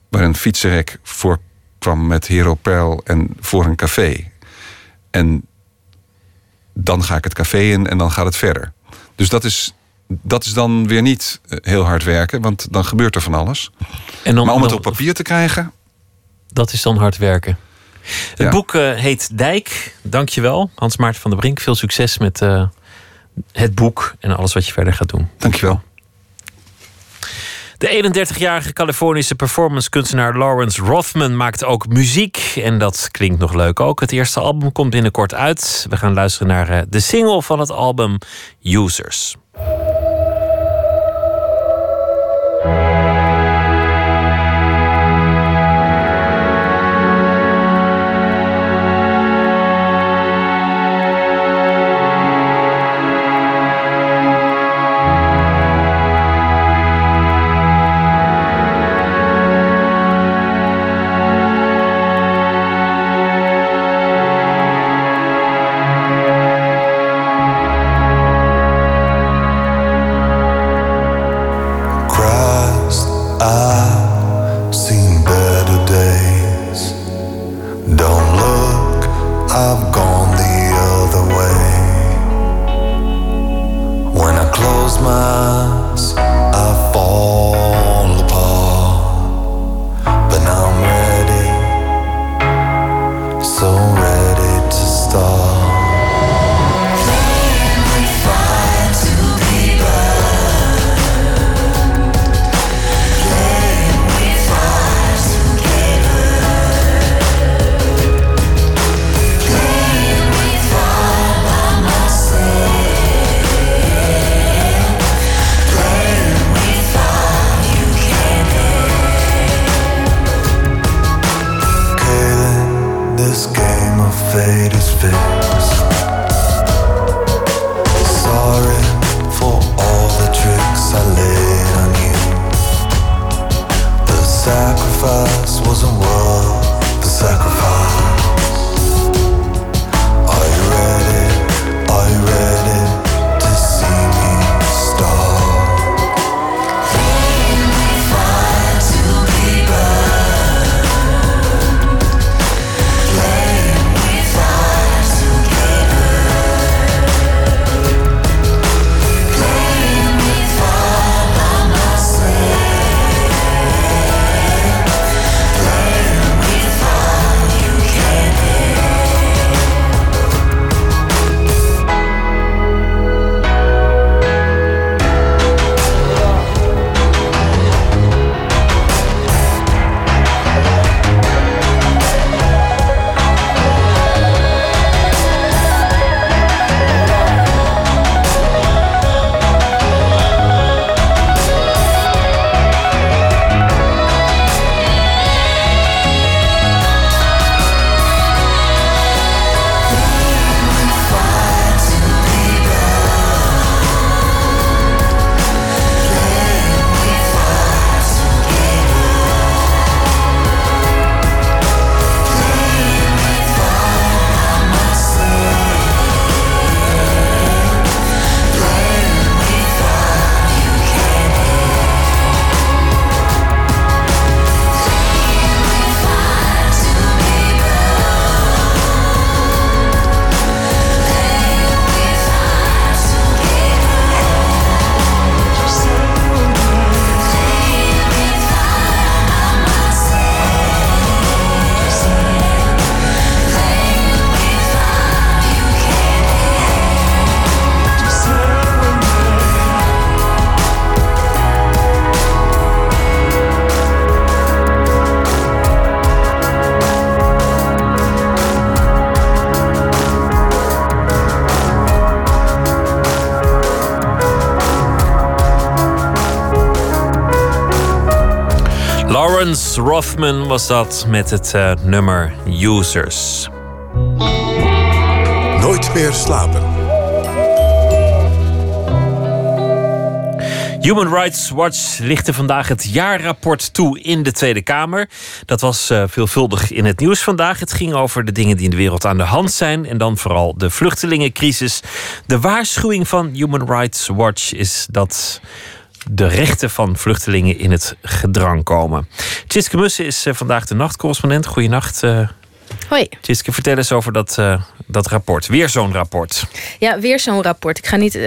waar een fietsenrek voor kwam met Hero Perl en voor een café. En dan ga ik het café in en dan gaat het verder. Dus dat is, dat is dan weer niet eh, heel hard werken, want dan gebeurt er van alles. En dan, maar om het op papier te krijgen, Dat is dan hard werken. Het Ja. boek eh, heet Dijk. Dankjewel, Hans Maarten van der Brink. Veel succes met eh, het boek en alles wat je verder gaat doen. Dankjewel. De 31-jarige Californische performancekunstenaar Lawrence Rothman maakt ook muziek. En dat klinkt nog leuk ook. Het eerste album komt binnenkort uit. We gaan luisteren naar eh, de single van het album. Users Lawrence Rothman was dat met het eh, nummer Users. Nooit meer slapen. Human Rights Watch lichtte vandaag het jaarrapport toe in de Tweede Kamer. Dat was uh, veelvuldig in het nieuws vandaag. Het ging over de dingen die in de wereld aan de hand zijn en dan vooral de vluchtelingencrisis. De waarschuwing van Human Rights Watch is dat de rechten van vluchtelingen in het gedrang komen. Tjitske Mussen is uh, vandaag de nachtcorrespondent. Goeienacht. Hoi. Tjitske, vertel eens over dat, uh, dat rapport. Weer zo'n rapport. Ja, weer zo'n rapport. Ik ga niet uh,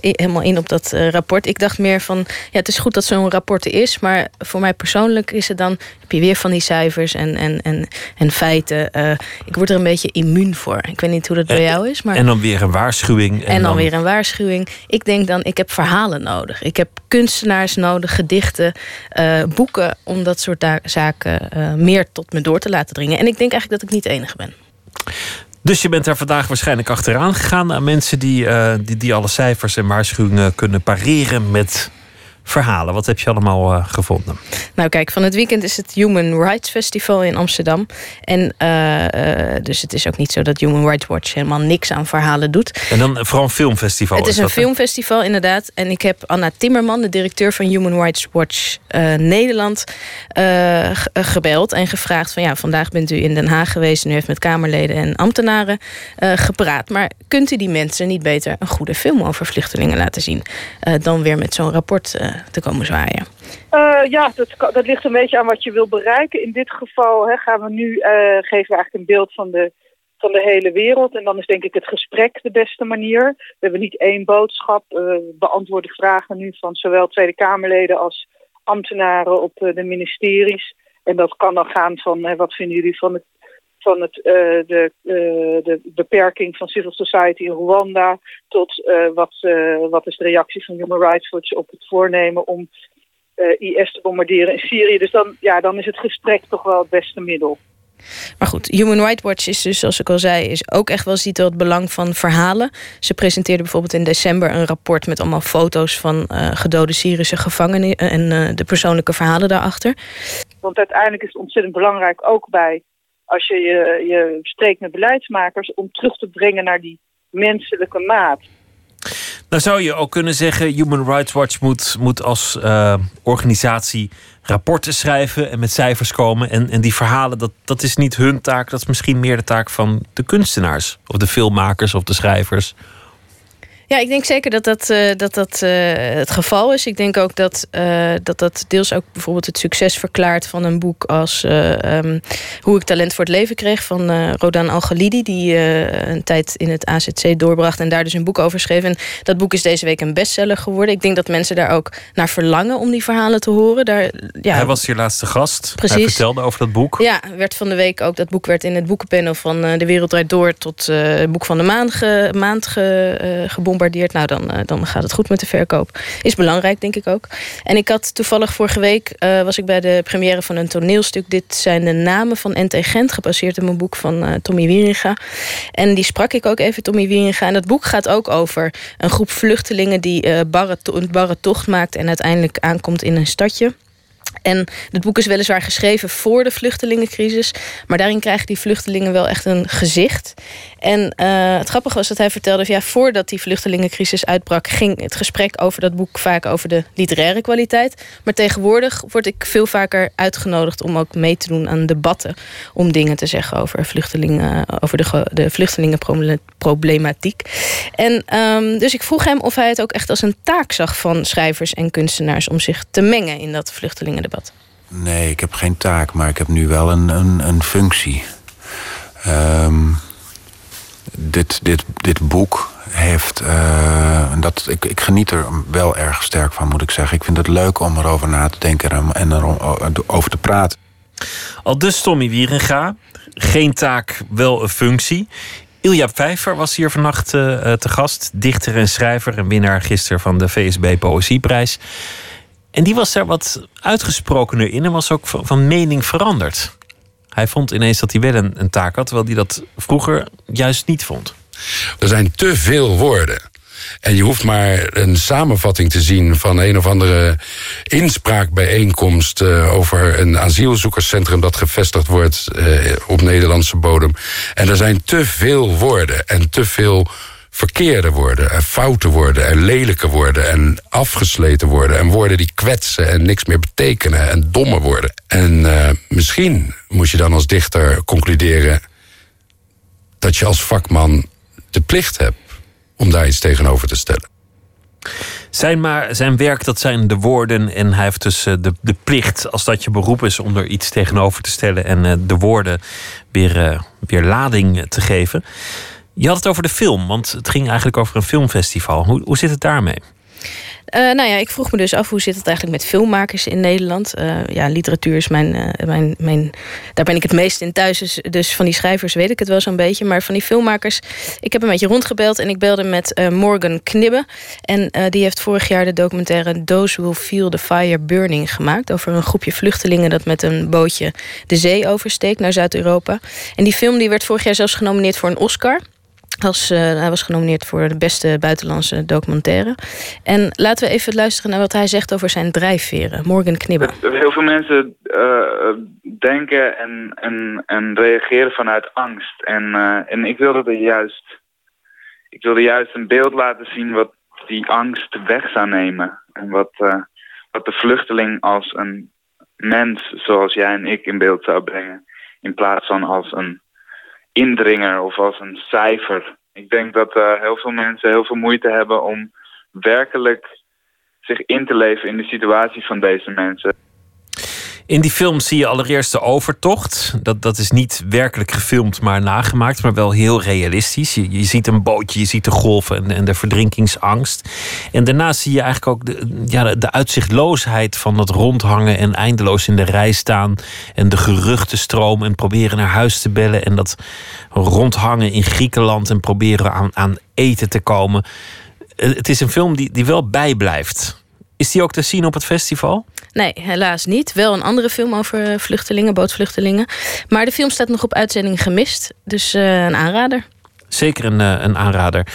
helemaal in op dat uh, rapport. Ik dacht meer van, ja, het is goed dat zo'n rapport er is... maar voor mij persoonlijk is het dan... heb je weer van die cijfers en, en, en, en feiten. ik word er een beetje immuun voor. Ik weet niet hoe dat bij jou is, maar... En dan weer een waarschuwing. En, en dan, dan weer een waarschuwing. Ik denk dan, ik heb verhalen nodig. Ik heb kunstenaars nodig, gedichten, boeken... om dat soort zaken meer tot me door te laten dringen. En ik denk eigenlijk dat ik niet de enige ben. Dus je bent daar vandaag waarschijnlijk achteraan gegaan aan mensen die, uh, die, die alle cijfers en waarschuwingen kunnen pareren met verhalen. Wat heb je allemaal uh, gevonden? Nou, kijk, van het weekend is het Human Rights Festival in Amsterdam. En uh, dus het is ook niet zo dat Human Rights Watch helemaal niks aan verhalen doet. En dan vooral een filmfestival. Het is, is een filmfestival, inderdaad. En ik heb Anna Timmerman, de directeur van Human Rights Watch uh, Nederland, gebeld en gevraagd: van ja, vandaag bent u in Den Haag geweest en u heeft met Kamerleden en ambtenaren gepraat. Maar kunt u die mensen niet beter een goede film over vluchtelingen laten zien? dan weer met zo'n rapport te komen zwaaien? Uh, ja, dat, dat ligt een beetje aan wat je wil bereiken. In dit geval hè, gaan we nu uh, geven we eigenlijk een beeld van de, van de hele wereld. En dan is denk ik het gesprek de beste manier. We hebben niet één boodschap. Uh, we beantwoorden vragen nu van zowel Tweede Kamerleden als ambtenaren op de ministeries. En dat kan dan gaan van wat vinden jullie van het van het, uh, de, uh, de beperking van civil society in Rwanda tot uh, wat, wat is de reactie van Human Rights Watch op het voornemen om IS te bombarderen in Syrië. Dus dan, ja, dan is het gesprek toch wel het beste middel. Maar goed, Human Rights Watch is dus, zoals ik al zei, is ook echt wel ziet wel het belang van verhalen. Ze presenteerde bijvoorbeeld in december een rapport met allemaal foto's van gedode Syrische gevangenen en de persoonlijke verhalen daarachter. Want uiteindelijk is het ontzettend belangrijk ook bij als je, je je spreekt met beleidsmakers om terug te brengen naar die menselijke maat. Nou zou je ook kunnen zeggen, Human Rights Watch moet, moet als uh, organisatie rapporten schrijven en met cijfers komen. En, en die verhalen, dat, dat is niet hun taak, dat is misschien meer de taak van de kunstenaars. Of de filmmakers of de schrijvers. Ja, ik denk zeker dat dat, uh, dat, dat uh, het geval is. Ik denk ook dat, uh, dat dat deels ook bijvoorbeeld het succes verklaart van een boek als um, Hoe ik talent voor het leven kreeg van Rodan Al-Ghalidi, die een tijd in het AZC doorbracht en daar dus een boek over schreef. En dat boek is deze week een bestseller geworden. Ik denk dat mensen daar ook naar verlangen om die verhalen te horen. Daar, ja, Hij was hier laatste gast. Precies. Hij vertelde over dat boek. Ja, werd van de week ook dat boek werd in het boekenpanel van De Wereld Draait Door tot het boek van de maand, ge, maand ge, nou dan, uh, dan gaat het goed met de verkoop. Is belangrijk, denk ik ook. En ik had toevallig vorige week uh, was ik bij de première van een toneelstuk. Dit zijn de namen van NT Gent, gebaseerd op mijn boek van uh, Tommy Wieringa. En die sprak ik ook even, Tommy Wieringa. En dat boek gaat ook over een groep vluchtelingen die barre, een barre tocht maakt en uiteindelijk aankomt in een stadje. En het boek is weliswaar geschreven voor de vluchtelingencrisis. Maar daarin krijgen die vluchtelingen wel echt een gezicht. En uh, het grappige was dat hij vertelde... ja, voordat die vluchtelingencrisis uitbrak... ging het gesprek over dat boek vaak over de literaire kwaliteit. Maar tegenwoordig word ik veel vaker uitgenodigd... om ook mee te doen aan debatten. Om dingen te zeggen over, vluchtelingen, over de, de vluchtelingenproblematiek. En um, dus ik vroeg hem of hij het ook echt als een taak zag... van schrijvers en kunstenaars om zich te mengen in dat vluchtelingendebat. Nee, ik heb geen taak, maar ik heb nu wel een, een, een functie. Um, dit, dit, dit boek heeft. Uh, dat, ik, ik geniet er wel erg sterk van, moet ik zeggen. Ik vind het leuk om erover na te denken en erover te praten. Al dus Tommy Wierenga. Geen taak, wel een functie. Ilja Vijver was hier vannacht uh, te gast. Dichter en schrijver en winnaar gisteren van de VSB Poëzieprijs. En die was daar wat uitgesprokener in en was ook van, mening veranderd. Hij vond ineens dat hij wel een, een taak had, terwijl hij dat vroeger juist niet vond. Er zijn te veel woorden. En je hoeft maar een samenvatting te zien van een of andere inspraakbijeenkomst uh, over een asielzoekerscentrum dat gevestigd wordt uh, op Nederlandse bodem. En er zijn te veel woorden en te veel verkeerde woorden en foute woorden en lelijke woorden en afgesleten woorden en woorden die kwetsen en niks meer betekenen en domme woorden. En uh, misschien moet je dan als dichter concluderen dat je als vakman de plicht hebt om daar iets tegenover te stellen. Zijn, maar, zijn werk, dat zijn de woorden. En hij heeft dus de, de plicht, als dat je beroep is, om er iets tegenover te stellen. En de woorden weer, weer lading te geven. Je had het over de film, want het ging eigenlijk over een filmfestival. Hoe, hoe zit het daarmee? Uh, nou ja, ik vroeg me dus af hoe zit het eigenlijk met filmmakers in Nederland. Uh, ja, literatuur is mijn, uh, mijn, mijn. Daar ben ik het meest in thuis. Dus, dus, van die schrijvers weet ik het wel zo'n beetje. Maar van die filmmakers. Ik heb een beetje rondgebeld en ik belde met Morgan Knibbe. En die heeft vorig jaar de documentaire Those Will Feel the Fire Burning gemaakt. Over een groepje vluchtelingen dat met een bootje de zee oversteekt naar Zuid-Europa. En die film die werd vorig jaar zelfs genomineerd voor een Oscar. Was, uh, hij was genomineerd voor de beste buitenlandse documentaire. En laten we even luisteren naar wat hij zegt over zijn drijfveren. Morgan Knibbe. Heel veel mensen uh, denken en, en, en reageren vanuit angst. En, uh, en ik wilde er juist, ik wilde juist een beeld laten zien wat die angst weg zou nemen. En wat, wat de vluchteling als een mens zoals jij en ik in beeld zou brengen. In plaats van als een indringer of als een cijfer. Ik denk dat uh, heel veel mensen heel veel moeite hebben om werkelijk zich in te leven in de situatie van deze mensen. In die film zie je allereerst de overtocht. Dat, dat is niet werkelijk gefilmd, maar nagemaakt, maar wel heel realistisch. Je, je ziet een bootje, je ziet de golven en, en de verdrinkingsangst. En daarna zie je eigenlijk ook de, ja, de uitzichtloosheid van dat rondhangen en eindeloos in de rij staan. En de geruchtenstroom en proberen naar huis te bellen. En dat rondhangen in Griekenland en proberen aan, aan eten te komen. Het is een film die, die wel bijblijft. Is die ook te zien op het festival? Nee, helaas niet. Wel een andere film over vluchtelingen, bootvluchtelingen. Maar de film staat nog op uitzending gemist. Dus uh, een aanrader. Zeker een, uh, een aanrader.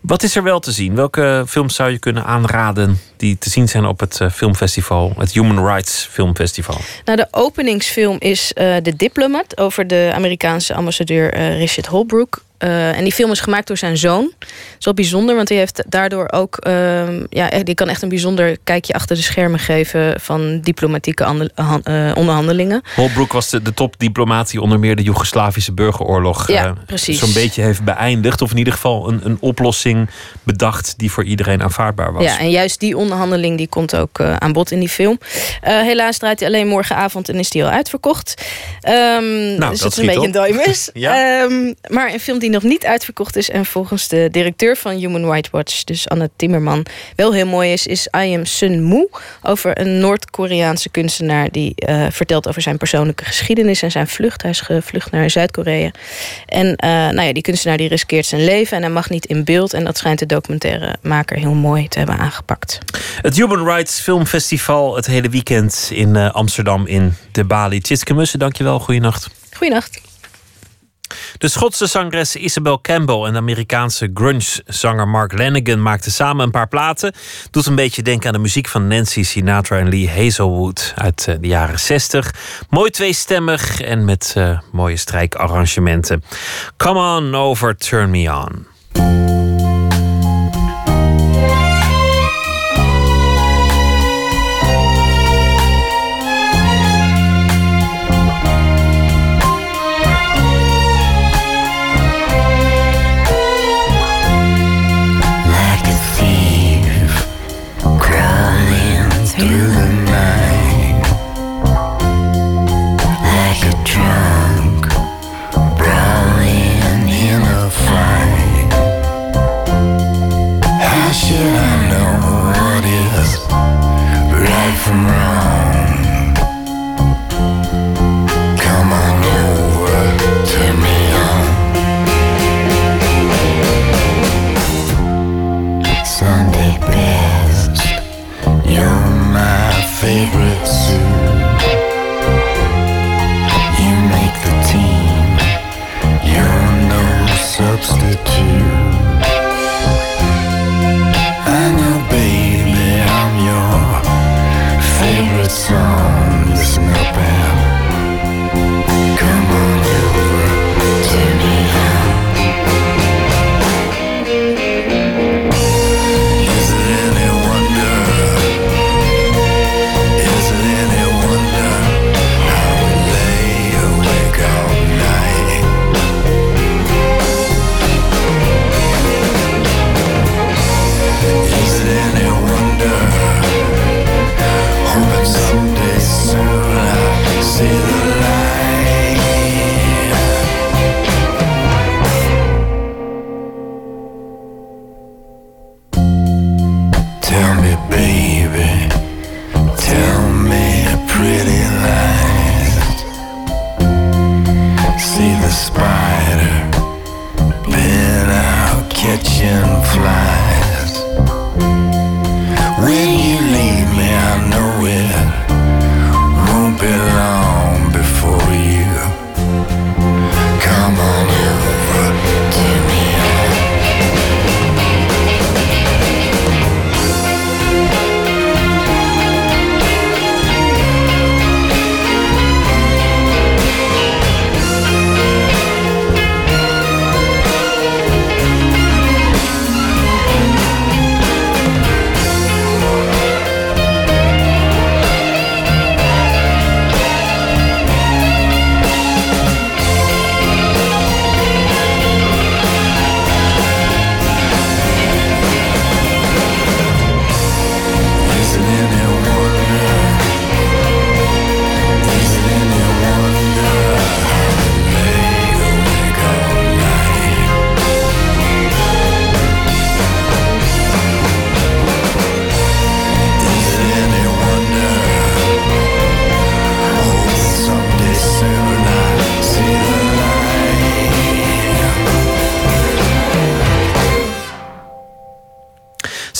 Wat is er wel te zien? Welke films zou je kunnen aanraden die te zien zijn op het uh, filmfestival, het Human Rights Filmfestival? Nou, de openingsfilm is The Diplomat over de Amerikaanse ambassadeur Richard Holbrooke. Uh, en die film is gemaakt door zijn zoon. Dat is wel bijzonder, want hij heeft daardoor ook... Uh, ja, die kan echt een bijzonder kijkje achter de schermen geven... van diplomatieke uh, onderhandelingen. Holbrooke was de, de topdiplomaat die onder meer de Joegoslavische burgeroorlog... Ja, precies. zo'n beetje heeft beëindigd. Of in ieder geval een, een oplossing bedacht... die voor iedereen aanvaardbaar was. Ja, en juist die onderhandeling die komt ook aan bod in die film. helaas draait hij alleen morgenavond en is die al uitverkocht. Um, nou, dus dat is een beetje op. een ja. um, maar een film die nog niet uitverkocht is en volgens de directeur van Human Rights Watch, dus Anne Timmerman, wel heel mooi is, is I Am Sun Moo over een Noord-Koreaanse kunstenaar die uh, vertelt over zijn persoonlijke geschiedenis en zijn vlucht. Hij is gevlucht naar Zuid-Korea. En uh, nou ja, die kunstenaar die riskeert zijn leven en hij mag niet in beeld. En dat schijnt de documentairemaker heel mooi te hebben aangepakt. Het Human Rights Filmfestival het hele weekend in uh, Amsterdam in de Bali. Tjitske Mussen, dankjewel. Goeienacht. Goeienacht. De Schotse zangeres Isabel Campbell en de Amerikaanse grunge-zanger Mark Lanigan maakten samen een paar platen. Doet een beetje denken aan de muziek van Nancy Sinatra en Lee Hazelwood uit de jaren 60. Mooi tweestemmig en met uh, mooie strijkarrangementen. Come on over, turn me on. Spider been out catching flies.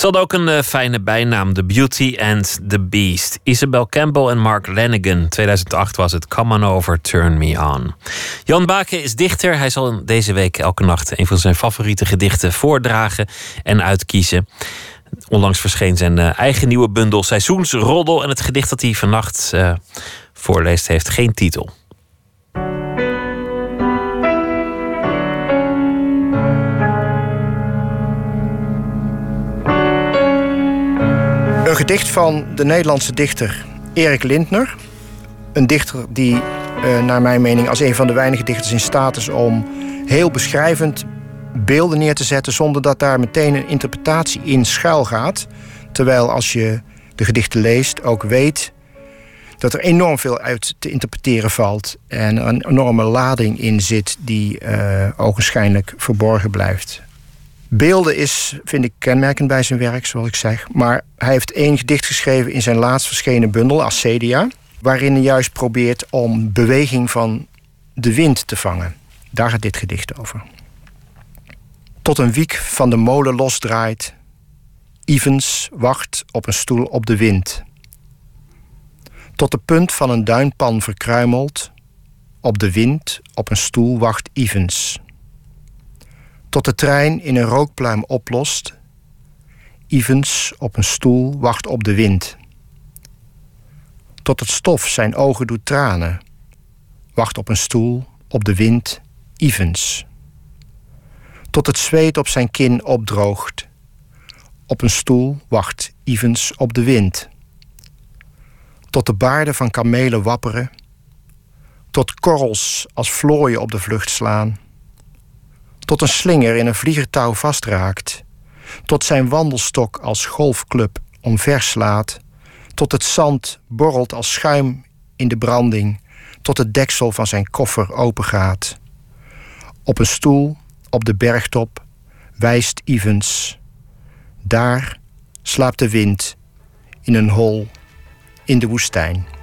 Hadden ook een eh, fijne bijnaam, The Beauty and the Beast. Isabel Campbell en Mark Lanigan. 2008 was het Come On Over, Turn Me On. Jan Baken is dichter. Hij zal deze week elke nacht een van zijn favoriete gedichten voordragen en uitkiezen. Onlangs verscheen zijn eh, eigen nieuwe bundel Seizoensroddel. En het gedicht dat hij vannacht eh, voorleest heeft geen titel. Een gedicht van de Nederlandse dichter Erik Lindner. Een dichter die, eh, naar mijn mening, als een van de weinige dichters in staat is om heel beschrijvend beelden neer te zetten zonder dat daar meteen een interpretatie in schuil gaat. Terwijl als je de gedichten leest ook weet dat er enorm veel uit te interpreteren valt en een enorme lading in zit die eh ogenschijnlijk verborgen blijft. Beelden is, vind ik, kenmerkend bij zijn werk, zoals ik zeg. Maar hij heeft één gedicht geschreven in zijn laatst verschenen bundel, Ascedia. Waarin hij juist probeert om beweging van de wind te vangen. Daar gaat dit gedicht over. Tot een wiek van de molen losdraait. Ivens wacht op een stoel op de wind. Tot de punt van een duinpan verkruimelt. Op de wind op een stoel wacht Ivens tot de trein in een rookpluim oplost. Ivens op een stoel wacht op de wind. Tot het stof zijn ogen doet tranen. Wacht op een stoel, op de wind, Ivens. Tot het zweet op zijn kin opdroogt. Op een stoel wacht Ivens op de wind. Tot de baarden van kamelen wapperen. Tot korrels als vlooien op de vlucht slaan tot een slinger in een vliegertouw vastraakt, tot zijn wandelstok als golfclub omverslaat, tot het zand borrelt als schuim in de branding, tot het deksel van zijn koffer opengaat. Op een stoel op de bergtop wijst Ivens. Daar slaapt de wind in een hol in de woestijn.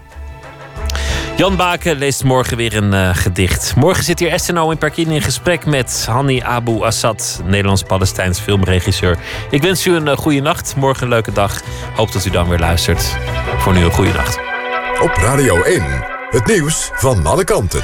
Jan Baken leest morgen weer een eh, gedicht. Morgen zit hier Esther Noem Perkin in gesprek met Hani Abu Assad, Nederlands-Palestijns filmregisseur. Ik wens u een uh, goede nacht. Morgen een leuke dag. Hoop dat u dan weer luistert. Voor nu een goede nacht. Op Radio 1, het nieuws van alle kanten.